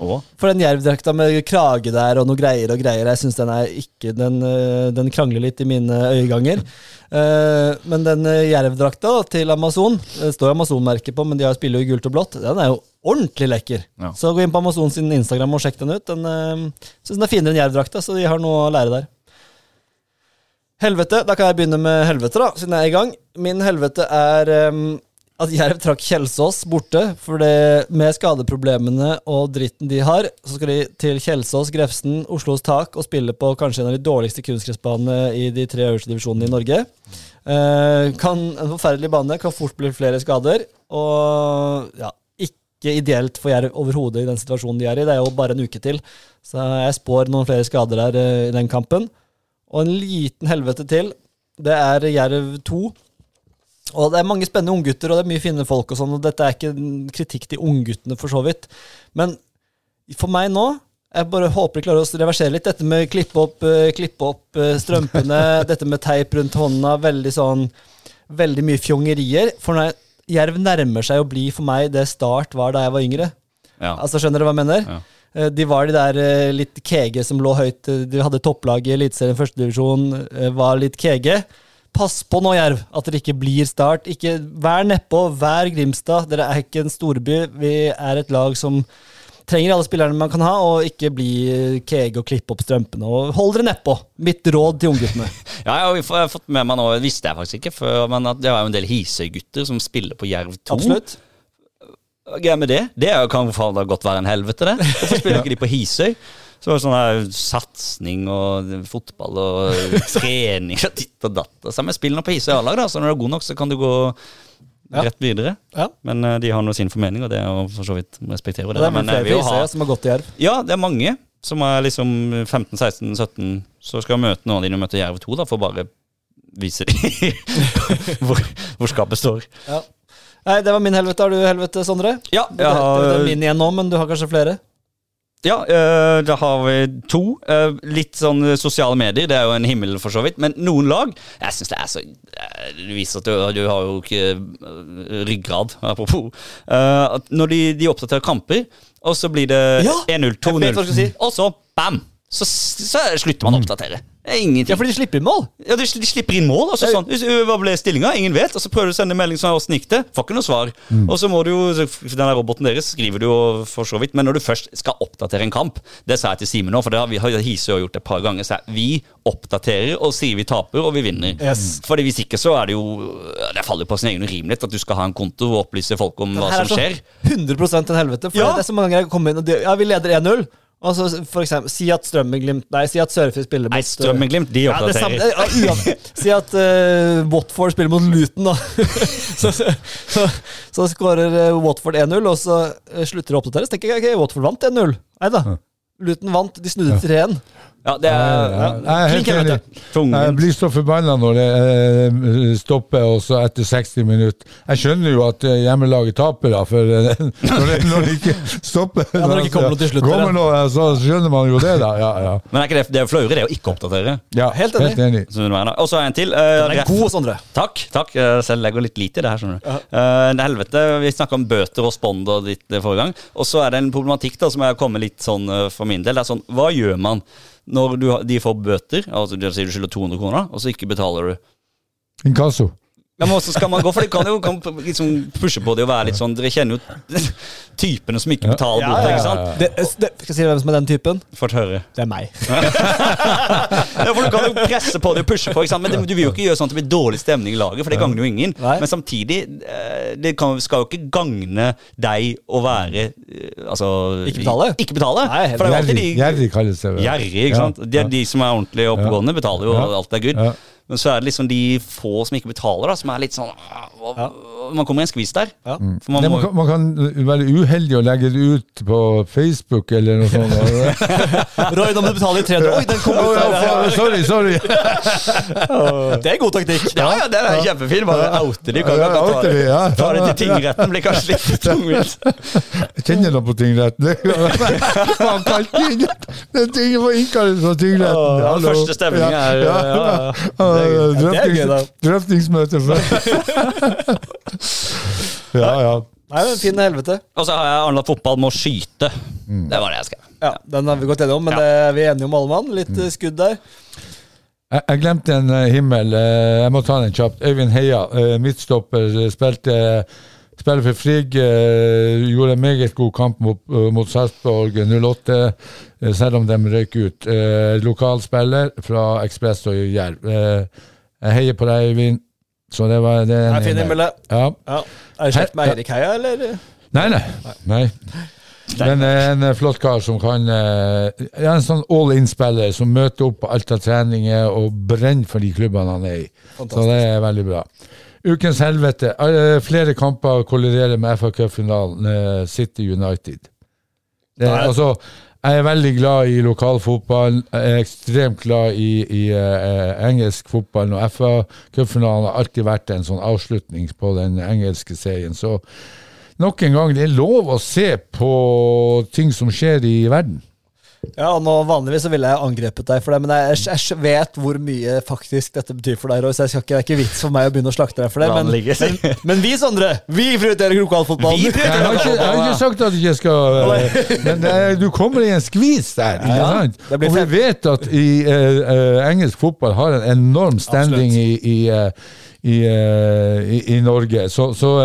Åh. For den jervdrakta med krage der og noe greier og greier, jeg syns den er ikke Den, øh, den krangler litt i mine øyeganger. (laughs) Eh, men den øh, jervdrakta til Amazon, det står Amazon-merket på, men de har spiller jo i gult og blått, den er jo ordentlig lekker. Ja. Så gå inn på Amazon sin Instagram og sjekk den ut. Den syns den er finere enn jervdrakta, så de har noe å lære der. Helvete. Da kan jeg begynne med helvete, da, siden jeg er i gang. Min helvete er ehm, at Jerv trakk Kjelsås borte. For det, med skadeproblemene og dritten de har, så skal de til Kjelsås, Grefsen, Oslos tak og spille på kanskje en av de dårligste kunstgressbanene i de tre øverste divisjonene i Norge. Eh, kan, en forferdelig bane, kan fort bli flere skader. Og ja, ikke ideelt for Jerv overhodet i den situasjonen de er i. Det er jo bare en uke til, så jeg spår noen flere skader der eh, i den kampen. Og en liten helvete til. Det er Jerv 2. Og det er mange spennende unggutter, og det er mye fine folk og sånn, og dette er ikke en kritikk til ungguttene, for så vidt. Men for meg nå jeg bare håper de klarer å reversere litt. Dette med klippe opp, eh, klippe opp eh, strømpene, (laughs) dette med teip rundt hånda, veldig sånn Veldig mye fjongerier. For når Jerv nærmer seg å bli for meg det Start var da jeg var yngre. Ja. Altså, skjønner dere hva jeg mener? Ja. Eh, De var de der litt kege som lå høyt. De hadde topplag i Eliteserien førstedivisjon, var litt kege. Pass på nå, Jerv, at dere ikke blir Start. Ikke, vær nedpå, vær Grimstad. Dere er ikke en storby. Vi er et lag som trenger alle spillerne man kan ha, og ikke bli keeg og klippe opp strømpene. Og hold dere nedpå. Mitt råd til ungguttene. (laughs) Ja, jeg har fått med meg nå, visste jeg faktisk ikke før, men at det var jo en del Hisøy-gutter som spiller på Jerv 2. Absolutt. Hva er med det? Det er jo kan faen godt være en helvete, det. Hvorfor spiller (laughs) ikke de på Hisøy? Så var det sånn satsing og fotball og (laughs) trening og ditt og datt. Og så men spill på Hisøy A-lag, da. Så når du er god nok, så kan du gå Ja. rett videre. Ja. Men uh, de har nå sin formening, og det er å for så vidt respektere det. det er Men flere vil jo fra ha Isøya som har gått i Jerv. Ja, det er mange som er liksom 15-16-17, så skal møte noen av de du møter Jerv 2, da, for bare vise dem (laughs) hvor, hvor skapet står. Ja. Nei, det var min helvete. Har du helvete, Sondre? Ja, Det, det, det er min igjen nå, men du har kanskje flere? Ja, øh, da har vi to. Øh, litt sånn sosiale medier, det er jo en himmel for så vidt. Men noen lag Jeg syns det er så Du Det viser at du, du har jo ikke ryggrad, apropos. Uh, når de, de oppdaterer kamper, og så blir det Ja, 1-0, jeg vet hva 2-0, si. og så bam! Så, så slutter man å oppdatere. Er ingenting. Ja, for de slipper inn mål. Ja, de, de slipper inn mål. Altså, Det er- sånn. Hva ble stillinga? Ingen vet. Og så prøver du å sende melding sånn, åssen gikk det? Får ikke noe svar. Og så må du jo, Den der roboten deres skriver du jo for så vidt, men når du først skal oppdatere en kamp Det sa jeg til Simen nå, for det har vi har Hisøy gjort et par ganger. Så jeg, vi oppdaterer og sier vi taper, og vi vinner. Yes. Fordi Hvis ikke så er det jo Det faller på sin egen urimelighet at du skal ha en konto og opplyse folk om hva som skjer. Her er så skjer. 100 en helvete. For Ja. det er så mange ganger jeg kommer inn og de, Ja, vi leder 1-0. Og så for eksempel, si at Strømmen-Glimt Nei, si at Sørfjord spiller mot Nei, Strømmeglimt, de Ja, oppdaterer. ja, uansett. Si at uh, Watford spiller mot Luton, da. (laughs) så, så, så, så skårer eh, Watford 1-0, og så eh, slutter det å oppdateres. tenker jeg, ok, Watford vant 1-0. Nei da. Luton vant, de snudde 3-1. Ja, det er ja. Jeg er helt enig. Jeg blir så forbanna når det eh, stopper, og så etter 60 minutter. Jeg skjønner jo at eh, hjemmelaget taper, da, for eh, (laughs) når, det, når det ikke stopper Ja, når det ikke kommer noe til slutt, Kommer ja. noe, så skjønner man jo det, da. Ja, ja. Men er ikke det, det er jo flauere det å ikke oppdatere. ja Helt enig. Helt enig. Og så en til. Den er god, Sondre. Takk. takk, selv legger litt lite i det her. skjønner du Eh, det helvete, Vi snakka om bøter og spond og ditt forrige gang. Og så er det en problematikk da som er kommet litt sånn for min del. Det er sånn, Hva gjør man når du, de får bøter? Altså Du skylder 200 kroner, og så ikke betaler du. Inkasso. Ja, men også skal man gå? For det kan jo kan liksom pushe på det og være litt sånn Dere kjenner jo (laughs) typene som ikke betaler Ja, ja, ikke sant? Det, det, skal jeg si hvem som er den typen? Fått høre. Det er meg. (laughs) Ja, for Du kan jo presse på det og pushe på, ikke sant? men det, du vil jo ikke gjøre sånn at det blir dårlig stemning i laget, for det gagner jo ingen. Nei. Men samtidig, eh, det kan, skal jo ikke gagne deg å være eh, Altså Ikke betale? Ikke betale. Nei, for det er jo alltid de gjerrig kalles det. Gjerrig, ikke sant? De, de som er ordentlig oppegående, betaler jo, alt er good. Ja. Men så er det liksom de få som ikke betaler, da, som er litt sånn ah, hva, Man kommer i en skvis der. Ja. Man Nei, man, kan, man kan være uheldig og legge det ut på Facebook eller noe sånt. (laughs) Roy, nå må du betale i 300. Oi, den kom ut ja, sorry, sorry! (laughs) Det er god taktikk. ja, ja, det er kjempefin. Bare oute de. Kan Ja, ikke oute de, ja. ta, ta det til tingretten. Blir kanskje litt (laughs) tungvint. Jeg kjenner du på tingretten. Han kalt tingretten. Det er ting på innkallelse fra tingretten. Ja, Hallo. første stemning er- ja, ja, ja. Gøy, Drøftings- Drøftingsmøte før. (laughs) Ja, ja. Nei, men Fin helvete. Og så har jeg anlagt fotball med å skyte. Det var det jeg skrev. Ja, Den har vi gått gjennom, men Ja. det er enige om, alle mann. Litt mm. skudd der. Jeg, jeg glemte en eh, himmel. Eh, Jeg må ta den kjapt. Øyvind Heia, eh, midtstopper, eh, spilte Spiller for Frigg. eh, Gjorde en meget god kamp mot, eh, mot Sarpsborg 08, eh, selv om de røyk ut. Eh, Lokalspiller fra Ekspress og Jerv. Jeg heier på deg, Eivind. Så det var det er en Nei, fin himmel, det. Ja. Ja. Er det kjekt med Eirik Heia, eller? Nei, nei. nei. Men en flott kar som kan ja, En sånn all in-spiller som møter opp på alt av treninger og brenner for de klubbene han er i. Så det er veldig bra. Ukens helvete. Eh, flere kamper kolliderer med FA Cup-finalen eh, City United. Det, altså, jeg er veldig glad i lokalfotball. Jeg er ekstremt glad i, i eh, engelsk fotball. Og FA Cup-finalen har alltid vært en sånn avslutning på den engelske serien. Så nok en gang, det er lov å se på ting som skjer i verden. Ja, og nå Vanligvis så ville jeg angrepet deg for det, men jeg, jeg vet hvor mye faktisk dette betyr for deg, Roy, så jeg skal ikke, det er ikke vits for meg å begynne å slakte deg for det. Men, men, men vi, Sondre, vi prioriterer lokalfotballen. Vi Jeg har ikke, jeg har ikke sagt at jeg ikke skal eh, Men eh, du kommer i en skvis der. Ikke Ja, sant? Og vi fem. vet at i, uh, eh, engelsk fotball har en enorm standing i, i, uh, i, uh, i, i Norge. Så, så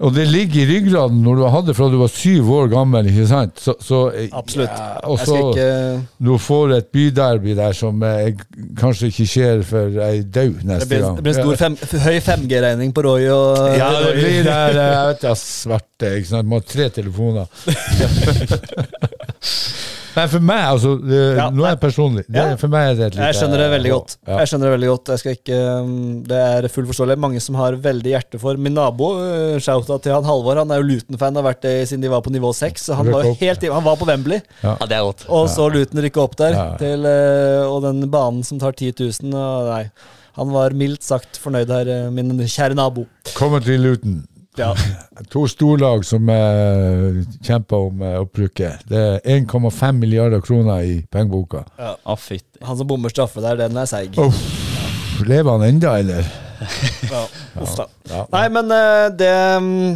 og det ligger i ryggraden når du har hatt det fra du var syv år gammel. ikke sant? Så, så, eh, Absolutt. Ja, og så ikke du får et byderby der som eh, kanskje ikke skjer før jeg dør Det neste blir, gang. det blir en stor fem, høy 5G-regning på Roy og Ja, det blir der, eh, jeg vet ikke, svarte. ikke sant? Må ha tre telefoner. (laughs) (laughs) Nei, for meg, altså det, Ja, Nå er jeg personlig. Det, Ja. For meg er det et lite Jeg skjønner det veldig godt. Ja. Jeg skjønner Det veldig godt Jeg skal ikke um, Det er fullt forståelig. Mange som har veldig hjerte for min nabo. uh, Shouta til han Halvor. Han er jo Luton-fan, har vært det siden de var på nivå 6. Så han var jo helt Han var på Wembley, Ja, det er godt. og så Luton rykka opp der. Ja. Til, uh, og den banen som tar 10 000 og Nei. Han var mildt sagt fornøyd her, uh, min kjære nabo. Kommer til Luton. Ja. (laughs) To storlag som uh, kjemper om uh, opprykket. Det er 1,5 milliarder kroner i pengeboka. Ja. Han som bommer straffe der, den er seig. Uff, lever han enda, eller? (laughs) Ja. Uff da. Ja. Nei, men eh, det mm,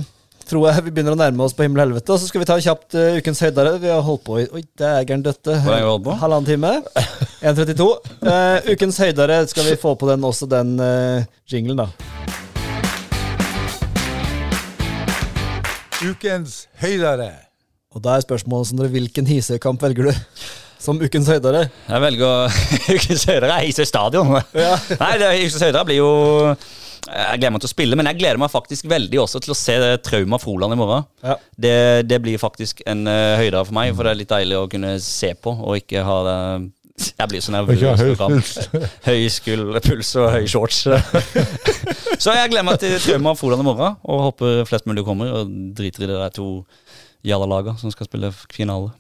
tror jeg vi begynner å nærme oss på himmel og helvete. Og så skal vi ta kjapt uh, ukens høydere. Vi har holdt på i Oi, dægeren døtte. Halvannen time. (laughs) 1.32. Uh, ukens høydere skal vi få på den også den uh, jinglen, da. Ukens høydere. Og da er spørsmålet Sondre, hvilken hisekamp velger du som ukens høydere? Jeg velger (laughs) Ukens høydere. Jeg Hisøy stadion. Ja. (laughs) Nei, det Ukens høydere blir jo Jeg gleder meg til å spille, men jeg gleder meg faktisk veldig også til å se Trauma Froland i morgen. Ja. Det, det blir faktisk en uh, høydere for meg, for det er litt deilig å kunne se på og ikke ha det Jeg blir så nervøs. Høy skuldpuls og høy shorts. (laughs) så jeg gleder meg til Trauma Froland i morgen, og håper flest mulig kommer og driter i det der to jalla-laga som skal spille finale.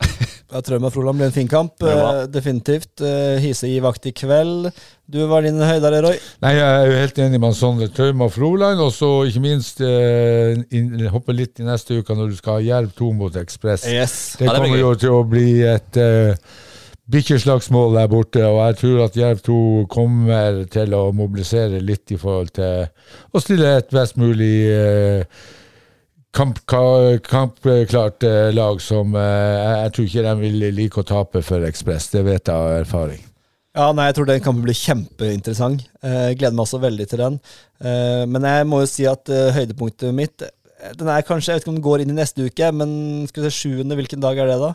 ja, Trauma og Froland blir en fin kamp. Var. eh, definitivt. Uh, Hise gir vakt i kveld. Du var din høydere, Roy. Nei, Jeg er jo helt enig med Sondre Trauma Froland, og så ikke minst eh, inn, hoppe litt i neste uke når du skal ha Jerv 2 mot Ekspress. Yes. Det Ja, det kommer jo til å bli et uh, bikkjeslagsmål der borte, og jeg tror at Jerv 2 kommer til å mobilisere litt i forhold til å stille et best mulig uh, kampklart kamp, eh, lag som eh, jeg, tror ikke de vil like å tape for Ekspress. Det vet jeg av erfaring. Ja, nei, jeg tror den kampen blir kjempeinteressant. Eh, gleder meg også veldig til den. Eh, men jeg må jo si at eh, høydepunktet mitt eh, Den er kanskje, Jeg vet ikke om den går inn i neste uke, men skal vi se sjuende, hvilken dag er det, da?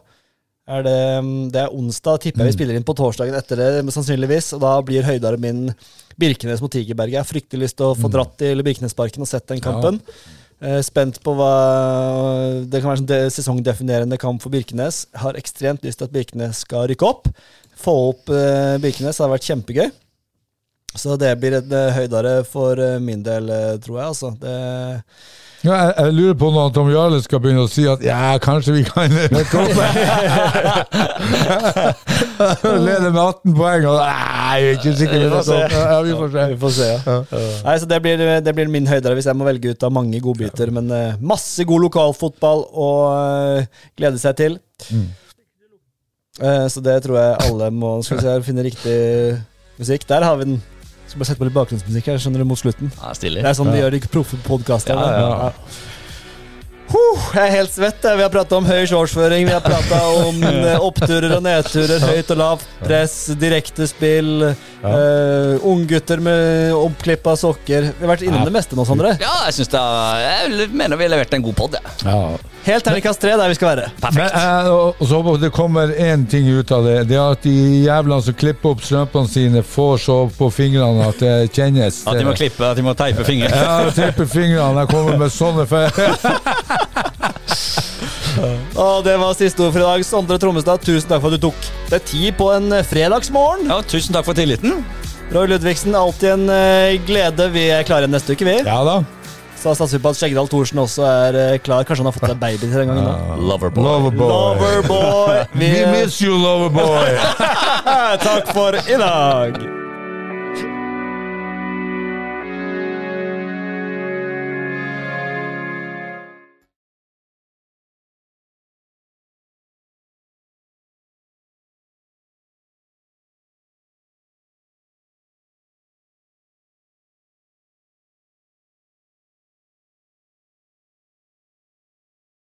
Er det, mm, det er onsdag, tipper jeg vi spiller inn på torsdagen etter det, sannsynligvis. Og da blir høydere min Birkenes mot Tigerberget. Jeg har fryktelig lyst til å få dratt til Birkenesparken og sett den kampen. Ja. spent på hva Det kan være en de- sesongdefinerende kamp for Birkenes. Har ekstremt lyst til at Birkenes skal rykke opp. Få opp eh, Birkenes. Hadde vært kjempegøy. Så det blir en høydare høydere for eh, min del, eh, tror jeg. Altså. Det, Ja, jeg, jeg lurer på når Tom Jarle skal begynne å si at ja, kanskje vi kan (laughs) komme (laughs) Leder med 18 poeng, og nei, jeg er ikke sikker. Vi får se. Ja, vi får se. vi får se, ja. Nei, så det blir, det blir min høydere hvis jeg må velge ut av mange godbiter. Men uh, masse god lokalfotball å uh, glede seg til. Eh, så det tror jeg alle må Skal vi se finne riktig musikk. Der har vi den. Skal bare sette på litt bakgrunnsmusikk her, skjønner du, mot slutten. Ja, stilig. Det er sånn de gjør i proffe podkaster. Ja, ja, Huh, jeg er helt svett. Vi har prata om høy shortsføring, vi har prata om (laughs) eh, oppturer og nedturer, høyt og lavt press, direktespill, uh, unggutter med oppklippa sokker. Vi har vært innom det meste nå, Sondre. Ja, jeg synes det er, Jeg mener vi har levert en god pod, jeg. Ja. Helt terningkast tre der vi skal være. Men, eh, og, så det kommer én ting ut av det. Det er at de jævlene som klipper opp strømpene sine, får så på fingrene at det kjennes. At de må klippe, at de må teipe fingrene. Ja, teipe fingrene. Jeg kommer med sånne feil. (laughs) Og det var siste ord for i dag. Sondre Trommestad, tusen takk for at du tok deg tid på en eh, fredagsmorgen. Ja, tusen takk for tilliten. Roy Ludvigsen, alltid en eh, glede. Vi er klare neste uke, vi. Ja da. Så satser vi på at Skjeggedal Thorsen også er eh, klar. Kanskje han har fått seg baby til den gangen nå. Loverboy. Loverboy. Loverboy. Vi, (laughs) We miss you, Loverboy. (laughs) takk for i dag.